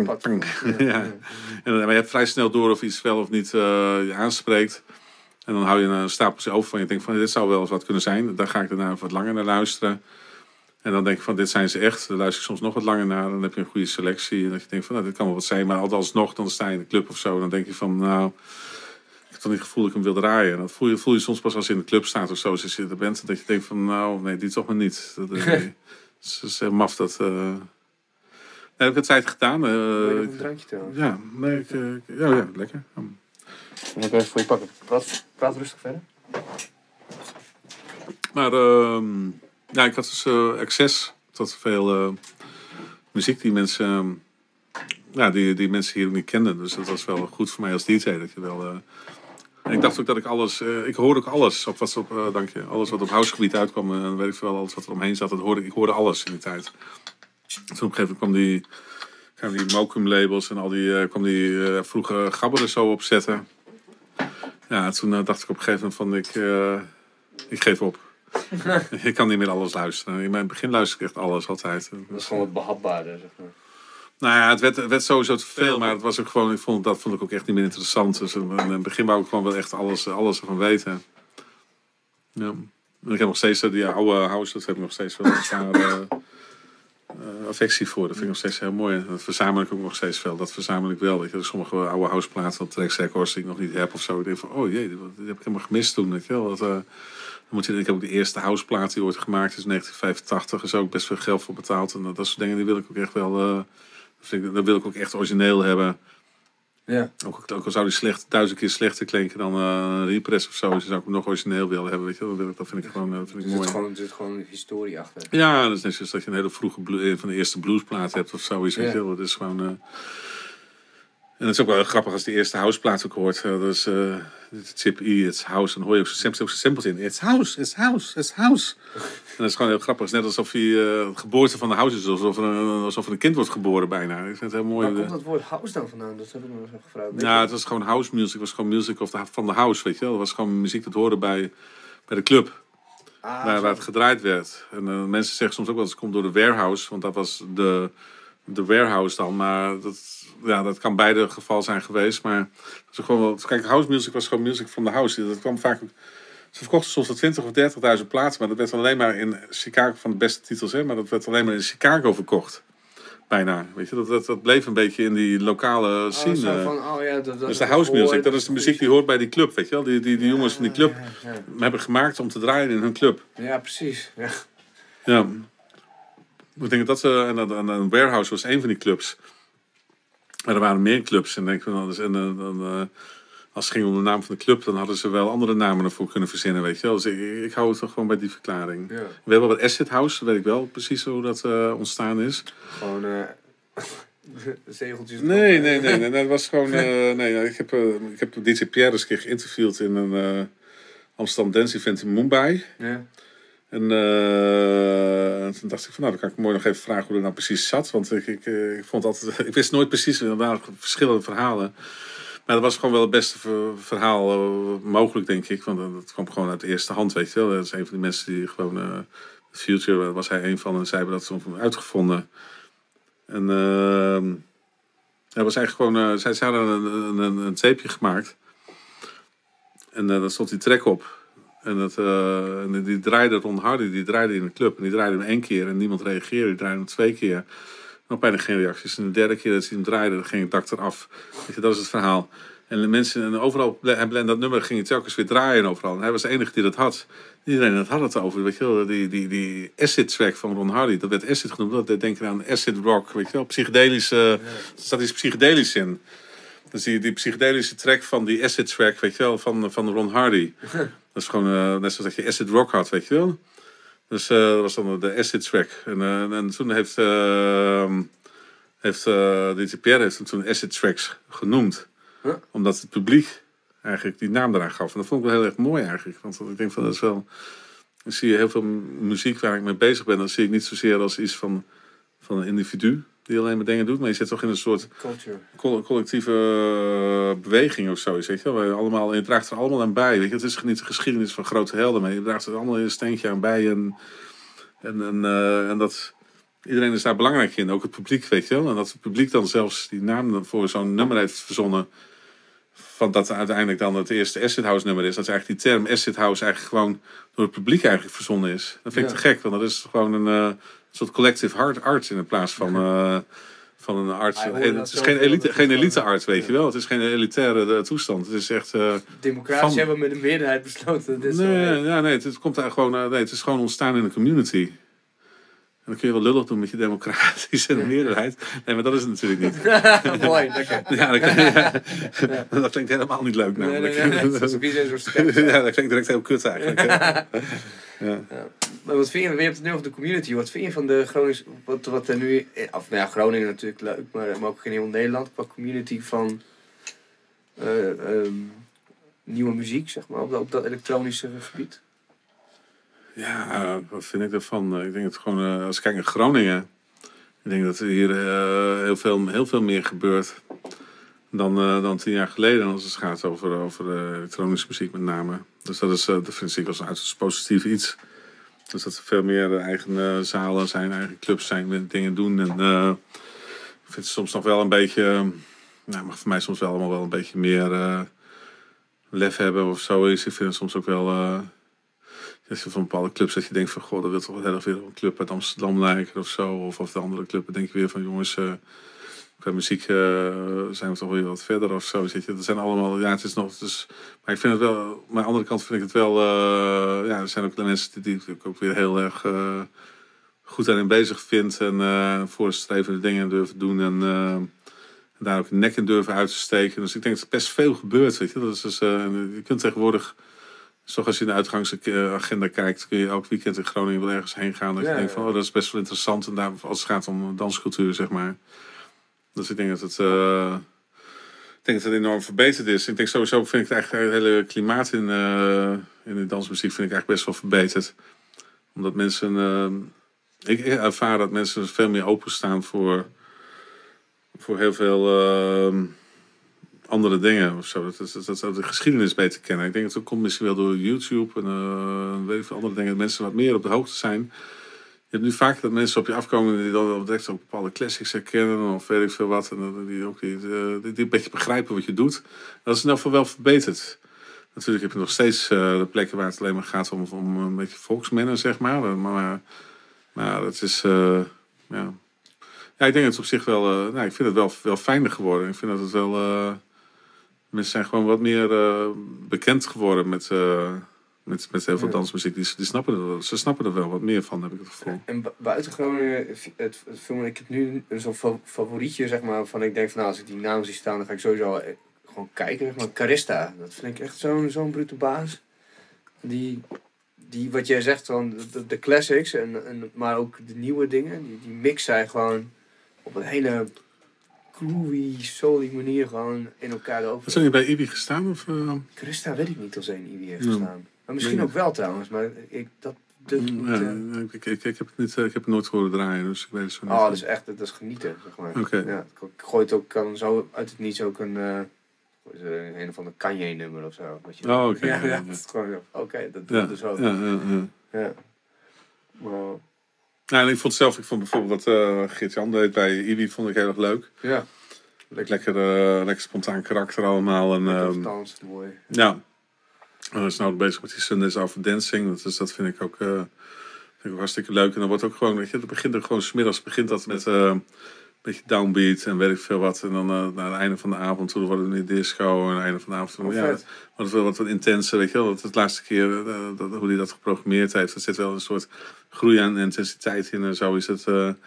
Ja. Ja. En, eh, maar je hebt vrij snel door of iets wel of niet eh, je aanspreekt. En dan hou je een stapeltje over van je denkt van dit zou wel eens wat kunnen zijn. Daar ga ik daarna wat langer naar luisteren. En dan denk ik van dit zijn ze echt. Dan luister ik soms nog wat langer naar. Dan heb je een goede selectie. En dat je denkt van nou, dit kan wel wat zijn. Maar alsnog dan sta je in de club of zo. Dan denk je van nou, ik heb dan niet het gevoel dat ik hem wil draaien. En dat voel je, voel je soms pas als je in de club staat of zo. Als je de band dat je denkt van nou nee, die toch maar niet. Dat, eh, nee. Het is heel maf dat... eh nee, heb ik het tijd gedaan. eh, nog een drankje trouwens? ja, nee, ik, ik- ja, ja, lekker. Dan kan ik even voor je pakken. Praat, praat rustig verder. Maar ehm, ja, ik had dus eh, access tot veel eh, muziek die mensen, ehm, ja, die, die mensen hier niet kenden. Dus dat was wel goed voor mij als DJ. Dat je wel, eh, ik dacht ook dat ik alles, eh, ik hoorde ook alles op wat op, eh, dank je, alles wat op housegebied uitkwam. En weet ik veel, alles wat er omheen zat, dat hoorde, ik hoorde alles in die tijd. Toen op een gegeven moment kwam die, kwamen die Mokum labels en al die, eh, kwam die eh, vroege gabberen zo opzetten. Ja, toen eh, dacht ik op een gegeven moment van ik, eh, ik geef op. ik kan niet meer alles luisteren. In mijn begin luisterde ik echt alles altijd. Dat is gewoon wat behapbaarder, zeg maar. Nou ja, het werd, het werd sowieso te veel, maar het was ook gewoon, ik vond, dat vond ik ook echt niet meer interessant. Dus in het begin wou ik gewoon wel echt alles, alles ervan weten. Ja. En ik heb nog steeds eh, die oude house, dat heb ik nog steeds wel een paar eh, eh, affectie voor. Dat vind ik nog steeds heel mooi. Dat verzamel ik ook nog steeds veel. Dat verzamel ik wel. Weet je. Sommige oude houseplaten op Records die ik nog niet heb of zo. Ik denk van, oh jee, dit dit heb ik helemaal gemist toen. Weet je wel. Dat, eh, moet je, ik heb ook de eerste houseplaat die ooit gemaakt is in 1985. Er is ook best veel geld voor betaald. En dat, dat soort dingen die wil ik ook echt wel... eh, dat vind ik, dat wil ik ook echt origineel hebben. Ja. Ook, ook al zou die slecht, duizend keer slechter klinken dan eh, een repress of zo. Dus zou ik hem nog origineel willen hebben. Weet je? Dat, dat vind ik gewoon, eh, dat vind Er ik zit mooi. gewoon, er zit gewoon een historie achter. Ja, dat is net zoals dat je een hele vroege een van de eerste bluesplaat hebt of zoiets. Weet Ja. je. Dat is gewoon. eh, En het is ook wel grappig als die eerste houseplaat ook hoort. Eh, dat is eh, Chip E, It's House. En dan hoor je ook simpels in. It's House, It's House, It's House. En dat is gewoon heel grappig. Het is net alsof hij de geboorte van de house is. Alsof er, een, alsof er een kind wordt geboren bijna. Ik vind het heel mooi. Waar komt dat woord house dan vandaan? Dat heb ik me nog even gevraagd. Je? het was gewoon house music. Het was gewoon music of de, van de house, weet je wel. Het was gewoon muziek dat hoorde bij, bij de club. Ah, waar, het gedraaid werd. En mensen zeggen soms ook wel eens het komt door de warehouse. Want dat was de, de warehouse dan. Maar dat, ja, dat kan beide geval zijn geweest. Maar het was gewoon wel, kijk, house music was gewoon music van de house. Dat kwam vaak... Ze verkochten soms wel 20 of 30.000 plaatsen. Maar dat werd alleen maar in Chicago, van de beste titels, hè. Maar dat werd alleen maar in Chicago verkocht. Bijna, weet je. Dat, dat, dat bleef een beetje in die lokale Oh, scene. van, oh ja, dat, dat, is de house music. Dat is de muziek die hoort bij die club, weet je wel. Die, die, die jongens van die club Ja, hebben gemaakt om te draaien in hun club. ja. Precies. Ja. Ja. Ik denk dat ze, en, en een warehouse was een van die clubs. Maar er waren meer clubs. En, denk ik, van, dan, en dan, dan, eh, als het ging om de naam van de club, dan hadden ze wel andere namen ervoor kunnen verzinnen, weet je wel. Dus ik, ik hou het toch gewoon bij die verklaring. Ja. We hebben wat Acid House, dat weet ik wel precies hoe dat eh, ontstaan is. Gewoon eh zegeltjes. Nee, nee, nee, nee, dat was gewoon. eh, nee, ja, ik heb, eh, ik heb DJ Pierre eens een keer geïnterviewd in een eh, Amsterdam Dance Event in Mumbai. Ja. En eh, toen dacht ik nou, dan kan ik mooi nog even vragen hoe dat nou precies zat. Want ik, ik, eh, ik vond altijd, ik wist nooit precies, er waren verschillende verhalen. Maar dat was gewoon wel het beste ver- verhaal eh, mogelijk, denk ik. Want dat kwam gewoon uit de eerste hand, weet je wel. Dat is een van die mensen die gewoon, eh Future was hij een van en zij hebben dat toen uitgevonden. En ehm hij was eigenlijk gewoon, eh, zij, hadden een, een, een, tapeje gemaakt. En daar stond die track op. En, dat, eh, en die draaide Ron Hardy, die draaide in de club. En die draaide hem één keer en niemand reageerde. Die draaide hem twee keer. Nog bijna geen reacties. En de derde keer dat hij hem draaide, dan ging het dak eraf. Weet je, dat is het verhaal. En de mensen, en overal, en dat nummer ging hij telkens weer draaien overal. En hij was de enige die dat had. Iedereen dat had het over, weet je wel. Die, die, die acid track van Ron Hardy, dat werd acid genoemd. Dat deed denken aan acid rock, weet je wel. Psychedelische, er staat iets psychedelisch in. Dus die, die psychedelische track van die acid track, weet je wel, van, van Ron Hardy. Dat is gewoon eh, net zoals dat je acid rock had, weet je wel. Dus eh, dat was dan de acid track. En, eh, en toen heeft, uh, heeft DJ Pierre heeft toen acid tracks genoemd. Huh? Omdat het publiek eigenlijk die naam eraan gaf. En dat vond ik wel heel erg mooi eigenlijk. Want ik denk van dat is wel... Dan zie je heel veel muziek waar ik mee bezig ben. Dan zie ik niet zozeer als iets van, van een individu die alleen maar dingen doet. Maar je zit toch in een soort collectieve eh, beweging of zo. Weet je wel? Waar allemaal, je draagt er allemaal aan bij. Weet je? Het is niet de geschiedenis van grote helden. Maar je draagt er allemaal een steentje aan bij. En, en, en, eh, en dat, iedereen is daar belangrijk in, ook het publiek, weet je wel. En dat het publiek dan zelfs die naam voor zo'n nummer heeft verzonnen. Van dat uiteindelijk dan het eerste Acid House nummer is. Dat is eigenlijk die term Acid House eigenlijk gewoon door het publiek eigenlijk verzonnen is. Dat vind ik Ja. te gek, want dat is gewoon een eh, soort collective art, art in plaats van, eh, van een art. Hij hoorde het is geen elite, geen elite art, weet ja. je wel. Het is geen elitaire eh, toestand. Het is echt... eh, Democratisch Van- hebben we met een meerderheid besloten. Dit nee, ja, nee, het, het komt daar gewoon, eh, nee, het is gewoon ontstaan in een community. En dan kun je wel lullig doen met je democratische meerderheid. Nee, maar dat is het natuurlijk niet. Mooi, lekker. Ja, dat, ja, dat klinkt helemaal niet leuk namelijk. nee, nee, nee. Dat is ja, dat klinkt direct heel kut eigenlijk. Ja. Maar wat vind je, we hebben het nu over de community. Wat vind je van de Gronings, wat, wat er nu, of nou ja, Groningen natuurlijk leuk, maar, maar ook in heel Nederland, qua community van eh, ehm, nieuwe muziek, zeg maar, op, dat- op dat elektronische gebied? Ja, wat vind ik ervan? Ik denk dat gewoon, eh, als ik kijk naar Groningen, ik denk dat er hier eh, heel, veel, heel veel meer gebeurt dan, dan tien jaar geleden als het gaat over, over elektronische muziek met name. Dus dat, is, eh, dat vind ik wel zo'n uiterst positief iets. Dus dat er veel meer eh, eigen eh, zalen zijn, eigen clubs zijn dingen doen. En ik vind het soms nog wel een beetje, nou, mag voor mij soms wel allemaal wel een beetje meer lef hebben of zoiets. Ik vind het soms ook wel. eh, als je van bepaalde clubs dat je denkt van goh, dat wil toch wel heel op een club uit Amsterdam lijken of zo. Of, of de andere club, dan denk je weer van jongens, qua muziek eh, zijn we toch weer wat verder of zo. Zit je. Dat zijn allemaal, ja, het is nog. Is, maar ik vind het wel, maar aan de andere kant vind ik het wel, eh, ja, er zijn ook mensen die, die ik ook weer heel erg eh, goed aan in bezig vind. En eh voorstrevende dingen durven doen. En daar ook nek in durven uit te steken. Dus ik denk dat er best veel gebeurt, weet je. Dat is dus, je kunt tegenwoordig dus toch als je in de uitgangsagenda kijkt, kun je elk weekend in Groningen wel ergens heen gaan. Dat Ja, je denkt van, oh, dat is best wel interessant. En daar, als het gaat om danscultuur, zeg maar. Dus ik denk dat het, eh, ik denk dat het enorm verbeterd is. Ik denk sowieso, vind ik het eigenlijk het hele klimaat in, eh, in de dansmuziek vind ik eigenlijk best wel verbeterd. Omdat mensen, eh, ik ervaar dat mensen veel meer openstaan voor, voor heel veel... andere dingen of zo. Dat, dat, dat, de geschiedenis beter kennen. Ik denk dat dat komt misschien wel door YouTube en weet ik andere dingen. Mensen wat meer op de hoogte zijn. Je hebt nu vaak dat mensen op je afkomen die dan direct ook bepaalde classics herkennen of weet ik veel wat. En die ook eh, die, die een beetje begrijpen wat je doet. Dat is in elk geval wel verbeterd. Natuurlijk heb je nog steeds eh, de plekken waar het alleen maar gaat om, om een beetje volksmennen, zeg maar. Maar, maar, is, eh, ja. Ik denk dat het op zich wel, nou, ik vind het wel, wel fijner geworden. Ik vind dat het wel, mensen zijn gewoon wat meer bekend geworden met, met, met heel veel Ja. dansmuziek. Die, die snappen er, wel- ze snappen er wel wat meer van, heb ik het gevoel. En bu- buiten Groningen, het, het film, ik heb nu zo'n fa- favorietje, zeg maar, van ik denk van nou, als ik die naam zie staan, dan ga ik sowieso eh, gewoon kijken. Zeg maar Carista, dat vind ik echt zo'n zo'n brute baas. Die, die, wat jij zegt, van de, classics, en, en, maar ook de nieuwe dingen, die, die mix zij gewoon op een hele groovy, soul manier gewoon in elkaar over. Zijn jullie bij Ibi gestaan? Of, eh? Carista weet ik niet of ze in heeft Ja. Maar misschien ook wel trouwens, maar ik, dat niet... ja, eh, ik, ik, ik, heb het niet, eh, ik heb het nooit horen draaien, dus ik weet het zo niet. Oh, dat is echt, dat is genieten, zeg maar. Oké. Ja, ik gooi het ook, kan zo uit het niets ook een, het, een of ander Kanye-nummer of zo. Weet je. Oh, oké, Ja, ja, ja, ja. dat is gewoon, oké, dat doe ja, ik dus ook. ja, ja, ja. Ja. Maar, Ja, en ik vond zelf, ik vond bijvoorbeeld wat eh Geert-Jan deed bij Ibi, vond ik heel erg leuk. ja. Lekker, Lekker, eh, lekker spontaan karakter allemaal. En, lekker ehm, vertans, mooi. Ja. En hij is nou bezig met die Sundays Over Dancing. Dat, is, dat vind ik ook, eh, vind ik ook hartstikke leuk. En dan wordt ook gewoon, weet je, dat begint er gewoon smiddags begint dat met eh, een beetje downbeat en weet ik veel wat. En dan eh, naar het einde van de avond toe wordt het weer disco. En aan het einde van de avond Oh, ja, vet. wordt het wel wat, wat intenser, weet je wel. Dat het laatste keer, dat, hoe hij dat geprogrammeerd heeft, er zit wel een soort groei aan intensiteit in. En zo is het. en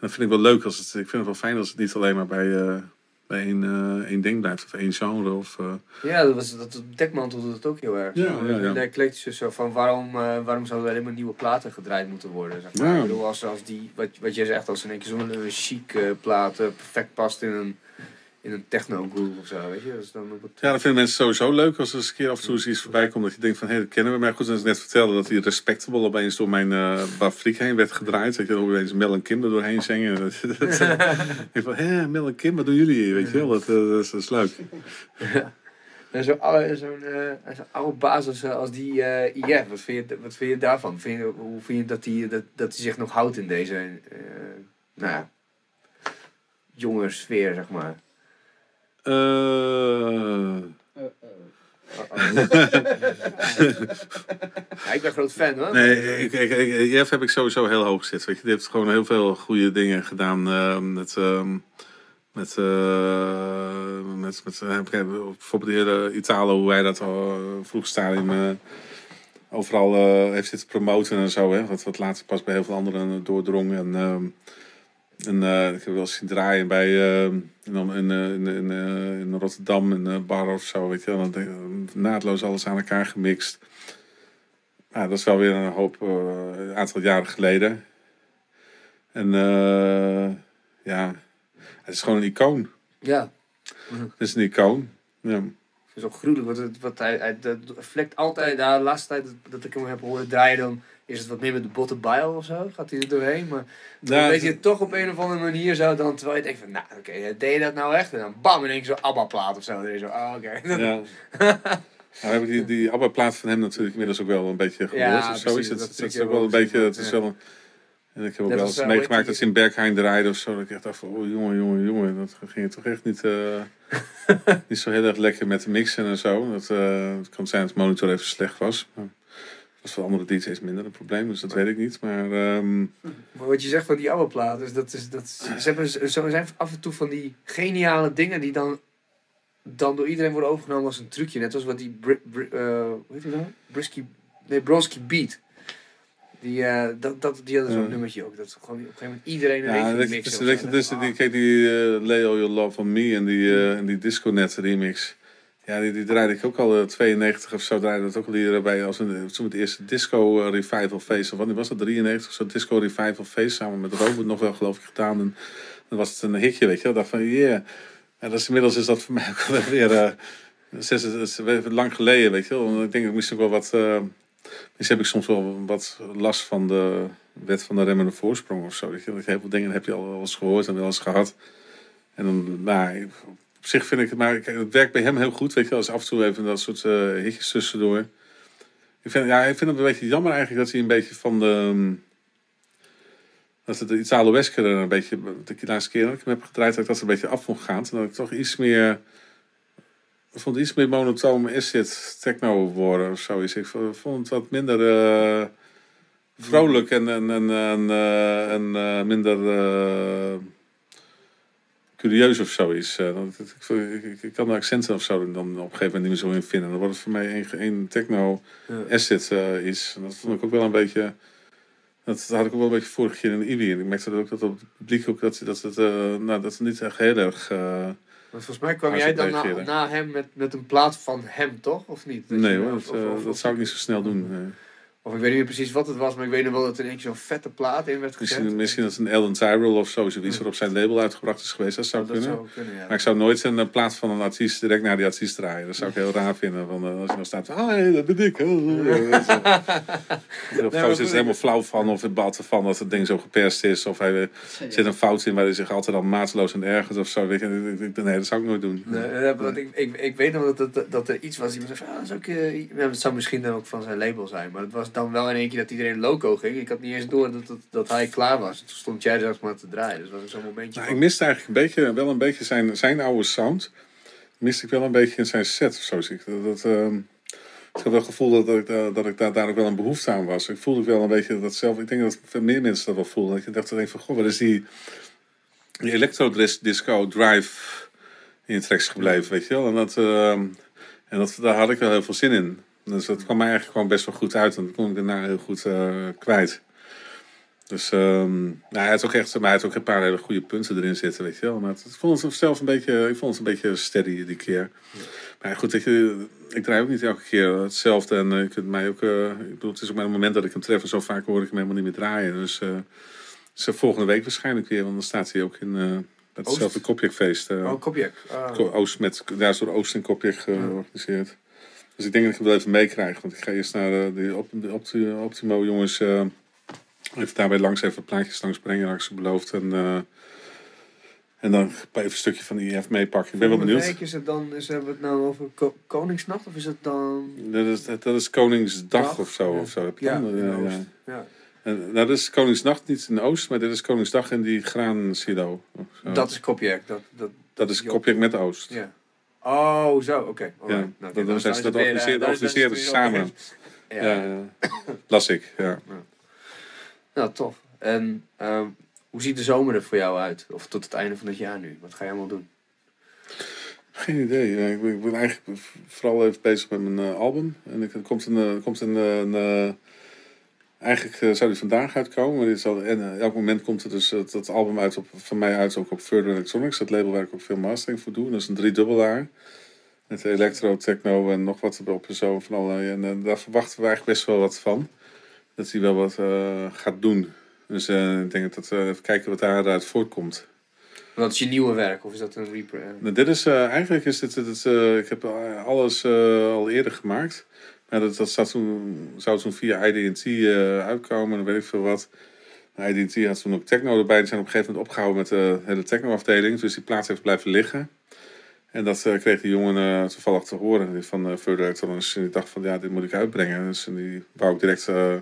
dat vind ik wel leuk. Als het, ik vind het wel fijn als het niet alleen maar bij, bij één, eh, één ding blijft. Of één genre. Of, eh, Ja, dat, was, dat dekmantel doet het ook heel erg. Ja, Zo, ja, ja. De zo van waarom, eh, waarom zouden er alleen maar nieuwe platen gedraaid moeten worden. Zeg maar. Ja. Ik bedoel, als, als die, wat, wat jij zegt, als in één keer zo'n chic plaat perfect past in een, in een techno groove of zo, weet je. Dus dan op het, Ja, dat vinden mensen sowieso leuk als er eens een keer af en toe eens iets voorbij komt. Dat je denkt van, hé, dat kennen we. Maar goed, als ik net vertelde dat die Respectable opeens door mijn uh, Bafriek heen werd gedraaid. Dat je er opeens Mel en Kim er doorheen zingen. Dat, dat, ik van, hé, Mel en Kim, wat doen jullie hier? Weet je wel, dat, eh, dat, is, dat is leuk. En zo'n eh, zo'n oude baas als, als die eh IF, wat vind, je, wat vind je daarvan? Vind je, hoe vind je dat hij dat, dat die zich nog houdt in deze eh, nou ja, jonge sfeer, zeg maar? Eh, Ja, ik ben groot fan hoor. nee, ik, ik, ik, Jeff heb ik sowieso heel hoog zitten. Weet je. Die heeft gewoon heel veel goede dingen gedaan. eh, met, ehm, met, eh, met, met, eh, bijvoorbeeld de hele Italo, hoe hij dat al vroeg stadium eh, overal eh, heeft zitten promoten en zo. Hè, wat, wat later pas bij heel veel anderen doordrong. En, ehm, en eh, ik heb wel eens zien draaien bij, eh, in, in, in, in, in Rotterdam, in een bar of zo. Weet je, wel. dan naadloos alles aan elkaar gemixt. Ja, dat is wel weer een hoop, een aantal jaren geleden. En eh, ja, het is gewoon een icoon. Ja, Het is een icoon. Ja. Het is ook gruwelijk. Wat, het- wat hij, hij dat vlekt altijd, de laatste tijd dat, ik hem heb horen draaien, dan is het wat meer met de botte bile of zo. Gaat hij er doorheen. Maar dan weet je het toch op een of andere manier zo, dan, terwijl je denkt van, nou oké, deed je dat nou echt? En dan bam, in één keer zo'n ABBA-plaat of zo. Zo, ah oké. Ja. Nou, heb ik die, die ABBA-plaat van hem natuurlijk inmiddels ook wel een beetje gehoord. Ja, of zo precies, is het. dat is ook wel een hebben we beetje. Het is wel een, en ik heb ook wel eens eh, meegemaakt dat ze in Bergheim draaiden of zo. Dat ik echt dacht van, oh jongen, jongen, jongen. Dat ging toch echt niet, eh, niet zo heel erg lekker met de mixen en zo. Dat, eh, het kan zijn dat het monitor even slecht was. Maar was voor andere DJ's minder een probleem, dus dat weet ik niet. Maar ehm, Maar wat je zegt van die ABBA-plaat, dus dat is, dat is, ze hebben zo zijn af en toe van die geniale dingen die dan, dan door iedereen worden overgenomen als een trucje. Net als wat die, Bri, Bri- hoe heet die nou? Brisky, nee, Bronski Beat. Die, eh, dat, dat, die hadden zo'n Ja. nummertje ook. Dat gewoon op een gegeven moment iedereen een ja, dus, zo. je, dus die, kijk, die eh, All Your Love On Me en die, eh en die Disconet remix. Ja, die, die draaide ik ook al eh, 92 of zo. Draaide dat ook al hier bij als een, toen het eerste disco revival feest. Of wanneer was dat? 93 of zo. Disco revival feest. Samen met Robert nog wel geloof ik gedaan. En dan was het een hitje, weet je wel. Ik dacht van, yeah. En dat is, inmiddels is dat voor mij ook wel weer... zes, is lang geleden, weet je wel. Ik denk, ik moest ook wel wat... misschien heb ik soms wel wat last van de wet van de remmende voorsprong of zo. Dat je heel veel dingen heb je al wel eens gehoord en wel eens gehad. En dan, nou, op zich vind ik het, maar het werkt bij hem heel goed. Weet je, als af en toe even dat soort eh hitjes tussendoor. Ik vind, ja, ik vind het een beetje jammer eigenlijk dat hij een beetje van de. mm, Dat het iets Aloesker een beetje. De laatste keer dat ik hem heb gedraaid, dat ik dat een beetje af vond gaan. En dat ik toch iets meer. Ik vond iets meer monotoom acid techno worden of zoiets. Ik vond het wat minder eh, vrolijk en, en, en, en, eh, en eh, minder curieus of zoiets. Ik, ik, ik, kan de accenten of zo dan op een gegeven moment niet meer zo in vinden. Dan wordt het voor mij één, techno eh, is. En dat vond ik ook wel een beetje... Dat had ik ook wel een beetje vorig keer in de IBI. En ik merkte dat ook dat op het publiek ook dat, dat het, nou, dat het niet echt heel erg... eh, Want volgens mij kwam jij dan na, hem met, met een plaat van hem, toch? Of niet? Dat nee hoor, dat, of- eh, of- dat of- zou ik niet zo snel doen. nee. Of ik weet niet meer precies wat het was, maar ik weet nog wel dat er een keer zo'n vette plaat in werd gezet. Misschien, misschien dat het een Ellen Tyrell of zo, zoiets wat op zijn label uitgebracht is geweest. Dat zou dat kunnen. zou kunnen, ja. Maar ik zou nooit een eh, plaat van een artiest direct naar die artiest draaien. Dat zou ik heel raar vinden. Van, eh, als je nog staat van, ah, hey, dat ben ik. Of maar gozer is er helemaal flauw van. Of het balt ervan dat het ding zo geperst is. Of hij eh, zit een fout in waar hij zich altijd al mateloos aan ergert of zo. Weet je, nee, dat zou ik nooit doen. Nee, eh, want ik, ik, ik weet nog dat, dat, dat er iets was. Iemand zei van, ah, dat, is ook, eh, ja, dat zou misschien dan ook van zijn label zijn. Maar het was dan wel in één keer dat iedereen loco ging. Ik had niet eens door dat, dat, dat hij klaar was. Toen stond jij er maar te draaien. Dus was zo'n momentje Nou, van- ik miste eigenlijk een beetje, wel een beetje zijn, zijn oude sound. Miste ik wel een beetje in zijn set of zo. zie ik. Dat, dat, ehm, ik had wel het gevoel dat, ik, dat ik daar, daar ook wel een behoefte aan was. Ik voelde wel een beetje dat zelf. Ik denk dat veel meer mensen dat wel voelden. Dat je dacht dan van, goh, wat is die, die electro-disco drive in tracks gebleven, weet je wel. En, dat, ehm, en dat, daar had ik wel heel veel zin in. Dus dat kwam mij eigenlijk gewoon best wel goed uit. En dat kon ik daarna heel goed eh, kwijt. Dus ehm, nou, hij had ook echt, maar hij had ook een paar hele goede punten erin zitten, weet je wel. Maar het, ik vond het zelf een beetje, ik vond het een beetje steady die keer. Maar goed, weet je, ik draai ook niet elke keer hetzelfde. En eh, je kunt mij ook, eh, ik bedoel, het is ook maar een moment dat ik hem tref. En zo vaak hoor ik hem helemaal niet meer draaien. Dus, eh eh, volgende week waarschijnlijk weer, want dan staat hij ook in eh hetzelfde? Kopjekfeest. eh Oh, Kopjek. Ah. Oost met, daar is door Oost en Kopjek georganiseerd. Dus ik denk dat ik het wel even meekrijg. Want ik ga eerst naar de, de, Op- de Opti- Optimo jongens. eh, even daarbij langs even plaatjes langs brengen, langs ze beloofd. En, eh, En dan even een stukje van die IF meepakken. Ik ben wel benieuwd. week is het dan, is, hebben we het nou over Ko- Koningsnacht of is het dan... Dat is, dat is Koningsdag Dag, of zo. ja. Of zo. Heb je Ja, dan? in Ja, Oost. ja. Ja. En, nou, dat is Koningsnacht niet in Oost, maar dit is Koningsdag in die graansilo. of zo. Dat is Kopjek. Dat, dat, dat is Kopjek met Oost. Ja. Oh, zo, oké. Ja, Alright. dat- oké, dat zijn ze- dat eh, organiseren- dan dan samen. Ja. Las ik. Ja. Nou, tof. En ehm, hoe ziet de zomer er voor jou uit? Of tot het einde van het jaar nu? Wat ga je allemaal doen? Geen idee. Ja, ik, ben, ik ben eigenlijk vooral even bezig met mijn eh, album. En ik, er komt een. eh, er komt een, eh, een, eh, eigenlijk eh, zou die vandaag uitkomen. Maar dit is al, en eh, elk moment komt er dus het album uit op, van mij uit ook op Further Electronics. Dat label waar ik ook veel mastering voor doe. Dat is een driedubbelaar. Met electro, techno en nog wat erop en zo. Van allerlei. En eh, daar verwachten we eigenlijk best wel wat van. Dat hij wel wat gaat doen. Dus ik denk dat we even kijken wat daaruit voortkomt. Wat is je nieuwe werk? Of is dat een repre... eh, Nou, dit is eigenlijk is dit, dit, ik heb alles al eerder gemaakt. Dat, dat zat toen, zou toen via IDT eh uitkomen, dan weet ik veel wat. IDT had toen ook techno erbij. Die zijn op een gegeven moment opgehouden met de hele techno-afdeling. Dus die plaats heeft blijven liggen. En dat eh, kreeg die jongen eh, toevallig te horen die van uh, Further Electronics. En die dacht van ja, dit moet ik uitbrengen. Dus en die wou ook direct eh,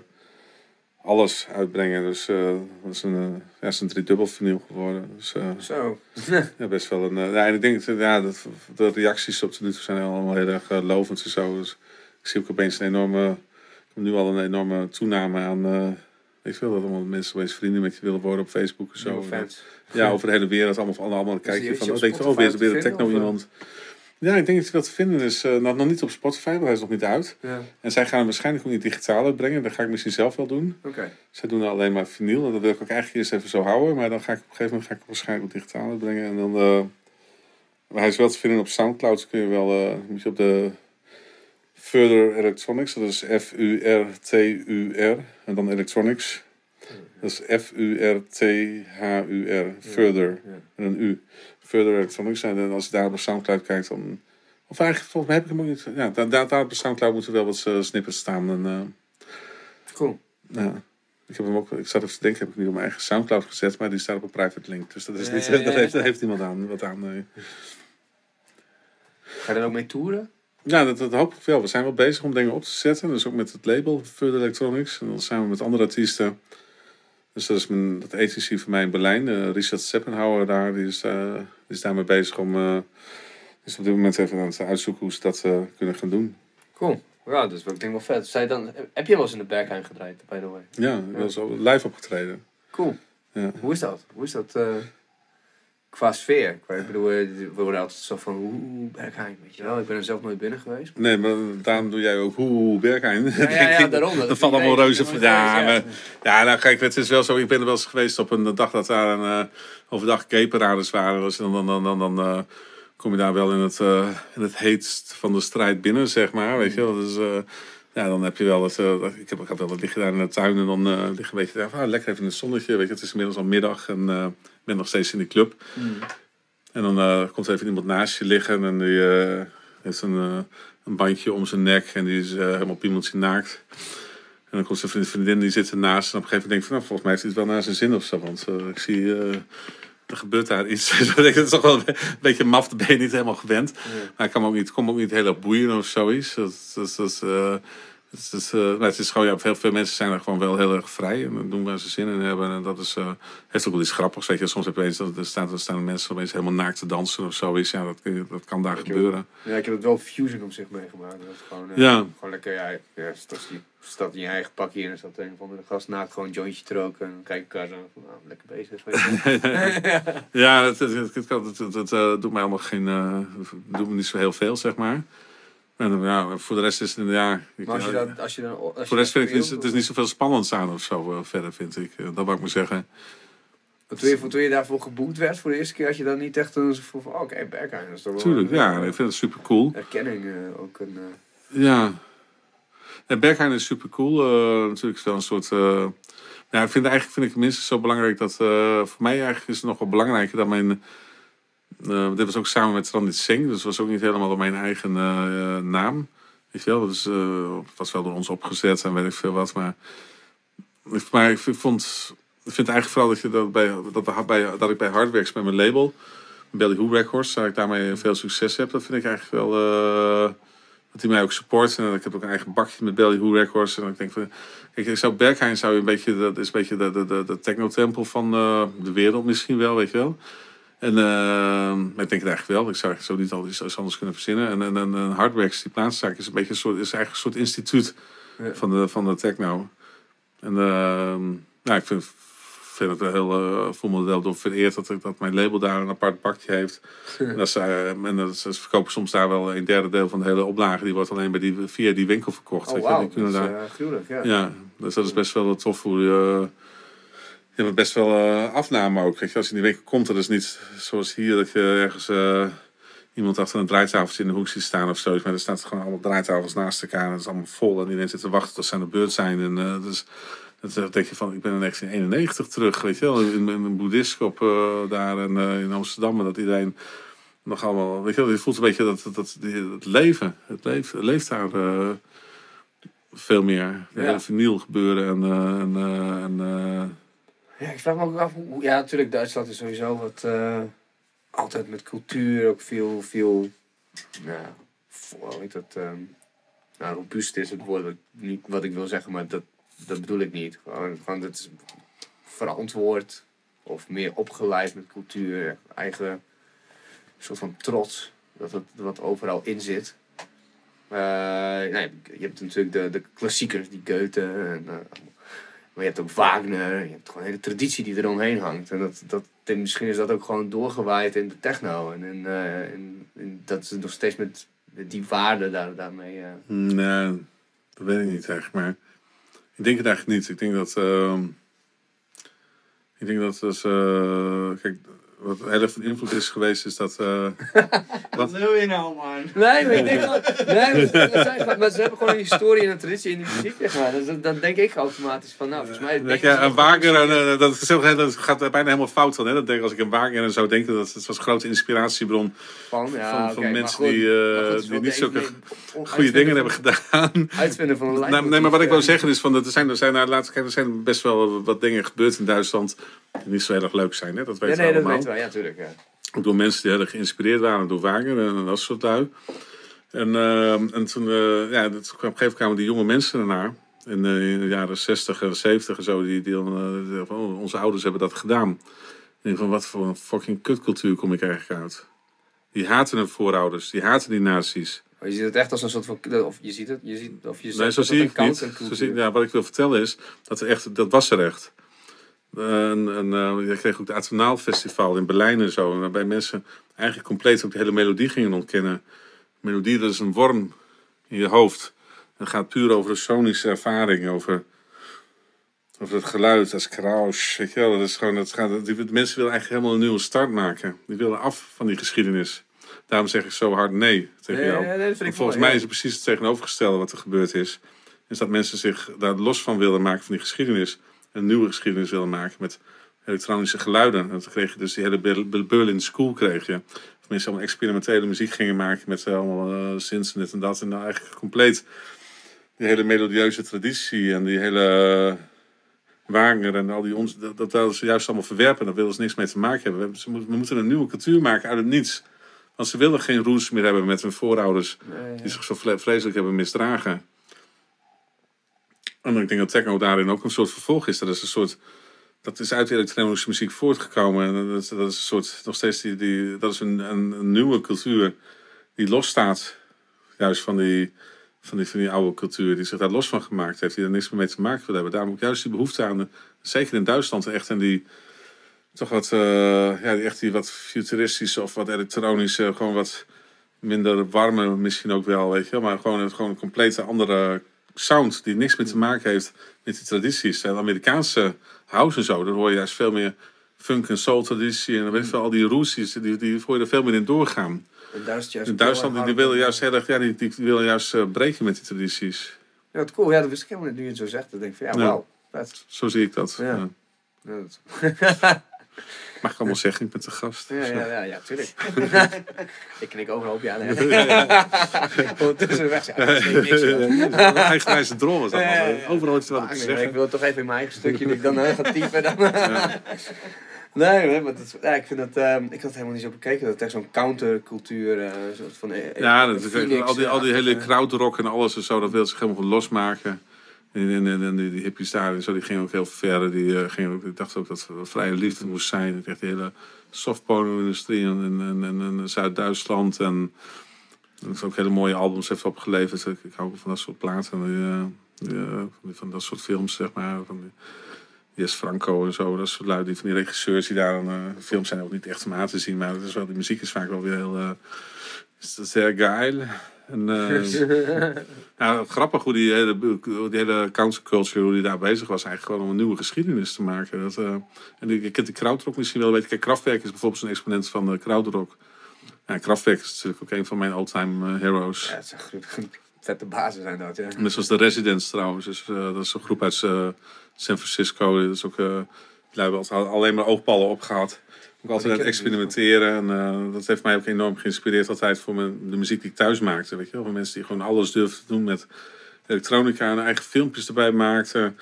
alles uitbrengen. Dus eh, dat is een, eh, ja, is een driedubbel vinyl geworden. Dus, eh, Zo. ja, best wel een. eh, ja, en ik denk dat ja, dat, de reacties op tot nu toe zijn allemaal heel erg eh, lovend en zo. Dus ik zie ook opeens een enorme. Nu al een enorme toename aan. eh ik wil dat allemaal mensen opeens vrienden met je willen worden op Facebook en zo. Fans. Ja, over de hele wereld. Allemaal, allemaal, allemaal kijken is van. Oh, denk van, oh, weer, weer een techno of, iemand. Ja, ik denk dat hij wel te vinden is. eh, nog, nog niet op Spotify, want hij is nog niet uit. Ja. En zij gaan hem waarschijnlijk ook niet digitaal uitbrengen. Dat ga ik misschien zelf wel doen. Oké. Zij doen alleen maar vinyl. En dat wil ik ook eigenlijk eerst even zo houden. Maar dan ga ik op een gegeven moment ga ik hem waarschijnlijk ook digitaal uitbrengen. En dan... eh, maar hij is wel te vinden op Soundcloud. Dus kun je wel... eh, moet je op de... Further Electronics. Dat is F-U-R-T-U-R. En dan Electronics. Dat is F-U-R-T-H-U-R. Further. En een U. Further Electronics. En als je daar op Soundcloud kijkt dan... Of eigenlijk, volgens mij heb ik hem ook niet... Ja, daar, daar, daar op de Soundcloud moeten wel wat eh, snippets staan. En, eh, Cool. ja. Ik, heb hem ook, ik zat even te denken, heb ik niet op mijn eigen Soundcloud gezet, maar die staat op een private link. Dus dat, is niet, ja, ja. dat heeft, daar heeft niemand aan, wat aan. Nee. Ga je er ook mee toeren? Ja, dat, dat hoop ik wel. We zijn wel bezig om dingen op te zetten. Dus ook met het label Further Electronics. En dan samen met andere artiesten. Dus dat is mijn, dat agency van mij in Berlijn. eh, Richard Seppenhauer daar, die is, die is daarmee bezig om... die is op dit moment even aan het uitzoeken hoe ze dat kunnen gaan doen. Cool. Ja, dus ik denk wel vet. Zij dan, heb je wel eens in de Bergheim gedraaid, by the way? Ja, ik was al live opgetreden. Cool. Ja. Hoe is dat? Hoe is dat qua sfeer? Ik bedoel, eh, we worden altijd zo van, hoe Bergheim, weet je wel? Ik ben er zelf nooit binnen geweest. Nee, maar daarom doe jij ook hoe Bergheim. Ja, ja, ja, daarom. Dat valt allemaal reuze van. Ja, maar, ja, nou kijk, het is wel zo. Ik ben er wel eens geweest op een dag dat daar een, eh, overdag caperaders waren. Dus dan, dan, dan, dan, dan eh, kom je daar wel in het, eh, in het heetst van de strijd binnen, zeg maar. Weet je wel. Dus ja, dan heb je wel het. eh, ik, heb, ik heb wel wat liggen daar in de tuin en dan eh liggen een beetje daar, ah, lekker even in het zonnetje. Weet je, het is inmiddels al middag en ik ben nog steeds in die club. Mm. En dan komt er even iemand naast je liggen en die heeft een, een bandje om zijn nek en die is helemaal piemeltje naakt. En dan komt zijn vriend- vriendin, die zit ernaast en op een gegeven moment denk ik van, nou, volgens mij heeft hij het wel naar zijn zin of zo. Want ik zie, er gebeurt daar iets. Dat is toch wel een beetje maf, ben je niet helemaal gewend. Maar ik kan me ook niet, kom ook niet heel erg boeien of zoiets. Dat, dat, dat, eh, het is, eh, het is gewoon, ja, veel, veel mensen zijn er gewoon wel heel erg vrij en doen waar ze zin in hebben. En dat is, eh, heeft ook wel iets grappigs. Weet je, soms heb je eens dat er staan, er staan mensen opeens helemaal naakt te dansen of zoiets. Ja, dat, dat kan daar Ik gebeuren. Ja, ik heb het wel Fusion op zich meegemaakt. Dat is gewoon, eh, Ja. gewoon lekker, ja, ja staat, je staat in je eigen pakje en er staat een of andere gast naakt gewoon een jointje te roken. En dan kijk ik elkaar zo van, nou, lekker bezig. Ja, het, het, eh, doet mij allemaal geen, eh, doet me niet zo heel veel, zeg maar. En eh, ja, voor de rest is het, ja... ik- Maar als je dat, als je dan, als je voor de rest vind ik, het, het is niet zoveel spannends aan of zo eh, verder, vind ik. Eh, dat wou ik maar zeggen. Toen je, toen je daarvoor geboekt werd voor de eerste keer, had je dan niet echt een gevoel van, oh, oké, Berghain, dat is toch wel Tuurlijk, een, ja, ik vind het super cool. erkenning ook een... Ja. Berghain is super cool. natuurlijk is wel een soort. ja, ik vind eigenlijk vind ik het minstens zo belangrijk dat. voor mij eigenlijk is het nog wel belangrijker dat mijn. Eh, dit was ook samen met Trandit Singh, dus was ook niet helemaal op mijn eigen eh, naam. Weet je wel, dus, eh, was wel door ons opgezet en weet ik veel wat. Maar, ik- vond. ik vind eigenlijk vooral dat, je dat, bij, dat, bij, dat ik bij Hardworks, bij mijn label, Belly Who Records, dat ik daarmee veel succes heb. Dat vind ik eigenlijk wel... dat hij mij ook support. En ik heb ook een eigen bakje met Belly Who Records. En ik denk van... Ik zou Berghain zou je een beetje... Dat is een beetje de, de, de, van de wereld misschien wel, weet je wel. En eh, maar ik denk het eigenlijk wel. Ik zou zo niet al iets anders kunnen verzinnen. En, en, en, die plaatszaak, is een beetje een soort, is eigenlijk een soort instituut Ja. van, de, van de techno. En uh, nou, ik vind, vind het wel heel, eh voel me wel door vereerd dat, dat mijn label daar een apart bakje heeft. En, dat ze, eh, en dat ze, verkopen soms daar wel een derde deel van de hele oplage. Die wordt alleen bij die, via die winkel verkocht. Oh, wauw. Die kunnen Dat is, daar, eh, ja. ja, dus dat is best wel tof hoe je. Hebt best wel eh, afname ook. Je, als je in die winkel komt, dat is niet zoals hier dat je ergens eh, iemand achter een draaitafeltje in de hoek ziet staan of zo. Maar er staan gewoon allemaal draaitafels naast elkaar en het is allemaal vol. En iedereen zit te wachten tot ze aan de beurt zijn. En eh, dus, dan denk je van, ik ben in 1991 terug, weet je wel. In, een boeddhistschap eh daar en, in Amsterdam. En dat iedereen nog allemaal, weet je wel. Je voelt een beetje dat, dat, dat die- het leven, het leeft, daar veel meer. Ja. vinyl gebeuren en... en, en Ja, ik vraag me ook af hoe... Ja, natuurlijk, Duitsland is sowieso wat... eh, altijd met cultuur ook veel... veel nou, hoe heet dat... ehm, robuust is het woord niet, wat ik wil zeggen, maar dat, dat bedoel ik niet. Gewoon, gewoon dat is verantwoord of meer opgeleid met cultuur. Eigen soort van trots dat het wat overal in zit. Eh, nee, je hebt natuurlijk de, de klassiekers, die Goethe. En, eh, maar je hebt ook Wagner. Je hebt gewoon een hele traditie die eromheen hangt. En dat, dat, en misschien is dat ook gewoon doorgewaaid in de techno. En, in, eh, in- dat ze nog steeds met die waarde daar, daarmee... eh, Nee, dat weet ik niet echt. Maar ik denk het eigenlijk niet. Ik denk dat. ehm, ik denk dat. Dus, eh, kijk, wat heel erg van invloed is geweest, is dat. eh, Wat wil je nou, man? Nee, maar ik denk gewoon... Nee, maar, dat zijn maar ze hebben gewoon een historie en een traditie in die muziek, zeg maar. Dus dat- dan denk ik automatisch van, nou, volgens mij... Je, ze een Wagner, en, eh, dat, heel- dat gaat bijna helemaal fout dan. Hè? Dat denk, ik, als ik een Wagner en zou denken, dat het was een grote inspiratiebron Van, ja, van, van mensen goed, die, eh, goed, is die niet de zulke goede dingen hebben gedaan. van- Uitvinden van een Nou, leidmotief, nee, maar wat ik wil eh, zeggen is, van, dat er zijn, er zijn, nou, laat, kijk, er zijn best wel wat dingen gebeurd in Duitsland die niet zo heel erg leuk zijn. Hè? Dat Ja, weten nee, we dat allemaal. weten ja, tuurlijk. Ja. Ook door mensen die heel geïnspireerd waren door Wagner en dat soort lui. En, eh, en toen, eh, ja, dat, op een gegeven moment kwamen die jonge mensen ernaar. In, eh, in de jaren 60 en 70 en zo. Die, die dan, van, oh, onze ouders hebben dat gedaan. Ik denk van, wat voor een fucking kutcultuur kom ik eigenlijk uit? Die haten hun voorouders. Die haten die nazi's. Maar je ziet het echt als een soort van... Of je ziet het, je ziet, of je Nee, zo zie ik niet. Zo zie, ja, wat ik wil vertellen is, dat, er echt, dat was er echt. En, en eh, je kreeg ook het Atonaal Festival in Berlijn en zo. Waarbij mensen eigenlijk compleet ook de hele melodie gingen ontkennen. Melodie, dat is een worm in je hoofd. Het gaat puur over de sonische ervaring, over, over het geluid, dat is krausch. Weet je wel, dat is gewoon, dat gaat, die, mensen willen eigenlijk helemaal een nieuwe start maken. Die willen af van die geschiedenis. Daarom zeg ik zo hard nee tegen jou. ja, volgens mooi, mij is het precies het tegenovergestelde wat er gebeurd is. Is dat mensen zich daar los van willen maken van die geschiedenis. Een nieuwe geschiedenis willen maken met elektronische geluiden. En toen kreeg je dus die hele Ber- Ber- Berlin School kreeg je. Of mensen allemaal experimentele muziek gingen maken met eh, allemaal synths en dit en dat. En nou eigenlijk compleet die hele melodieuze traditie en die hele eh, Wagner en al die ons, dat, dat wilden ze juist allemaal verwerpen. Daar wilden ze niks mee te maken hebben. We, ze moeten- we moeten een nieuwe cultuur maken uit het niets. Want ze willen geen roots meer hebben met hun voorouders Nee, die zich zo vreselijk hebben misdragen. En ik denk dat techno daarin ook een soort vervolg is. Dat is een soort. Dat is uit de elektronische muziek voortgekomen. En dat is, dat is een soort. Nog steeds die. die dat is een, een, nieuwe cultuur. Die losstaat. Juist van die, van, die, van die oude cultuur. Die zich daar los van gemaakt heeft. Die er niks meer mee te maken wil hebben. Daarom ook juist die behoefte aan. Zeker in Duitsland echt. En die. Toch wat. eh, ja, echt die wat futuristische of wat elektronische. Gewoon wat minder warme misschien ook wel, weet je. Maar gewoon, gewoon een complete andere sound die niks meer te maken heeft met die tradities. De Amerikaanse house en zo, daar hoor je juist veel meer funk en soul traditie. En dan weet je wel, al die roots, die, die, hoor je er veel meer in doorgaan. in Duitsland juist In Duitsland, die, die willen juist heel erg, ja, die, die willen juist eh, breken met die tradities. Ja, wat cool. Ja, dat wist ik helemaal niet nu je het zo zegt. Dan denk ik van, ja, wauw. vet. Zo zie ik dat. Ja. Ja. Ja, dat- Mag ik allemaal zeggen, ik ben te gast. Ja, ja, ja, ja, tuurlijk. ik knik overal op je aan. Ondertussen weg. Joh. Eigenwijze drol was dat. Overal iets wat te ik zeggen. wil het toch even in mijn eigen stukje dat ik dan eh, ga typen. Dan. Nee, maar dat, ja, ik vind dat, ehm, ik had het helemaal niet zo bekeken. Dat het echt zo'n countercultuur, eh soort van... eh, Ja, dat, Phoenix, al, die, al die hele krautrock en alles en zo, dat wil zich helemaal losmaken. En, en, en, die, die en zo, die gingen ook heel ver. Die, gingen ook, ik dacht ook dat het vrije liefde moest zijn. Ik dacht, die hele softporno-industrie in, in, in, in Zuid-Duitsland. En dat is ook hele mooie albums heeft opgeleverd. Ik, ik hou ook van dat soort platen. Die, eh, eh, van dat soort films, zeg maar. Van die, Franco en zo. Dat soort lui, die van die regisseurs die daar dan... eh, films zijn ook niet echt om aan te zien. Maar het is wel, die muziek is vaak wel weer heel... is dat zeer geil. En, eh, ja, grappig hoe die hele, hoe die hele counterculture, hoe die daar bezig was, eigenlijk gewoon om een nieuwe geschiedenis te maken. Dat, eh, en je kent die krautrock misschien wel een beetje. Kijk, Kraftwerk is bijvoorbeeld zo'n exponent van de krautrock. Ja, Kraftwerk is natuurlijk ook een van mijn all-time eh, heroes. Ja, het zijn goed, vette bazen zijn dat, ja. Net zoals de Residents trouwens. Dus, eh, dat is een groep uit eh, San Francisco. Dat is ook, eh die hebben alleen maar oogballen opgehaald. Altijd ik niet. experimenteren. En eh, dat heeft mij ook enorm geïnspireerd altijd voor mijn, de muziek die ik thuis maakte. Weet je wel? Voor mensen die gewoon alles durven te doen met elektronica en eigen filmpjes erbij maakten.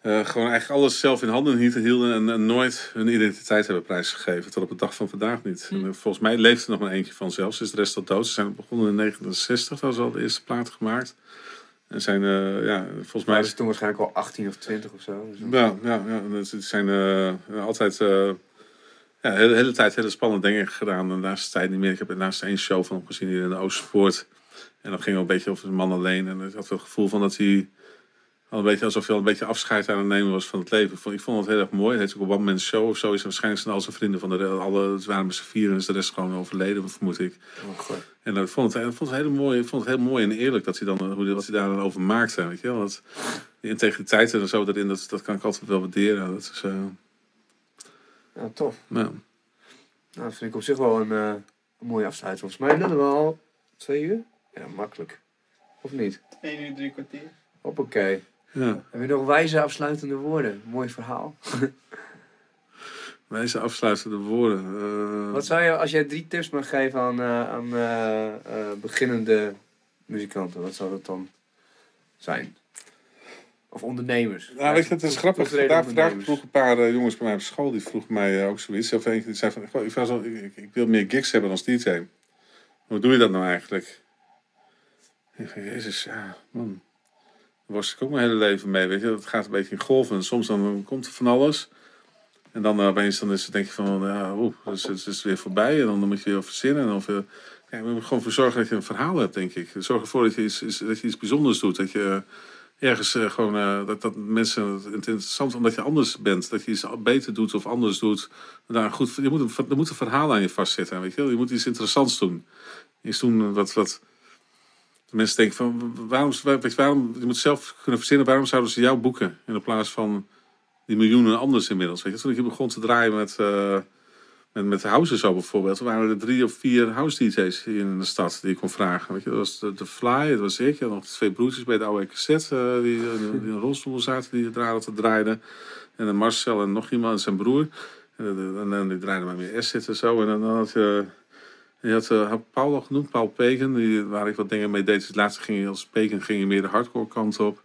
Eh, gewoon eigenlijk alles zelf in handen hielden en, en nooit hun identiteit hebben prijsgegeven. Tot op de dag van vandaag niet. En, eh, volgens mij leeft er nog maar eentje van zelfs. Is de rest al dood. Ze zijn begonnen in 1960. Dat was al de eerste plaat gemaakt. En zijn, ja, volgens mij is toen waarschijnlijk al 18 of 20 of zo. Dus ja, ja, ja. en Het zijn altijd ja, de hele, hele tijd hele spannende dingen gedaan. En naast de tijd niet meer. Ik heb naast één show van hem gezien hier in de Oostpoort. En dat ging wel een beetje over een man alleen. En ik had het gevoel van dat hij al een beetje alsof hij al een beetje afscheid aan het nemen was van het leven. Ik vond, ik vond het heel erg mooi. Het heet ook een one man show of zo. Is waarschijnlijk zijn al zijn vrienden van de alle, het waren met z'n vieren en is de rest gewoon overleden, vermoed ik. oh. En ik vond het, ik vond het, heel mooi, ik vond het heel mooi en eerlijk dat hij dan, hoe, hij- wat hij daar dan over maakte. Weet je wel? Dat, die integriteit en zo erin, dat, dat kan ik altijd wel waarderen. Dat is, eh, Ja, tof. nou, Nou, dat vind ik op zich wel een, eh, een mooie afsluiting. Volgens mij doen we al twee uur. Ja, makkelijk. Of niet? 1 uur, drie kwartier. Hoppakee. ja. Heb je nog wijze afsluitende woorden? Mooi verhaal. Wijze afsluitende woorden. eh, Wat zou je, als jij drie tips mag geven aan, eh, aan beginnende muzikanten, wat zou dat dan zijn? Of ondernemers? Nou, weet je, het is grappig. Vandaag, vandaag ondernemers. vroegen een paar eh, jongens bij mij op school, die vroegen mij eh, ook zoiets. Of eentje die zei van, "Goh, ik, was al- ik, ik wil meer gigs hebben als DJ. Hoe doe je dat nou eigenlijk? Ik zeg, jezus, ja, man. Daar was ik ook mijn hele leven mee, weet je. Het gaat een beetje in golven. En soms dan komt er van alles. En dan eh, opeens dan is het, denk je van, ja, oeh, dus het is weer voorbij. En dan moet je weer verzinnen. En of, je ja, je moet er gewoon voor zorgen dat je een verhaal hebt, denk ik. Zorg ervoor dat je iets, iets- dat je iets bijzonders doet. Dat je ergens eh, gewoon, eh, dat, dat mensen het interessant omdat je anders bent. Dat je iets beter doet of anders doet. Daar goed, je moet een, er moet een verhaal aan je vastzitten. Weet je, wel. je moet iets interessants doen. Iets doen wat, wat mensen denken van, waarom, weet je, waarom, je moet zelf kunnen verzinnen, waarom zouden ze jou boeken? In plaats van die miljoenen anders inmiddels. Weet je? Toen ik begon te draaien met, eh met, met house zo bijvoorbeeld, waren er drie of vier house DJ's in de stad die ik kon vragen. Weet je? Dat was de, de Fly, dat was ik. En nog twee broertjes bij de oude cassette eh, die, eh, die in rolstoel zaten, die te draaiden. En dan Marcel en nog iemand zijn broer. En, en, en die draaiden maar meer acid en zo. En dan, dan had je... Had Paul al genoemd, Paul Pegen, die, waar ik wat dingen mee deed. Dus laatste ging als Pegen ging meer de hardcore kant op.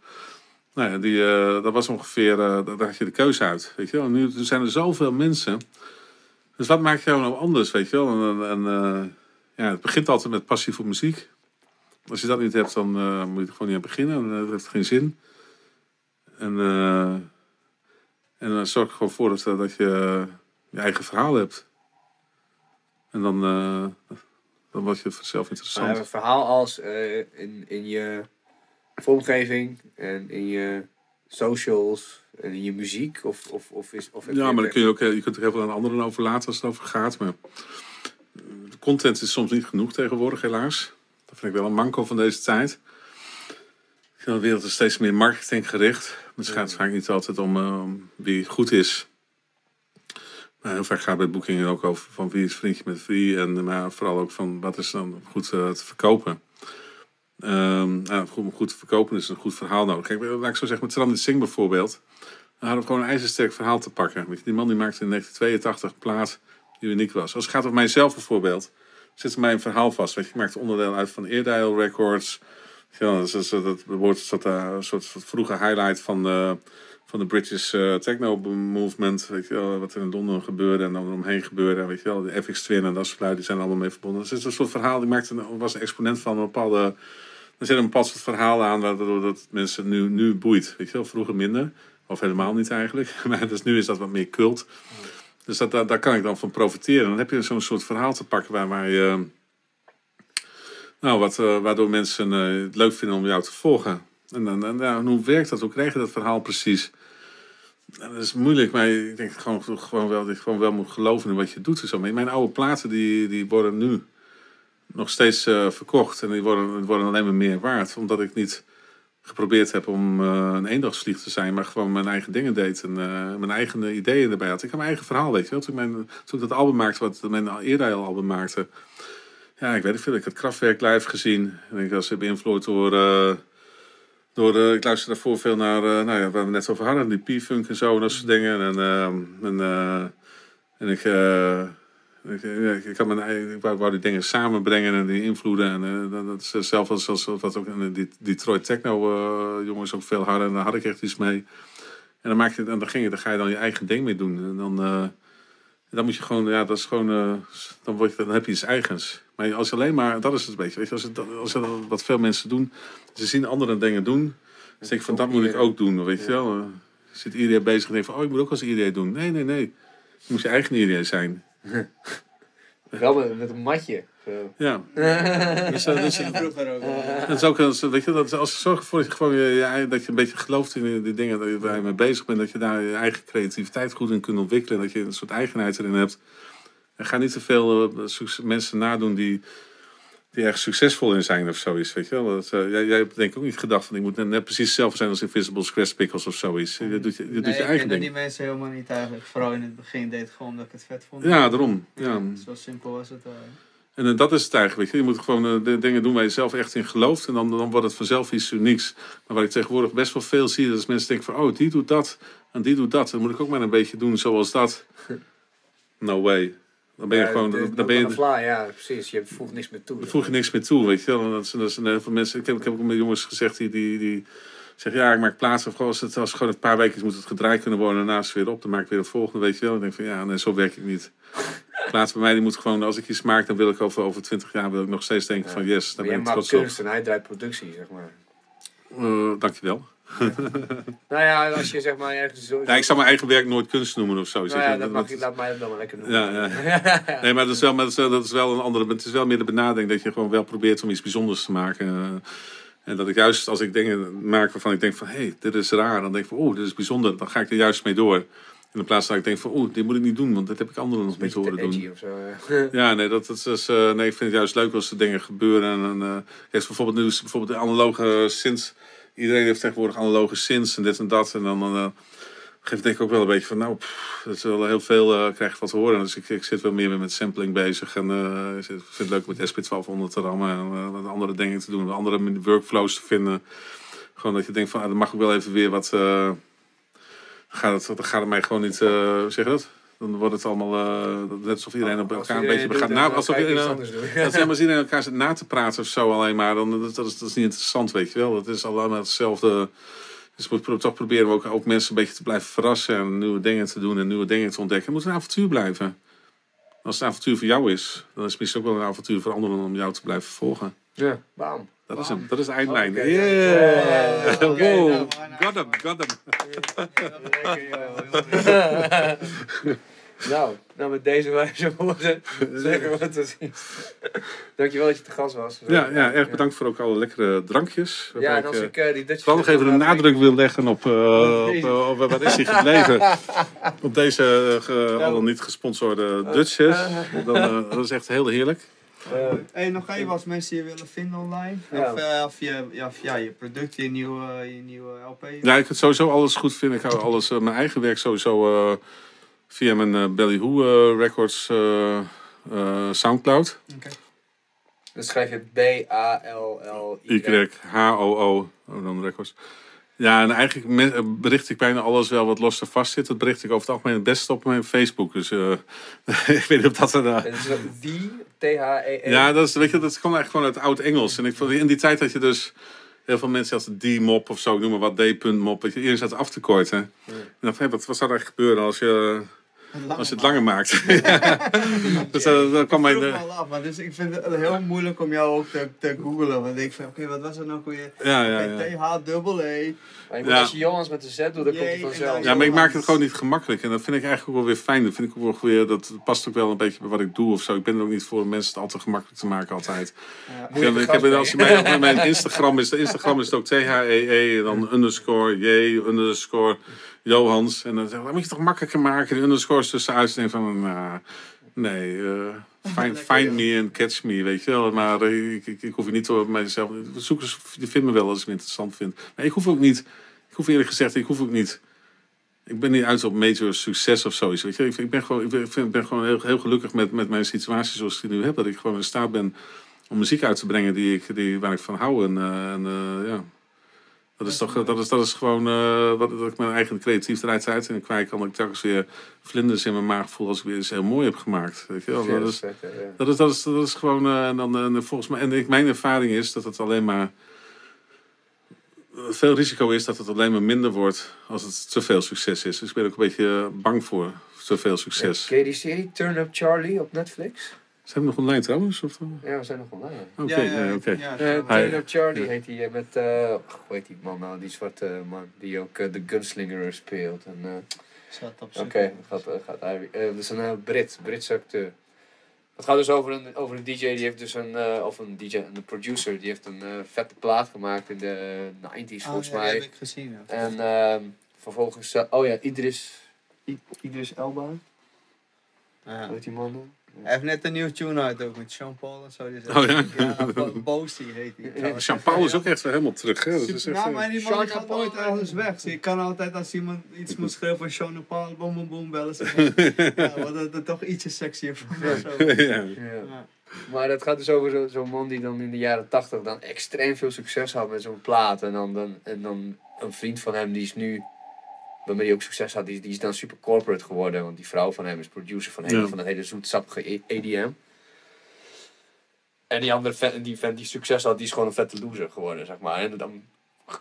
Nou ja, die, eh, dat was ongeveer, eh, daar had je de keuze uit. Weet je wel. Nu zijn er zoveel mensen. Dus wat maakt jou nou anders, weet je wel? En, eh, ja, het begint altijd met passie voor muziek. Als je dat niet hebt, dan eh, moet je er gewoon niet aan beginnen. En, dat heeft geen zin. En, eh, en dan zorg er gewoon voor dat, dat je je eigen verhaal hebt. En dan, dan wordt je vanzelf interessant. Maar een verhaal als in, in je vormgeving en in je socials je muziek? Of, of, of is, of Ja, maar dan kun je ook, eh, je kunt er heel veel aan anderen over laten als het over gaat. Maar de content is soms niet genoeg tegenwoordig, helaas. Dat vind ik wel een manco van deze tijd. De wereld is steeds meer marketinggericht. Het gaat vaak niet altijd om, eh, wie goed is. Maar heel vaak gaat bij boekingen ook over van wie is vriendje met wie. En maar vooral ook van wat is dan goed eh, te verkopen. Ehm, nou, goed, om goed te verkopen is een goed verhaal nodig. Kijk, laat ik zo zeggen, met Trandit Singh bijvoorbeeld. Dan hadden we gewoon een ijzersterk verhaal te pakken. Die man die maakte in 1982 een plaat die uniek was. Als het gaat over mijzelf bijvoorbeeld, zit er mij een verhaal vast. Weet je, ik maakte onderdeel uit van Eardial Records. Ja, dat, is, dat wordt dat, uh, een soort, soort vroege highlight van de, van de British uh, techno movement. Weet je wat er in Londen gebeurde en dan omheen gebeurde. Weet je wel, de FX Twin en dat soort lui, die zijn allemaal mee verbonden. Dus het is een soort verhaal, die maakte, was een exponent van een bepaalde... Er zit een bepaald soort verhaal aan waardoor dat mensen nu, nu boeit. Weet je vroeger minder. Of helemaal niet eigenlijk. Dus nu is dat wat meer cult. Dus dat, daar, kan ik dan van profiteren. Dan heb je zo'n soort verhaal te pakken waar, waar je... Nou, wat, uh, waardoor mensen uh, het leuk vinden om jou te volgen. En, dan, en ja, hoe werkt dat? Hoe krijg je dat verhaal precies? En dat is moeilijk, maar ik denk gewoon, gewoon wel, dat je gewoon wel moet geloven in wat je doet. Zo. Mijn oude platen die, die worden nu nog steeds uh, verkocht. En die worden, worden alleen maar meer waard. Omdat ik niet geprobeerd heb om uh, een eendagsvlieg te zijn, maar gewoon mijn eigen dingen deed en uh, mijn eigen ideeën erbij had. Ik heb mijn eigen verhaal, weet je wel. Toen, mijn, toen ik dat album maakte, wat mijn eerder album maakte, ja, ik weet het veel. Ik had Kraftwerk live gezien en ik was beïnvloed door, uh, door ik luisterde daarvoor veel naar, nou ja, waar we net over hadden, die P-funk en zo en dat soort dingen. En, en, en ik ik, ik, had mijn, ik wou, wou, die dingen samenbrengen en die invloeden. En uh, dat is zelf als, als wat ook in die Detroit techno uh, jongens ook veel harder. En daar had ik echt iets mee. En dan, maak je, en dan, ging je, dan ga je dan je eigen ding mee doen. En dan, uh, dan moet je gewoon, ja, dat is gewoon, dan, word je, dan heb je iets eigens. Maar als alleen maar, dat is het een beetje. Weet je, als, het, als het, wat veel mensen doen, ze zien andere dingen doen. Dan denk ik van, dat moet ik ook doen, weet je wel. zit iedereen bezig en denkt van, oh, ik moet ook als iedereen doen. Nee, nee, nee. Je moet je eigen idee zijn. Wel met, met een matje. Zo. Ja. dus, uh, dus, dat is ook, weet je, dat, als je zorgt ervoor dat je, gewoon, je, dat je een beetje gelooft in die dingen waar je mee bezig bent, dat je daar je eigen creativiteit goed in kunt ontwikkelen, dat je een soort eigenheid erin hebt. En ga niet te veel uh, mensen nadoen die, die erg succesvol in zijn of zoiets, weet je wel. Dat, uh, jij, jij hebt denk ik ook niet gedacht van ik moet net, net precies hetzelfde zijn als Invisible Scratch Pickles of zoiets. Je doet je, je, nee, doet je ik eigen kende ding. die mensen helemaal niet eigenlijk. Vooral in het begin deed ik gewoon omdat ik het vet vond. Ja, daarom. Ja. Zo simpel was het. Uh. En uh, dat is het eigenlijk, weet je. Je moet gewoon de dingen doen waar je zelf echt in gelooft. En dan, dan wordt het vanzelf iets unieks. Maar wat ik tegenwoordig best wel veel zie, dat is mensen denken van... Oh, die doet dat en die doet dat. Dan moet ik ook maar een beetje doen zoals dat. No way. Dan ben je Ja, gewoon... Dan ben je, fly, ja, precies. Je voegt niks meer toe. Dan voeg je niks meer toe, weet je wel. En Dat dat zijn heel veel mensen. Ik heb, ik heb ook met jongens gezegd die, die, die zeggen: Ja, ik maak plaatsen. Of gewoon als het als het gewoon een paar weken is, moet het gedraaid kunnen worden. En daarna is het weer op. Dan maak ik weer een volgende, weet je wel. En ik denk van ja, nee, zo werk ik niet. Plaats bij mij, die moet gewoon, als ik iets maak, dan wil ik over, over 20 jaar wil ik nog steeds denken: van yes, daar Maar ben ik trots op. kunst en hij draait productie, zeg maar. Eh, dankjewel. Nou ja, als je zeg maar ergens zo... Ja, ik zou mijn eigen werk nooit kunst noemen of zo. Nou ja, dat dat- mag je, laat mij dat dan maar lekker doen. Ja, ja. Nee, maar dat is wel, maar dat is wel, dat is wel een andere. Het is wel meer de benadering dat je gewoon wel probeert om iets bijzonders te maken. Eh, En dat ik juist als ik dingen maak waarvan ik denk van hé, hey, dit is raar, dan denk ik van oeh, dit is bijzonder, dan ga ik er juist mee door. In plaats dat ik denk van oeh, dit moet ik niet doen, want dat heb ik anderen nog niet horen doen. of zo. ja. Ja, nee, dat, dat is, eh, nee, ik vind het juist leuk als er dingen gebeuren. En, kijk, bijvoorbeeld nu is bijvoorbeeld de analoge synths. Iedereen heeft tegenwoordig analoge synths en dit en dat. En dan, dan eh, geeft denk ik ook wel een beetje van, nou, pff, dat is wel heel veel, eh krijg je wat te horen. Dus ik, ik zit wel meer met sampling bezig. En eh, ik vind het leuk met SP1200 te rammen en wat andere dingen te doen. Andere workflows te vinden. Gewoon dat je denkt van, ah, dan mag ik wel even weer wat... eh, gaat het, dan gaat het mij gewoon niet, hoe zeg je dat? Dan wordt het allemaal, eh, net alsof iedereen op Als elkaar een beetje gaat na... dan Alsof iedereen, helemaal iedereen elkaar zit na te praten of zo alleen maar. Dan, dat, dat, is, dat is niet interessant, weet je wel. Dat is allemaal hetzelfde. Dus we toch proberen we ook, ook mensen een beetje te blijven verrassen. En nieuwe dingen te doen en nieuwe dingen te ontdekken. Het moet een avontuur blijven. Als het een avontuur voor jou is, dan is het misschien ook wel een avontuur voor anderen om jou te blijven volgen. Ja, bam. Dat is, hem, dat is de eindlijn. Yeah! wow! nou, got hem, got hem. Nou, nou met deze wijze woorden zeggen we het te zien. Dankjewel dat je te gast was. Ja, ja, erg bedankt voor ook alle lekkere drankjes. Ja, en als ik, eh, ik eh, die Dutch vooral nog even een nadruk wil leggen op, eh, op, eh, op- waar is hij gebleven? op deze ge- al dan niet gesponsorde Dutches. Dan, dat is echt heel heerlijk. Eh, Hey, nog even als mensen je willen vinden online. Ja. Of, of, je, ja, of ja, je product, je nieuwe, je nieuwe LP. Ja, ik vind sowieso alles goed vinden. Ik hou alles, mijn eigen werk sowieso eh, via mijn eh Belly Who eh, Records eh, Soundcloud. dan schrijf je B-A-L-L-Y. Y, H-O-O, oh, dan Records. Ja, en eigenlijk bericht ik bijna alles wel wat los en vast zit. Dat bericht ik over het algemeen het beste op mijn Facebook. Dus ik weet niet of dat... is die, T-H-E-E. Ja, dat, is, weet je, dat komt eigenlijk gewoon uit oud-Engels. En ik vond in die tijd had je dus heel veel mensen als D-mop of zo, ik noem maar wat, D-punt-mop. weet je, Iedereen zat af te korten. En dacht, hé, wat, wat zou er eigenlijk gebeuren als je, als je het langer maakt? dus uh, dan kwam Ik me al af, maar dus ik vind het heel moeilijk om jou ook te, te googlen. Want ik denk van, oké, wat was er nou weer? ja, ja, ja. T-H-E-E. Maar je moet- Ja. als je Johans met de Z doet, dan komt Jee, vanzelf. Ja, maar ik maak het gewoon niet gemakkelijk. En dat vind ik eigenlijk ook wel weer fijn. Dat vind ik ook wel weer, dat past ook wel een beetje bij wat ik doe of zo. Ik ben er ook niet voor om mensen het al te gemakkelijk te maken altijd. Ja. Ik, heb- ik heb het als je mij op mijn Instagram is, de Instagram is het ook T-H-E-E en dan underscore J underscore Johans. En dan zeg dat moet je toch makkelijker maken, die underscores tussenuit. En denk van, nou, nee, eh, find, find me and catch me, weet je wel. Maar eh, ik, ik, ik hoef je niet door mijzelf, zoekers vinden me wel als ik het interessant vind. Maar ik hoef ook niet, ik hoef eerlijk gezegd, ik hoef ook niet... Ik ben niet uit op major succes of zoiets. Weet je? Ik, ik ben gewoon, ik ben, ik ben gewoon heel, heel gelukkig met, met mijn situatie zoals ik die nu heb. Dat ik gewoon in staat ben om muziek uit te brengen die ik, die, waar ik van hou. En, eh, en eh, ja, dat is, toch, dat is, dat is gewoon eh, wat dat ik mijn eigen creativiteit uit en kwijt kan. Dat ik telkens weer vlinders in mijn maag voel als ik weer iets heel mooi heb gemaakt. Weet je wel? Dat is, dat is, dat is, dat is gewoon, eh, en dan, eh, volgens mij, en ik, mijn ervaring is dat het alleen maar, veel risico is dat het alleen maar minder wordt als het te veel succes is. Dus ik ben ook een beetje bang voor te veel succes. Ken je die serie Turn Up Charlie op Netflix? Zijn we nog online trouwens? Of, eh? Ja, we zijn nog online. Oké, ja, oké. ja, Eh, ja. Charlie ja. heet hij eh, met, eh, hoe heet die man nou, die zwarte man, die ook de Gunslinger speelt. En, eh, Oké, zijn- gaat, gaat hij. eh, dat is een Brit, Britse acteur. Het gaat dus over een, over een DJ die heeft dus een, eh, of een DJ, een producer, die heeft een vette plaat gemaakt in de 90s Ah, volgens ja, mij. heb ik gezien. ja. En ehm, vervolgens, oh ja, Idris, I- Idris Elba, Ja. hoe heet die man dan? Hij heeft net een nieuwe tune uit ook met Sean Paul en zo. Die is Oh ja? Ja, Boosty heet hij. trouwens. Jean-Paul is ook echt weer helemaal terug. Hè? Dat is echt, nou, eh, maar die man gaat Paul, nooit ergens weg. Je kan altijd als iemand iets moet schrijven van Sean Paul, boom boom boom, bellen ze. ja, wat dat dat toch ietsje sexier van of zo. ja. Ja. Ja. Maar dat gaat dus over zo- zo'n man die dan in de jaren 80 dan extreem veel succes had met zo'n plaat. En dan, dan, en dan een vriend van hem die is nu, waarmee hij ook succes had, die, die is dan super corporate geworden. Want die vrouw van hem is producer van, hele, Ja. van dat hele zoetsappige E- EDM. En die andere vent, die vent die succes had, die is gewoon een vette loser geworden, zeg maar. En dan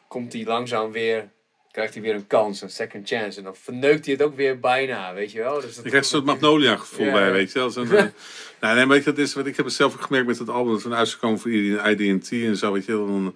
komt hij langzaam weer, krijgt hij weer een kans, een second chance. En dan verneukt hij het ook weer bijna, weet je wel. Dus dat Ik krijg een soort Magnolia gevoel Ja, bij, weet je wel. Zo'n, eh, nou, nee, maar ik, dat is, wat, ik heb het zelf ook gemerkt met het album dat we uitgekomen voor IDT en zo, weet je wel.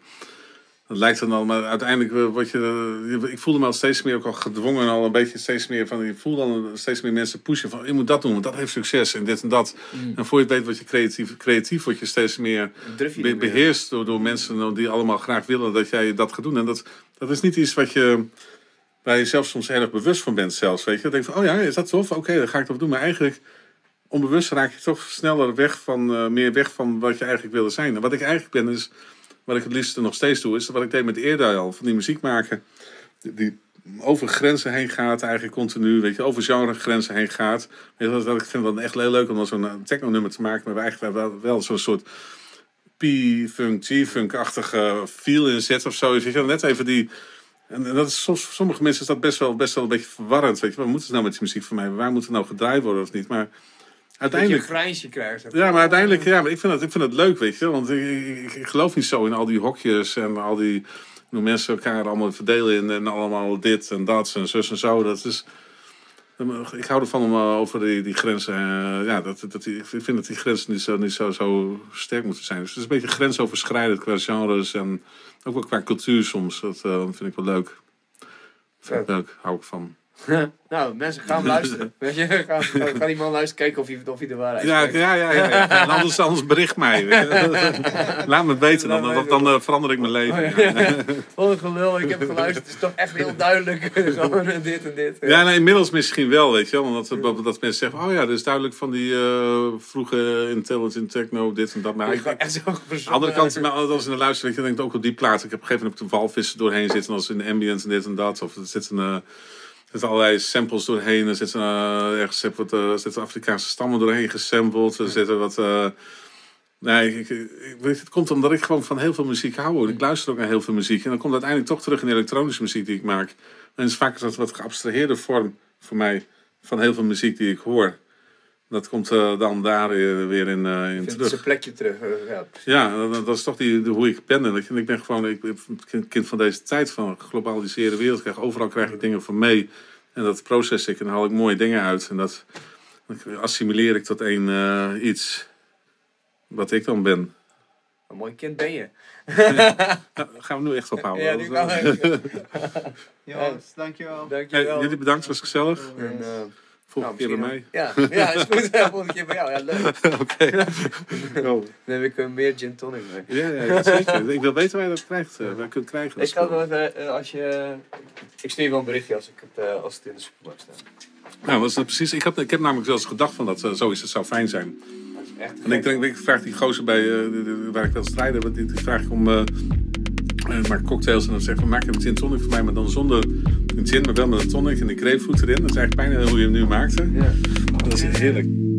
Dat lijkt dan al, maar uiteindelijk eh, word je, eh, ik voelde me al steeds meer ook al gedwongen, al een beetje steeds meer van, je voelt dan steeds meer mensen pushen van, je moet dat doen, want dat heeft succes en dit en dat. Mm. En voor je het weet word je creatief, creatief word je steeds meer je beheerst door, door mensen die allemaal graag willen dat jij dat gaat doen. En dat, dat is niet iets wat je, waar je zelf soms erg bewust van bent zelfs. Weet je, dan denk je van, oh ja, is dat tof? Oké, dan ga ik dat doen. Maar eigenlijk, onbewust raak je toch sneller weg van, eh, meer weg van wat je eigenlijk wilde zijn. En wat ik eigenlijk ben, is, wat ik het liefste nog steeds doe, is wat ik deed met eerder al, van die muziek maken. Die, over grenzen heen gaat, eigenlijk continu, weet je, over genregrenzen heen gaat. Weet je, dat, ik vind dat echt heel leuk om zo'n eh, techno-nummer te maken, maar waar eigenlijk wel, wel zo'n soort P-funk, G-funk-achtige feel in zet of zo. Weet je, net even die. En, dat is soms, sommige mensen is dat best wel, best wel een beetje verwarrend. Weet je, wat moet het nou met die muziek van mij? Waar moet het nou gedraaid worden of niet? Maar Dat je uiteindelijk. een grijnsje krijgt. Ja, maar uiteindelijk, ja, maar ik vind het, ik vind het leuk, weet je. Want ik, ik, ik geloof niet zo in al die hokjes en al die. Hoe mensen elkaar allemaal verdelen in en allemaal dit en dat en zus en zo. Dat is. Ik hou ervan om eh, over die, die grenzen. eh, ja, dat, dat, die, ik vind dat die grenzen niet, zo, niet zo, zo sterk moeten zijn. Dus het is een beetje grensoverschrijdend qua genres en ook wel qua cultuur soms. Dat eh, vind ik wel leuk. Vind ik leuk, hou ik van. nou, mensen gaan luisteren. Weet je, gaan, gaan, die man luisteren kijken of hij, of hij de waarheid Ja, ja, ja. ja, ja. En anders, anders bericht mij. Laat me weten, dan, dan, dan eh, verander ik mijn leven. Oh, ja. Wat een gelul, ik heb geluisterd. Het is toch echt heel duidelijk. Gewoon dit en dit. Ja, nee, inmiddels misschien wel, weet je wel. Omdat dat, dat mensen zeggen, oh ja, dat is duidelijk van die eh, vroege intelligent techno, dit en dat. Maar Ik echt zo de andere kant, maar als je naar luistert, je, dan denk ik ook op die plaats. Ik heb op een gegeven moment heb ik de walvissen doorheen zitten, als in de ambient en dit en dat. Of er zitten, eh, er zitten allerlei samples doorheen. Er zitten uh, ergens wat, uh, zitten Afrikaanse stammen doorheen gesampled. Er zitten wat... eh, Nee, ik, ik, weet, het komt omdat ik gewoon van heel veel muziek hou. Ik luister ook naar heel veel muziek. En dan komt uiteindelijk toch terug in de elektronische muziek die ik maak. En is vaak dat wat geabstraheerde vorm voor mij van heel veel muziek die ik hoor. Dat komt eh, dan daar weer, weer in, eh, in terug. zijn plekje terug. eh, ja. Ja, dat, dat is toch die, de, hoe ik ben. En ik, ik ben gewoon ik kind van deze tijd, van een geglobaliseerde wereld. Krijg, overal krijg ik dingen van mee. En dat proces ik en dan haal ik mooie dingen uit. En dat, dat assimileer ik tot één eh, iets. Wat ik dan ben. Een mooi kind ben je. Ja, gaan we nu echt ophouden. Ja. Jongens, dankjewel. Hey, Dankjewel. jullie bedankt, was gezellig. En, eh, Volgende nou, keer bij mij. Ja, ja, is goed. Ja, volgende keer bij jou. Ja, leuk. Oké. Oh. Dan heb ik eh, meer gin tonic mee. Ja, ja, zeker. Ik wil weten waar je dat krijgt. eh, waar je kunt krijgen. dat Ik spul. wel eh, als je... Ik stuur je wel een berichtje als, ik het, als het in de supermarkt staat. Nou, dat is het precies. Ik heb, ik heb namelijk zelfs gedacht van dat uh, zoiets het zou fijn zijn. Dat is echt En ik, denk, ik vraag die gozer bij, waar ik wil strijden, want die, die vraag ik om. Eh ik maak cocktails en dan zeg ik maak een gin tonic voor mij, maar dan zonder een gin, maar wel met een tonic en de grapefruit erin. Dat is eigenlijk bijna hoe je hem nu maakte. Ja. Dat is heerlijk.